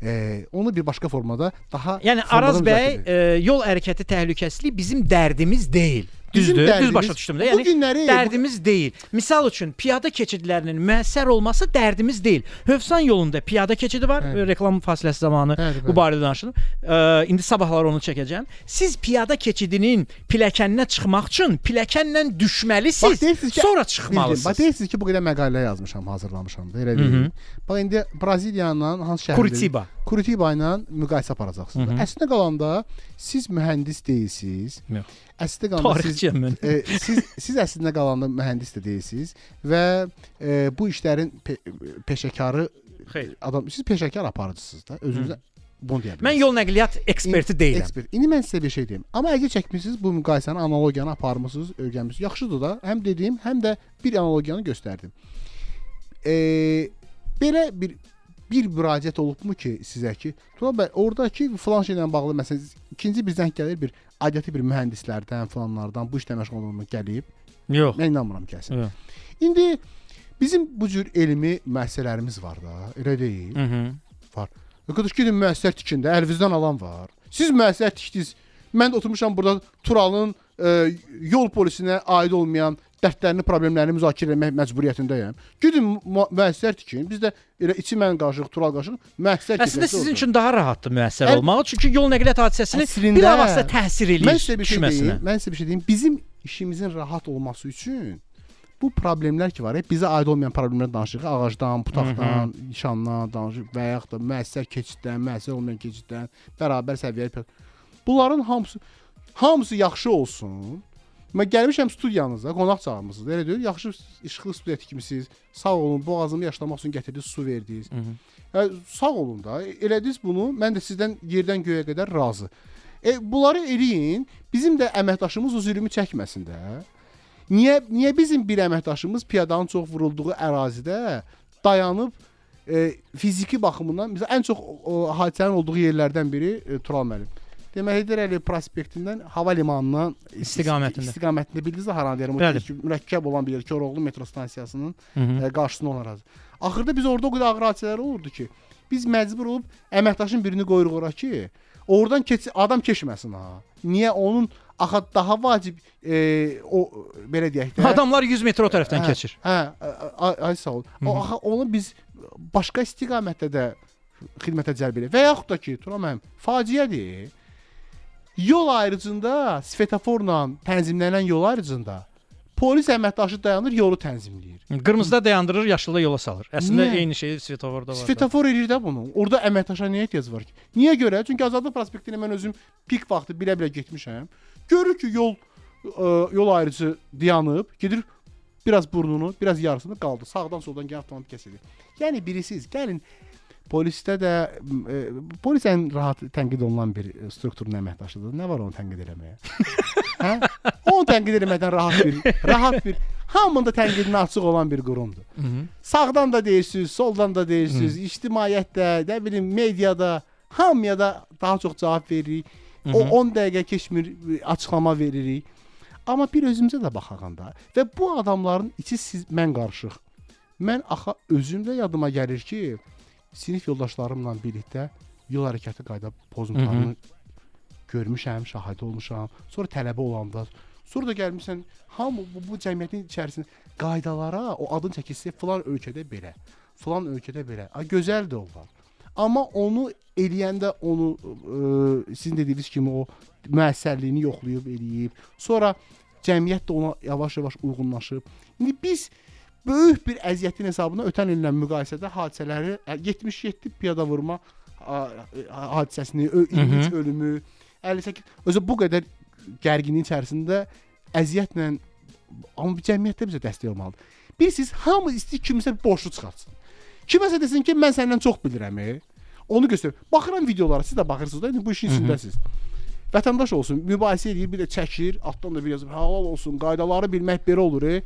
E, onu bir başqa formada daha Yəni Araz bəy e, yol hərəkəti təhlükəsizliyi bizim dərdimiz deyil. Düzdür? Düz dərdimiz- başa düşdüm də. Bu Yəni günləri- dərdimiz deyil. Misal üçün piyada keçidlərinin müəssər olması dərdimiz deyil. Hövsan yolunda piyada keçidi var. Bəli. Reklam fasiləsi zamanı Bəli, bu barədə danışdım. E, indi sabahlar onu çəkəcəm. Siz piyada keçidinin pilləkəninə çıxmaq üçün pilləkənlə düşməlisiniz. Bax ki, sonra çıxmalısınız. Bax deyirsiniz ki, bu qədər məqalə yazmışam, hazırlamışam da, elə hı. Bax indi Braziliyanın hansı şəhərdə? Curitiba. Curitiba ilə müqayisə aparacaqsınız. Əslində qalanda siz mühəndis deyilsiniz. Yox. Əslində qalanda siz e, siz siz əslində qalanda mühəndis də deyilsiniz və e, bu işlərin pe peşəkarı Xeyr. adam siz peşəkar aparıcısınız da özünüzə bunu deyə bilərsiniz. Mən yol nəqliyyat eksperti deyiləm. Ekspert. İndi mən sizə bir şey deyim. Amma əgər çəkmisiniz bu müqayisəni, analogiyanı aparmısınız, öyrənmisiniz. Yaxşıdır da. Həm dediyim, həm də bir analogiyanı göstərdim. Eee belə bir bir müraciət olubmu ki sizə ki, Turan bəy, oradakı falan şeylə bağlı məsələn ikinci bir zəng gəlir bir aidiyyəti bir mühəndislərdən, falanlardan bu işlə məşğul olmaq gəlib. Yox. Mən inanmıram kəsin. Yox. İndi bizim bu cür elmi müəssisələrimiz var da, elə deyil? Hı. Var. Qardaş gedin müəssisələr tikin də, əlinizdən alan var. Siz müəssisələr tikdiniz. Mən də oturmuşam burada Turalın e, yol polisinə aid olmayan dərdlərini, problemlərini müzakirə etmək məcburiyyətindəyəm. Gedin mu- müəssisələr tikin. Biz də elə içi mən qarşılıq, Tural qarşılıq müəssisələr Əslində tikək. sizin üçün daha rahatdır müəssər Əl- olmaq, çünki yol nəqliyyat hadisəsini Əslində- bilavasitə təsir eləyir Mən sizə bir şey deyim. Mən sizə bir şey deyim. Bizim işimizin rahat olması üçün bu problemlər ki var, bizə aid olmayan problemlər danışırıq. Ağacdan, butaqdan, nişandan danışırıq və yaxud da müəssər keçiddən, müəssər olmayan keçiddən, bərabər səviyyəli. Bunların hamısı hamısı yaxşı olsun. Mən gəlmişəm studiyanıza, qonaq çağırmısınız. Elə deyil, yaxşı işıqlı studiya tikmisiniz. Sağ olun, boğazımı yaşlamaq üçün gətirdiniz, su verdiniz. Hə, sağ olun da. Elədiniz bunu. Mən də sizdən yerdən göyə qədər razı. E bunları eləyin. Bizim də əməkdaşımız o zülmü çəkməsin də. Niyə niyə bizim bir əməkdaşımız piyadanın çox vurulduğu ərazidə dayanıb e, fiziki baxımından bizə ən çox o, hadisənin olduğu yerlərdən biri e, Tural müəllim. Deməli Heydər prospektindən hava limanından İstiqamətində. istiqamətində bildiniz də haranı deyirəm. O Bəli. mürəkkəb olan bir yer Koroğlu metro stansiyasının hı. e, qarşısında olan ərazi. Axırda biz orada o qədər ağır hadisələr olurdu ki, biz məcbur olub əməkdaşın birini qoyuruq ora ki, oradan keç adam keçməsin ha. Niyə onun axı daha vacib e, o belə deyək də Adamlar 100 metr o tərəfdən Hə, keçir. Hə, ay, ay sağ ol. O axı onu biz başqa istiqamətdə də xidmətə cəlb edirik. Və yaxud da ki, Turan müəllim, faciədir. Yol ayrıcında svetoforla tənzimlənən yol ayrıcında polis əməkdaşı dayanır, yolu tənzimləyir. Qırmızıda dayandırır, yaşılda yola salır. Əslində Niyə? eyni şey svetoforda var. Svetofor edir də bunu. Orada əməkdaşa niyə ehtiyac var ki? Niyə görə? Çünki Azadlıq prospektinə mən özüm pik vaxtı bilə-bilə getmişəm. Görür ki, yol ə, yol ayrıcı dayanıb, gedir biraz burnunu, biraz yarısını qaldı. Sağdan soldan gələn avtomobil kəsilir. Yəni birisiz, gəlin polisdə də ə, polis ən rahat tənqid olunan bir ə, strukturun əməkdaşıdır. Nə var onu tənqid eləməyə? hə? Onu tənqid eləməkdən rahat bir, rahat bir, hamının da tənqidinə açıq olan bir qurumdur. Hı -hı. Sağdan da deyirsiniz, soldan da deyirsiniz, ictimaiyyətdə, nə bilim, mediada, hamıya da daha çox cavab veririk. O Mhm. 10 dəqiqə keçmir, açıqlama veririk. Amma bir özümüzə də baxaq da. Və bu adamların içi siz mən qarışıq. Mən axı özüm də yadıma gəlir ki, sinif yoldaşlarımla birlikdə yol hərəkəti qayda pozuntularını görmüşəm, şahid olmuşam. Sonra tələbə olanda, sonra da gəlmisən, hamı bu, bu cəmiyyətin içərisində qaydalara o adın çəkilsə filan ölkədə belə, filan ölkədə belə. A gözəldir onlar. Amma onu eləyəndə onu ə, sizin dediyiniz kimi o müəssərliyini yoxlayıb eləyib, sonra cəmiyyət də ona yavaş-yavaş uyğunlaşıb. İndi biz böyük bir əziyyətin hesabına ötən illə müqayisədə hadisələri ə, 77 piyada vurma hadisəsini, ö- 23 Mhm. ölümü, 58 özü bu qədər gərginliyin içərisində əziyyətlə amma bir cəmiyyətdə bizə dəstək olmalıdır. Bir siz hamı istəyir kimsə borclu çıxartsın. Kiməsə desin ki, mən səndən çox bilirəm. e. Onu göstər. Baxıram videolara, siz də baxırsınız da, indi bu işin içindəsiz. Vətəndaş olsun, mübahisə edir, bir də çəkir, altdan da bir yazır, halal olsun, qaydaları bilmək belə olur. E.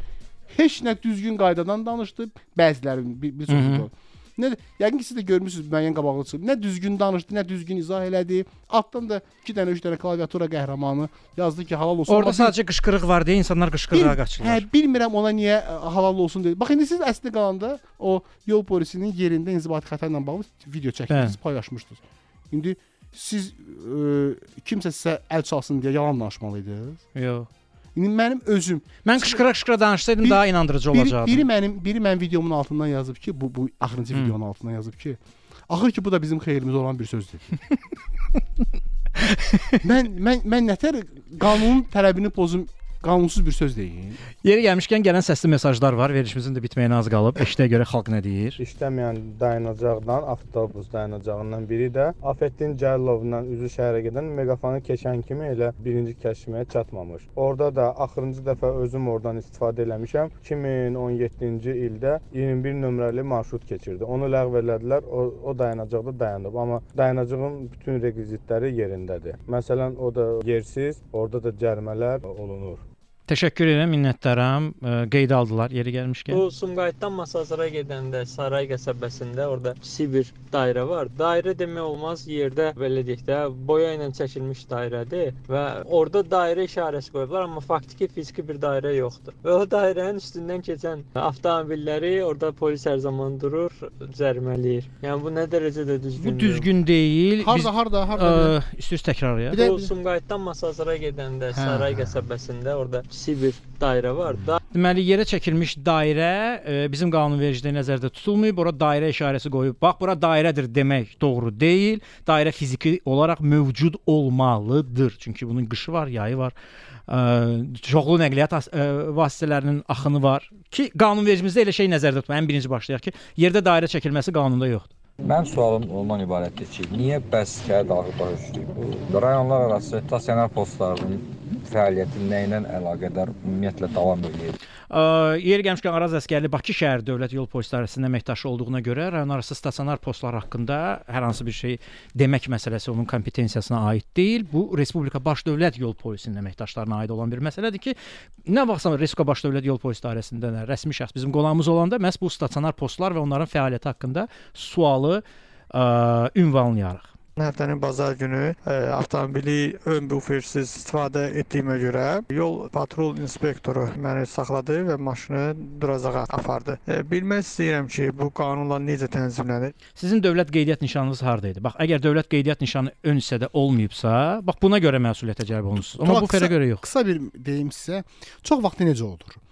Heç nə düzgün qaydadan danışdı, bəziləri bir, bir çox. Video. Nə yəqin ki siz də görmüsüz müəyyən qabaqlıçı. Nə düzgün danışdı, nə düzgün izah elədi. Altdan da 2 dənə, 3 dənə klaviatura qəhrəmanı yazdı ki, halal olsun. Bir- sadəcə qışqırıq var deyə insanlar qışqırığa qaçırlar. Hə, bilmirəm ona niyə ə, halal olsun dedi. Bax indi siz əslində qalanda o yol polisinin yerində inzibati xəta ilə bağlı video çəkdiniz, Hə. paylaşmışdınız. İndi siz ə, kimsə sizə əl çalsın deyə yalan danışmalıydınız. Yox. İndi mənim özüm Mən qışqıra-qışqıra danışsaydım Bir- daha inandırıcı biri, olacaqdı. biri mənim biri mənim videomun altından yazıb ki, bu bu axırıncı Hı. videonun altından yazıb ki, axır ki bu da bizim xeyrimizə olan bir sözdür. mən mən mən nətər qanunun tələbini pozum qanunsuz bir söz deyim. Yeri gəlmişkən gələn səsli mesajlar var. Verilişimizin də bitməyinə az qalıb. Eşidə görə xalq nə deyir? İşləməyən dayanacaqdan, avtobus dayanacağından biri də Afəddin Cəllovla üzü şəhərə gedən meqafanı keçən kimi elə birinci kəşfiyyəyə çatmamış. Orada da axırıncı dəfə özüm oradan istifadə eləmişəm. 2017-ci ildə 21 nömrəli marşrut keçirdi. Onu ləğv elədilər. O, o dayanacaqda dayanıb, amma dayanacağın bütün rekvizitləri yerindədir. Məsələn, o da yersiz, orada da cərimələr olunur. Təşəkkür edirəm, minnətdaram. Ə, Qeydə aldılar yeri gəlmişkən. Bu Sumqayıtdan Masazıra gedəndə Saray qəsəbəsində orada kiçik bir dairə var. Dairə demək olmaz, yerdə belə deyək də boya ilə çəkilmiş dairədir və orada dairə işarəsi qoyublar, amma faktiki fiziki bir dairə yoxdur. Və o dairənin üstündən keçən avtomobilləri orada polis hər zaman durur, cərimələyir. Yəni bu nə dərəcədə düzgündür? Bu düzgün deyil. Harda, harda, harda? Ə, İstəyirsiniz təkrarlayaq? Bu Sumqayıtdan Masazıra gedəndə Hə, Saray hə. qəsəbəsində orada kiçik bir dairə var. Da Deməli yerə çəkilmiş dairə e, bizim qanunvericiliyə nəzərdə tutulmayıb. Ora dairə işarəsi qoyub. Bax bura dairədir demək doğru deyil. Dairə fiziki olaraq mövcud olmalıdır. Çünki bunun qışı var, yayı var. Ə, çoxlu nəqliyyat ə, vasitələrinin axını var ki, qanunvericimizdə elə şey nəzərdə tutulur. Ən birinci başlayaq ki, yerdə dairə çəkilməsi qanunda yoxdur. Mənim sualım ondan ibarətdir ki, niyə bəs dağlıq döyüşlüyü bu rayonlar arası stasionar postlarının fəaliyyəti nə ilə əlaqədar ümumiyyətlə davam edir? Ə, Yeri gəlmişkən Araz Əskərli Bakı şəhər Dövlət Yol Polis İdarəsinin əməkdaşı olduğuna görə rayonarası stasionar postlar haqqında hər hansı bir şey demək məsələsi onun kompetensiyasına aid deyil. Bu Respublika Baş Dövlət Yol Polisinin əməkdaşlarına aid olan bir məsələdir ki, nə vaxtsa Respublika Baş Dövlət Yol Polis İdarəsində nə rəsmi şəxs bizim qonağımız olanda məhz bu stasionar postlar və onların fəaliyyəti haqqında sualı ə, ünvanlayarıq. Həftənin bazar günü ə, avtomobili ön bufersiz istifadə etdiyimə görə yol patrul inspektoru məni saxladı və maşını duracağa apardı. Ə, bilmək istəyirəm ki, bu qanunla necə tənzimlənir? Sizin dövlət qeydiyyat nişanınız harda idi? Bax, əgər dövlət qeydiyyat nişanı ön hissədə olmayıbsa, bax buna görə məsuliyyətə cəlb olunursunuz. Amma bu fərə görə yox. Qısa bir deyim sizə. Çox vaxt necə olur?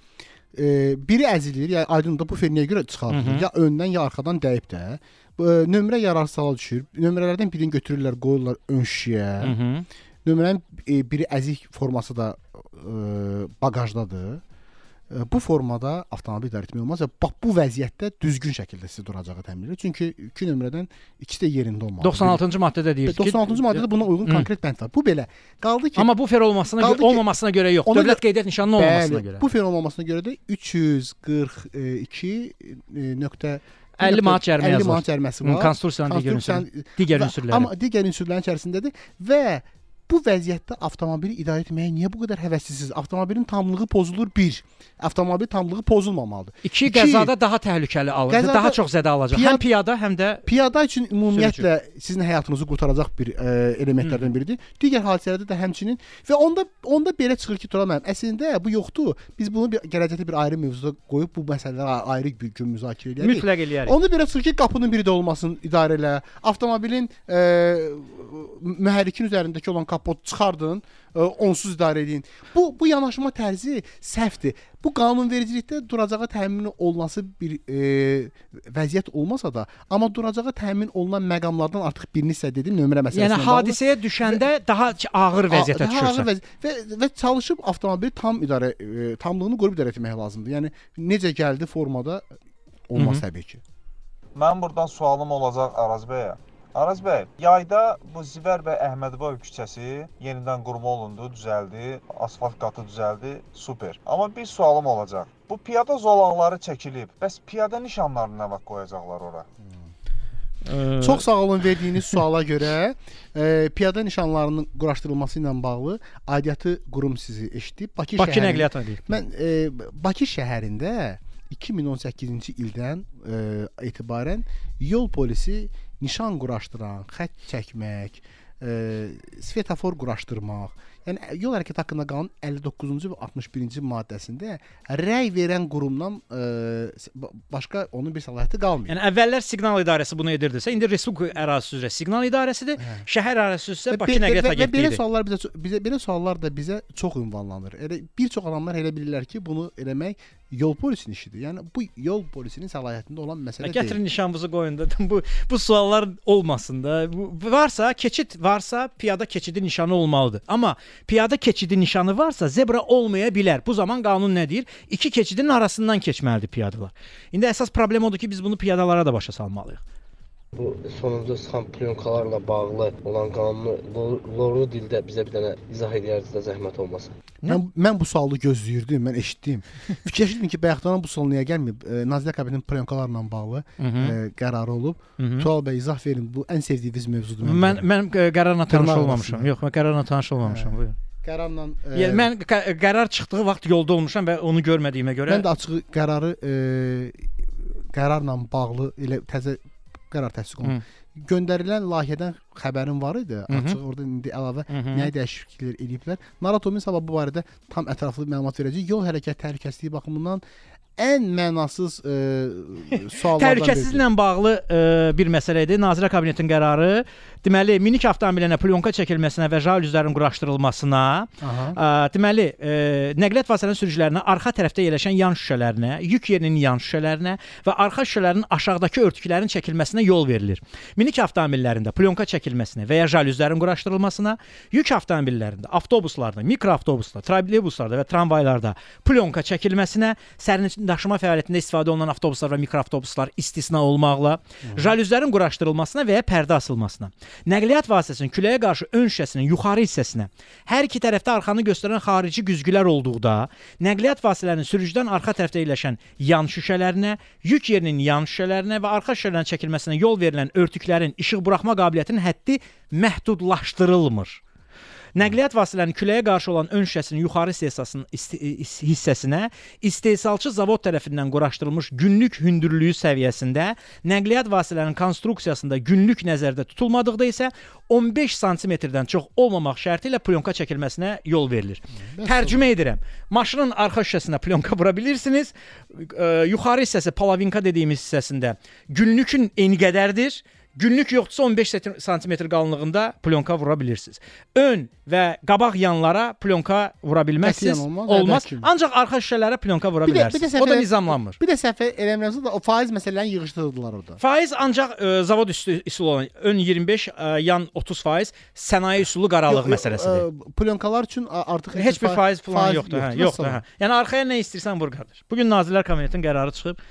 E, biri əzilir, ya aydındır bu fer niyə görə çıxarılır? Ya öndən ya arxadan dəyib də. Bu, e, nömrə yararsız hala düşür. Nömrələrdən birini götürürlər, qoyurlar ön şişəyə. Nömrənin e, biri əzik forması da e, baqajdadır. E, bu formada avtomobil idarə etmək olmaz və bax bu vəziyyətdə düzgün şəkildə sizi duracağı təmin edir. Çünki iki nömrədən ikisi də yerində olmalıdır. 96-cı maddədə deyir ki, 96-cı maddədə buna uyğun Hı. konkret bənd var. Bu belə qaldı ki Amma bu fer olmasına görə, olmamasına görə yox. Dövlət görə- qeydiyyat nişanının olmamasına Bəli, görə. Bu fer olmamasına görə də 342 e, nöqtə 50 manat cərimə 50 yazılır. manat cəriməsi var. Konstitusiyanın digər ünsürləri- digər ünsürləri. Amma digər ünsürlərin içərisindədir və bu vəziyyətdə avtomobili idarə etməyə niyə bu qədər həvəslisiz? Avtomobilin tamlığı pozulur 1. Avtomobil tamlığı pozulmamalıdır. İki qəzada daha təhlükəli alır, Qəzada daha çox zədə alacaq. piyad- Həm piyada, həm də Piyada üçün ümumiyyətlə sizin həyatınızı qurtaracaq bir ə, elementlərdən biridir. Digər hadisələrdə də həmçinin və onda onda belə çıxır ki, Turan müəllim, əslində bu yoxdur. Biz bunu bir gələcəkdə bir ayrı mövzuda qoyub bu məsələləri ayrı bir gün müzakirə edərik. Mütləq eləyərik. Onda belə çıxır ki, qapının biri də olmasın idarə elə. Avtomobilin ə, mühərrikin üzərindəki olan kapot çıxardın, ə, onsuz idarə edin. Bu bu yanaşma tərzi səhvdir. Bu qanunvericilikdə duracağa təmin olunması bir e, vəziyyət olmasa da, amma duracağa təmin olunan məqamlardan artıq birini sizə dedim, nömrə məsələsi. yəni hadisəyə düşəndə daha ç- ağır vəziyyətə Daha ağır düşürsən. vəzi- və və çalışıb avtomobili tam idarə e, tamlığını qoruyub idarə etmək lazımdır. Yəni necə gəldi formada olmaz Hı -hı. təbii ki. Mənim burdan sualım olacaq Araz bəyə. Araz bəy, yayda bu Zivər bəy Əhmədboyev küçəsi yenidən qurma olundu, düzəldi, asfalt qatı düzəldi, super. Amma bir sualım olacaq. Bu piyada zolaqları çəkilib. Bəs piyada nişanlarını nə vaxt qoyacaqlar ora? Çox sağ olun verdiyiniz suala görə e, piyada nişanlarının quraşdırılması ilə bağlı aidiyyatı qurum sizi eşidib. Bakı, Bakı şəhəri- Nəqliyyat Agentliyi. Mən e, Bakı şəhərində 2018-ci ildən e, etibarən yol polisi nişan quraşdıran, xətt çəkmək, e, svetofor quraşdırmaq, yəni yol hərəkəti haqqında qanun 59-cu və 61-ci maddəsində rəy verən qurumdan e, s- ba- başqa onun bir səlahiyyəti qalmır. Yəni əvvəllər siqnal idarəsi bunu edirdisə, indi Respublika ərazisi üzrə siqnal idarəsidir, şəhər ərazisi üzrə Bakı Nəqliyyat və belə Agentliyidir. suallar bizə bizə belə suallar da bizə çox ünvanlanır. Elə bir çox adamlar elə bilirlər ki, bunu eləmək yol polisinin işidir. Yəni bu yol polisinin səlahiyyətində olan məsələ deyil. Gətirin nişanınızı qoyun da bu bu suallar olmasın da. Bu varsa keçid varsa piyada keçidi nişanı olmalıdır. Amma piyada keçidi nişanı varsa zebra olmaya bilər. Bu zaman qanun nə deyir? İki keçidin arasından keçməlidir piyadalar. İndi əsas problem odur ki, biz bunu piyadalara da başa salmalıyıq. Bu sonuncu çıxan plyonkalarla bağlı olan qanunu lo- lorlu dildə bizə bir dənə izah edərdiniz də zəhmət olmasa. Mən mən bu sualı gözləyirdim, mən eşitdim. Fikirləşdim ki, bayaqdan bu sual niyə gəlməyib? E, Nazirlər Kabinetinin plyonkalarla bağlı Hı hı. e, qərarı olub. Hı. Tural bəy izah verin. Bu ən sevdiyiniz mövzudur. Mən mən ə, qərarla tanış olmamışam. Yox, mən qərarla tanış olmamışam. Buyurun. Qərarla e, Yəni mən qə- qərar çıxdığı vaxt yolda olmuşam və onu görmədiyimə görə Mən də açığı qərarı e, qərarla bağlı elə təzə qərar təsdiq olundu. Göndərilən layihədən xəbərim var idi. Açıq orada indi əlavə nəyə dəyişikliklər eləyiblər. Naratomin sabah bu barədə tam ətraflı məlumat verəcək. Yol hərəkət təhlükəsizliyi baxımından ən mənasız e, suallardan Təhlükəsizliklə bağlı ə, bir məsələ idi. Nazirlər Kabinetinin qərarı deməli minik avtomobilinə plyonka çəkilməsinə və jalüzlərin quraşdırılmasına, Aha. ə, deməli ə, nəqliyyat vasitələrinin sürücülərinə arxa tərəfdə yerləşən yan şüşələrinə, yük yerinin yan şüşələrinə və arxa şüşələrin aşağıdakı örtüklərin çəkilməsinə yol verilir. Minik avtomobillərində plyonka çəkilməsinə və ya jalüzlərin quraşdırılmasına, yük avtomobillərində, avtobuslarda, mikroavtobuslarda, trolleybuslarda və tramvaylarda plyonka çəkilməsinə, sərnişin daşıma fəaliyyətində istifadə olunan avtobuslar və mikroavtobuslar istisna olmaqla, jalüzlərin quraşdırılmasına və ya pərdə asılmasına, nəqliyyat vasitəsinin küləyə qarşı ön şüşəsinin yuxarı hissəsinə, hər iki tərəfdə arxanı göstərən xarici güzgülər olduqda, nəqliyyat vasitələrinin sürücüdən arxa tərəfdə yerləşən yan şüşələrinə, yük yerinin yan şüşələrinə və arxa şüşələrin çəkilməsinə yol verilən örtüklərin işıq buraxma qabiliyyətinin həddi məhdudlaşdırılmır. Nəqliyyat vasitələrinin küləyə qarşı olan ön şüşəsinin yuxarı hissəsinin isti- is- hissəsinə istehsalçı zavod tərəfindən quraşdırılmış günlük hündürlüyü səviyyəsində, nəqliyyat vasitələrinin konstruksiyasında günlük nəzərdə tutulmadıqda isə 15 sm-dən çox olmamaq şərti ilə plyonka çəkilməsinə yol verilir. Tərcümə edirəm. Maşının arxa şüşəsinə plyonka vura bilirsiniz. Ə, yuxarı hissəsi palavinka dediyimiz hissəsində günlükün eni qədərdir. Günlük yoxdursa 15 sm qalınlığında plyonka vura bilirsiniz. Ön və qabaq yanlara plyonka vura bilməzsiniz. Qətiyyən olmaz, olmaz. ki. Ancaq arxa şüşələrə plyonka vura Bir də, bir bilərsiniz. də O da nizamlanmır. Bir də səhv eləmirəmsə də o faiz məsələlərini yığışdırdılar orada. Faiz ancaq ə, zavod üstü üsul olan ön 25, ə, yan 30 faiz sənaye üsulu qaralıq məsələsidir. ə, Plyonkalar üçün artıq Heç bir fa- faiz falan yoxdur, hə, yoxdur, hə. Yəni arxaya nə istəyirsən vur qardaş. Bu gün Nazirlər Kabinetinin qərarı çıxıb.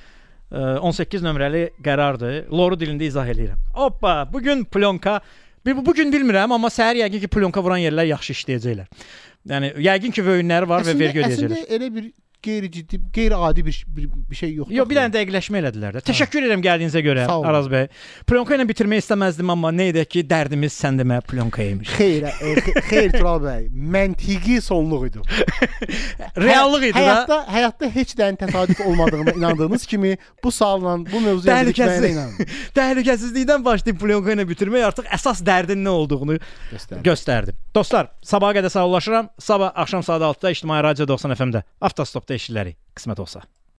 Ə, 18 nömrəli qərardır. Loru dilində izah eləyirəm. Hoppa, bu gün plyonka bir bu gün bilmirəm, amma səhər yəqin ki plyonka vuran yerlər yaxşı işləyəcəklər. Yəni yəqin ki vöyünləri var və vergi ödəyəcəklər. Əslində elə bir qeyri-ciddi, qeyri-adi bir, bir bir şey yoxdur. Yox, bir dənə dəqiqləşmə elədilər də. Təşəkkür edirəm gəldiyinizə görə. Araz bəy. Plyonka ilə bitirmək istəməzdim, amma nə edək ki, dərdimiz sən demə plyonka imiş. Xeyr, xe- xeyr Tural bəy, məntiqi sonluq idi. Reallıq idi da. Həyatda həyatda heç dəyin təsadüf olmadığına inandığınız kimi bu sualla, bu mövzuya Təhlükəsiz. inanın. Təhlükəsizlikdən başlayıb plyonka ilə bitirmək artıq əsas dərdin nə olduğunu Göstərdi. göstərdi. Dostlar, sabaha qədər sağollaşıram. Sabah axşam saat 6-da İctimai Radio 90 FM-də Avtostopda eşidərik. Qismət olsa.